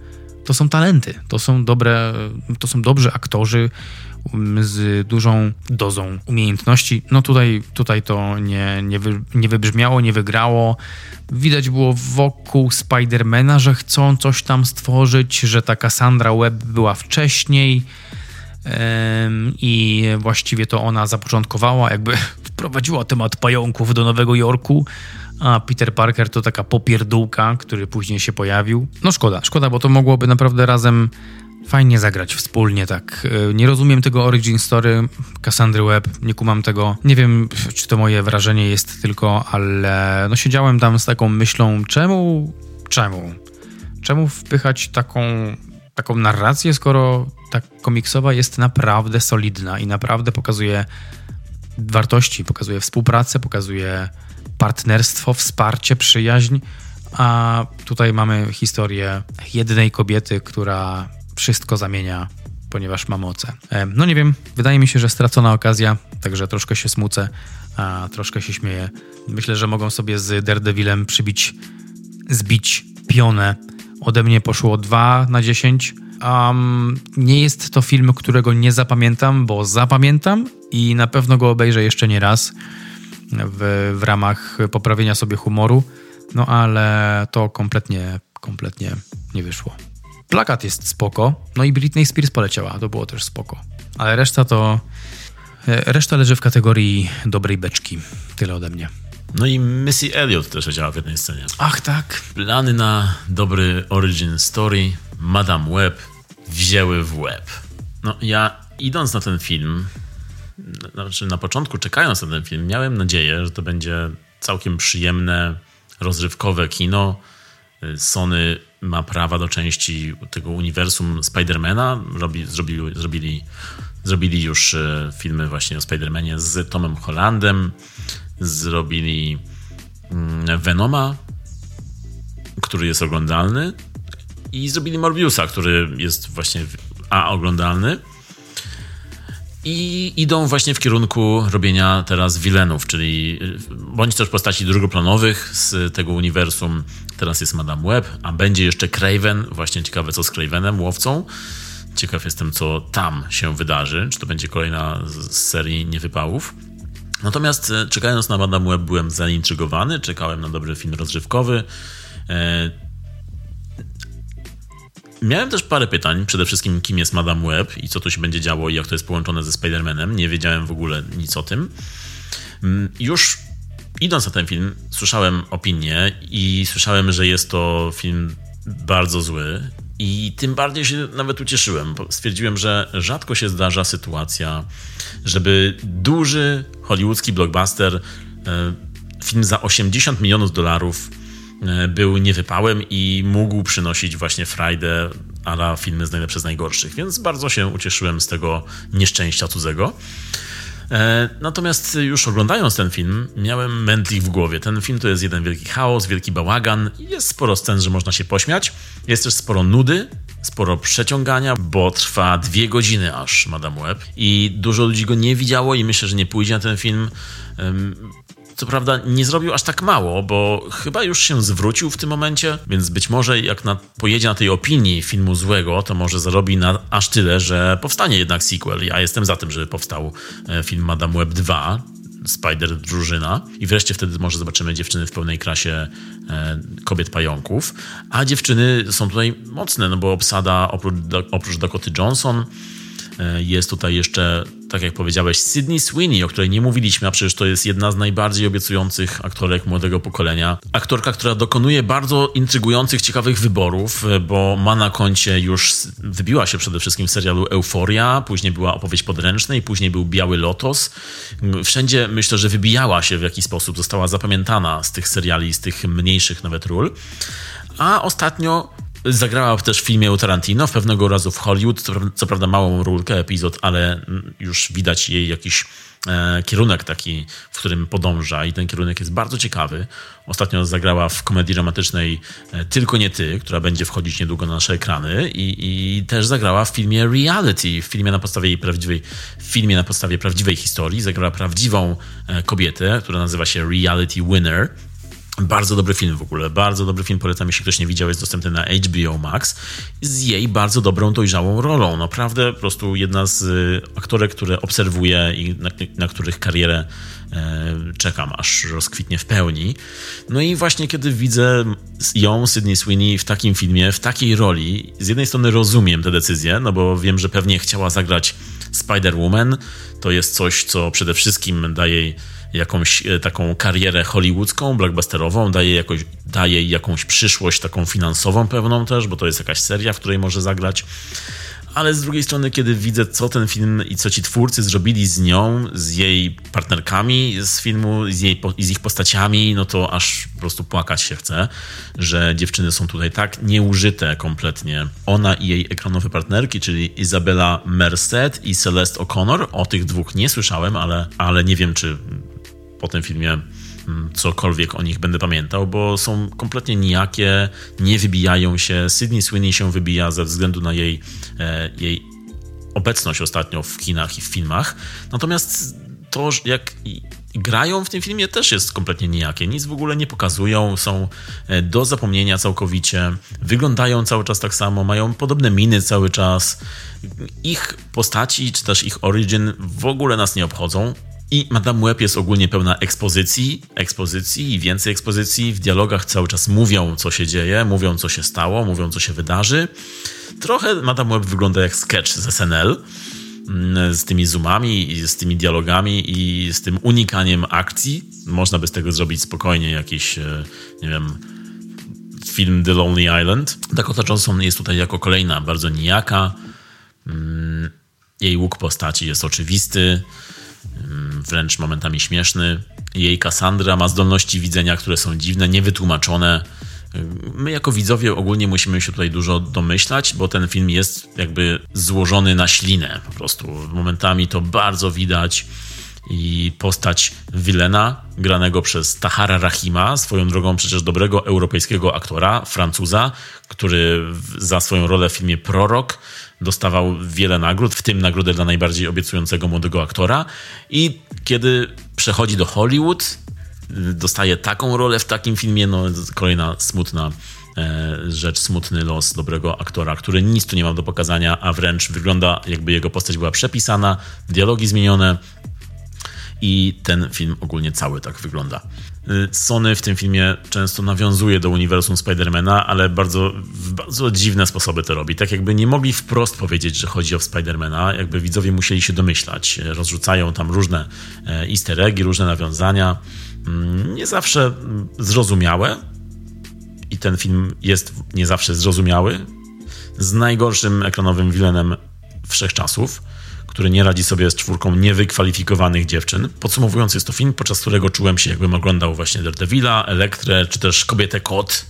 to są talenty, to są dobre, to są dobrzy aktorzy um, z dużą dozą umiejętności. No tutaj, tutaj to nie, nie, wy, nie wybrzmiało, nie wygrało. Widać było wokół Spidermana, że chcą coś tam stworzyć, że ta Cassandra Webb była wcześniej i właściwie to ona zapoczątkowała, jakby wprowadziła temat pająków do Nowego Jorku, a Peter Parker to taka popierdółka, który później się pojawił. No szkoda, szkoda, bo to mogłoby naprawdę razem fajnie zagrać wspólnie, tak. E, nie rozumiem tego origin story Cassandry Webb, nie kumam tego. Nie wiem, czy to moje wrażenie jest tylko, ale no siedziałem tam z taką myślą, czemu, czemu, czemu wpychać taką, taką narrację, skoro ta komiksowa jest naprawdę solidna i naprawdę pokazuje wartości, pokazuje współpracę, pokazuje partnerstwo, wsparcie, przyjaźń, a tutaj mamy historię jednej kobiety, która wszystko zamienia, ponieważ ma moce. No nie wiem, wydaje mi się, że stracona okazja, także troszkę się smucę, a troszkę się śmieję. Myślę, że mogą sobie z Daredevilem przybić, zbić pionę. Ode mnie poszło 2 na 10, Um, nie jest to film, którego nie zapamiętam, bo zapamiętam i na pewno go obejrzę jeszcze nie raz w, w ramach poprawienia sobie humoru, no ale to kompletnie, kompletnie nie wyszło. Plakat jest spoko, no i Britney Spears poleciała, to było też spoko. Ale reszta to... E, reszta leży w kategorii dobrej beczki. Tyle ode mnie. No i Missy Elliott też działa w jednej scenie. Ach tak. Plany na dobry origin story Madame Web wzięły w łeb. No ja idąc na ten film, znaczy na początku czekając na ten film, miałem nadzieję, że to będzie całkiem przyjemne, rozrywkowe kino. Sony ma prawa do części tego uniwersum Spidermana. Robi, zrobili, zrobili, zrobili już e, filmy właśnie o Spidermanie z Tomem Hollandem. Zrobili mm, Venoma, który jest oglądalny. I zrobili Morbiusa, który jest właśnie A oglądalny. I idą właśnie w kierunku robienia teraz wilenów, czyli bądź też postaci drugoplanowych z tego uniwersum. Teraz jest Madame Web, a będzie jeszcze Craven. Właśnie ciekawe, co z Cravenem, łowcą. Ciekaw jestem, co tam się wydarzy. Czy to będzie kolejna z serii niewypałów. Natomiast e, czekając na Madame Web byłem zaintrygowany, czekałem na dobry film rozrywkowy. Miałem też parę pytań, przede wszystkim kim jest Madame Web i co tu się będzie działo i jak to jest połączone ze Spider-Manem. Nie wiedziałem w ogóle nic o tym. Mm, już idąc na ten film, słyszałem opinie i słyszałem, że jest to film bardzo zły. I tym bardziej się nawet ucieszyłem, stwierdziłem, że rzadko się zdarza sytuacja, żeby duży hollywoodzki blockbuster, e, film za 80 milionów dolarów, był niewypałem i mógł przynosić właśnie frajdę ala filmy z najlepszych z najgorszych, więc bardzo się ucieszyłem z tego nieszczęścia cudzego. E, natomiast już oglądając ten film, miałem mętlik w głowie. Ten film to jest jeden wielki chaos, wielki bałagan. Jest sporo scen, że można się pośmiać. Jest też sporo nudy, sporo przeciągania, bo trwa dwie godziny aż Madame Web. I dużo ludzi go nie widziało i myślę, że nie pójdzie na ten film. Co prawda nie zrobił aż tak mało, bo chyba już się zwrócił w tym momencie, więc być może jak na, pojedzie na tej opinii filmu złego, to może zarobi na aż tyle, że powstanie jednak sequel. Ja jestem za tym, żeby powstał e, film Madame Web 2, Spider Drużyna i wreszcie wtedy może zobaczymy dziewczyny w pełnej krasie e, kobiet pająków, a dziewczyny są tutaj mocne, no bo obsada oprócz, oprócz Dakoty Johnson e, jest tutaj jeszcze tak jak powiedziałeś, Sydney Sweeney, o której nie mówiliśmy, a przecież to jest jedna z najbardziej obiecujących aktorek młodego pokolenia. Aktorka, która dokonuje bardzo intrygujących, ciekawych wyborów, bo ma na koncie już, wybiła się przede wszystkim w serialu Euforia, później była opowieść podręcznej, później był Biały Lotos. Wszędzie myślę, że wybijała się w jakiś sposób, została zapamiętana z tych seriali, z tych mniejszych nawet ról. A ostatnio Zagrała też w filmie u Tarantino, w pewnego razu w Hollywood, co, prawda małą rulkę, epizod, ale już widać jej jakiś e, kierunek taki, w którym podąża i ten kierunek jest bardzo ciekawy. Ostatnio zagrała w komedii romantycznej e, Tylko nie ty, która będzie wchodzić niedługo na nasze ekrany i, i też zagrała w filmie Reality, w filmie na podstawie jej prawdziwej, filmie na podstawie prawdziwej historii. Zagrała prawdziwą e, kobietę, która nazywa się Reality Winner bardzo dobry film w ogóle, bardzo dobry film, polecam, jeśli ktoś nie widział, jest dostępny na HBO Max, z jej bardzo dobrą, dojrzałą rolą. Naprawdę po prostu jedna z y, aktorek, które obserwuję i na, na których karierę e, czekam, aż rozkwitnie w pełni. No i właśnie kiedy widzę ją, Sydney Sweeney, w takim filmie, w takiej roli, z jednej strony rozumiem tę decyzję, no bo wiem, że pewnie chciała zagrać Spider-Woman, to jest coś, co przede wszystkim daje jej jakąś e, taką karierę hollywoodzką, blockbusterową, daje, jakoś, daje jakąś przyszłość taką finansową pewną też, bo to jest jakaś seria, w której może zagrać. Ale z drugiej strony, kiedy widzę, co ten film i co ci twórcy zrobili z nią, z jej partnerkami z filmu, z, jej, z ich postaciami, no to aż po prostu płakać się chce, że dziewczyny są tutaj tak nieużyte kompletnie. Ona i jej ekranowe partnerki, czyli Izabela Merced i Celeste O'Connor. O tych dwóch nie słyszałem, ale, ale nie wiem, czy po tym filmie mm, cokolwiek o nich będę pamiętał, bo są kompletnie nijakie, nie wybijają się. Sydney Sweeney się wybija ze względu na jej, e, jej obecność ostatnio w kinach i w filmach. Natomiast to, jak grają w tym filmie, też jest kompletnie nijakie. Nic w ogóle nie pokazują, są e, do zapomnienia całkowicie, wyglądają cały czas tak samo, mają podobne miny cały czas. Ich postaci, czy też ich origin w ogóle nas nie obchodzą. I Madame Web jest ogólnie pełna ekspozycji, ekspozycji i więcej ekspozycji. W dialogach cały czas mówią, co się dzieje, mówią, co się stało, mówią, co się wydarzy. Trochę Madame Web wygląda jak sketch z SNL, mm, z tymi zoomami, i z tymi dialogami i z tym unikaniem akcji. Można by z tego zrobić spokojnie jakiś, e, nie wiem, film The Lonely Island. Dakota Johnson jest tutaj jako kolejna bardzo nijaka. Mm, jej łuk postaci jest oczywisty. Mm, wręcz momentami śmieszny. Jej Cassandra ma zdolności widzenia, które są dziwne, niewytłumaczone. My jako widzowie ogólnie musimy się tutaj dużo domyślać, bo ten film jest jakby złożony na ślinę po prostu. Momentami to bardzo widać i postać Wilena, granego przez Tahara Rahima, swoją drogą przecież dobrego europejskiego aktora, Francuza, który za swoją rolę w filmie Prorok dostawał wiele nagród, w tym nagrodę dla najbardziej obiecującego młodego aktora. I kiedy przechodzi do Hollywood, dostaje taką rolę w takim filmie, no kolejna smutna e, rzecz, smutny los dobrego aktora, który nic tu nie ma do pokazania, a wręcz wygląda jakby jego postać była przepisana, dialogi zmienione, i ten film ogólnie cały tak wygląda. Y, Sony w tym filmie często nawiązuje do uniwersum Spidermana, ale bardzo, w bardzo dziwne sposoby to robi. Tak jakby nie mogli wprost powiedzieć, że chodzi o Spidermana, jakby widzowie musieli się domyślać. Rozrzucają tam różne e, easter eggi, różne nawiązania. Mm, nie zawsze zrozumiałe i ten film jest nie zawsze zrozumiały. Z najgorszym ekranowym vilenem wszechczasów który nie radzi sobie z czwórką niewykwalifikowanych dziewczyn. Podsumowując, jest to film, podczas którego czułem się, jakbym oglądał właśnie Daredevila, Elektrę, czy też Kobietę Kot.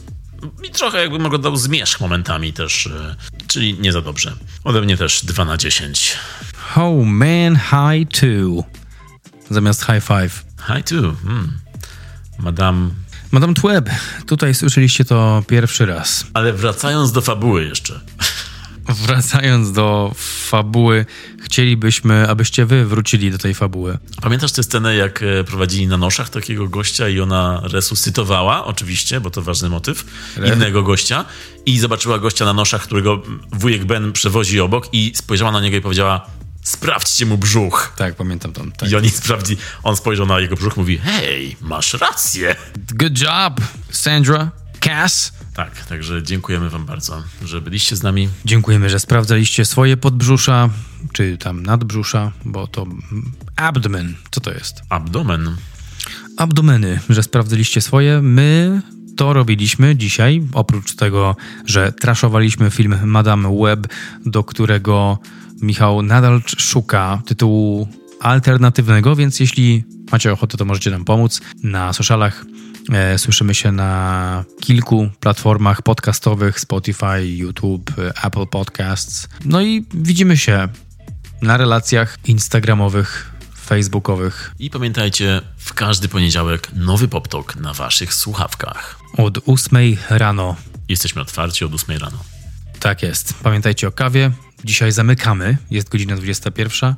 I trochę jakbym oglądał Zmierzch momentami też, e, czyli nie za dobrze. Ode mnie też 2 na 10. Oh man, high two. Zamiast high five. High two. Hmm. Madame Madame Tweb, tutaj słyszeliście to pierwszy raz. Ale wracając do fabuły jeszcze. Wracając do fabuły, chcielibyśmy, abyście wy wrócili do tej fabuły. Pamiętasz tę scenę, jak e, prowadzili na noszach takiego gościa i ona resuscytowała, oczywiście, bo to ważny motyw, Re... innego gościa i zobaczyła gościa na noszach, którego wujek Ben przewozi obok i spojrzała na niego i powiedziała sprawdźcie mu brzuch. Tak, pamiętam to. Tak. I oni sprawdzi, on spojrzał na jego brzuch mówi hej, masz rację. Good job, Sandra, Cass. Tak, także dziękujemy Wam bardzo, że byliście z nami. Dziękujemy, że sprawdzaliście swoje podbrzusza, czy tam nadbrzusza, bo to abdomen. Co to jest? Abdomen. Abdomeny, że sprawdzaliście swoje. My to robiliśmy dzisiaj, oprócz tego, że traszowaliśmy film Madame Web, do którego Michał nadal szuka tytułu alternatywnego, więc jeśli macie ochotę, to możecie nam pomóc. Na socialach słyszymy się na kilku platformach podcastowych: Spotify, YouTube, e, Apple Podcasts. No i widzimy się na relacjach instagramowych, facebookowych I pamiętajcie, w każdy poniedziałek nowy PopTalk na Waszych słuchawkach. od 8 rano. Jesteśmy otwarci od 8 rano. Tak jest. Pamiętajcie o kawie. Dzisiaj zamykamy. Jest godzina 21,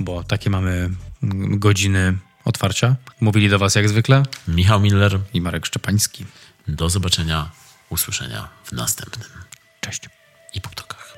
bo takie mamy mm, godziny otwarcia. Mówili do Was jak zwykle Michał Miller, i Marek Szczepański. do zobaczenia, usłyszenia w następnym Cześć. i PopTalkach.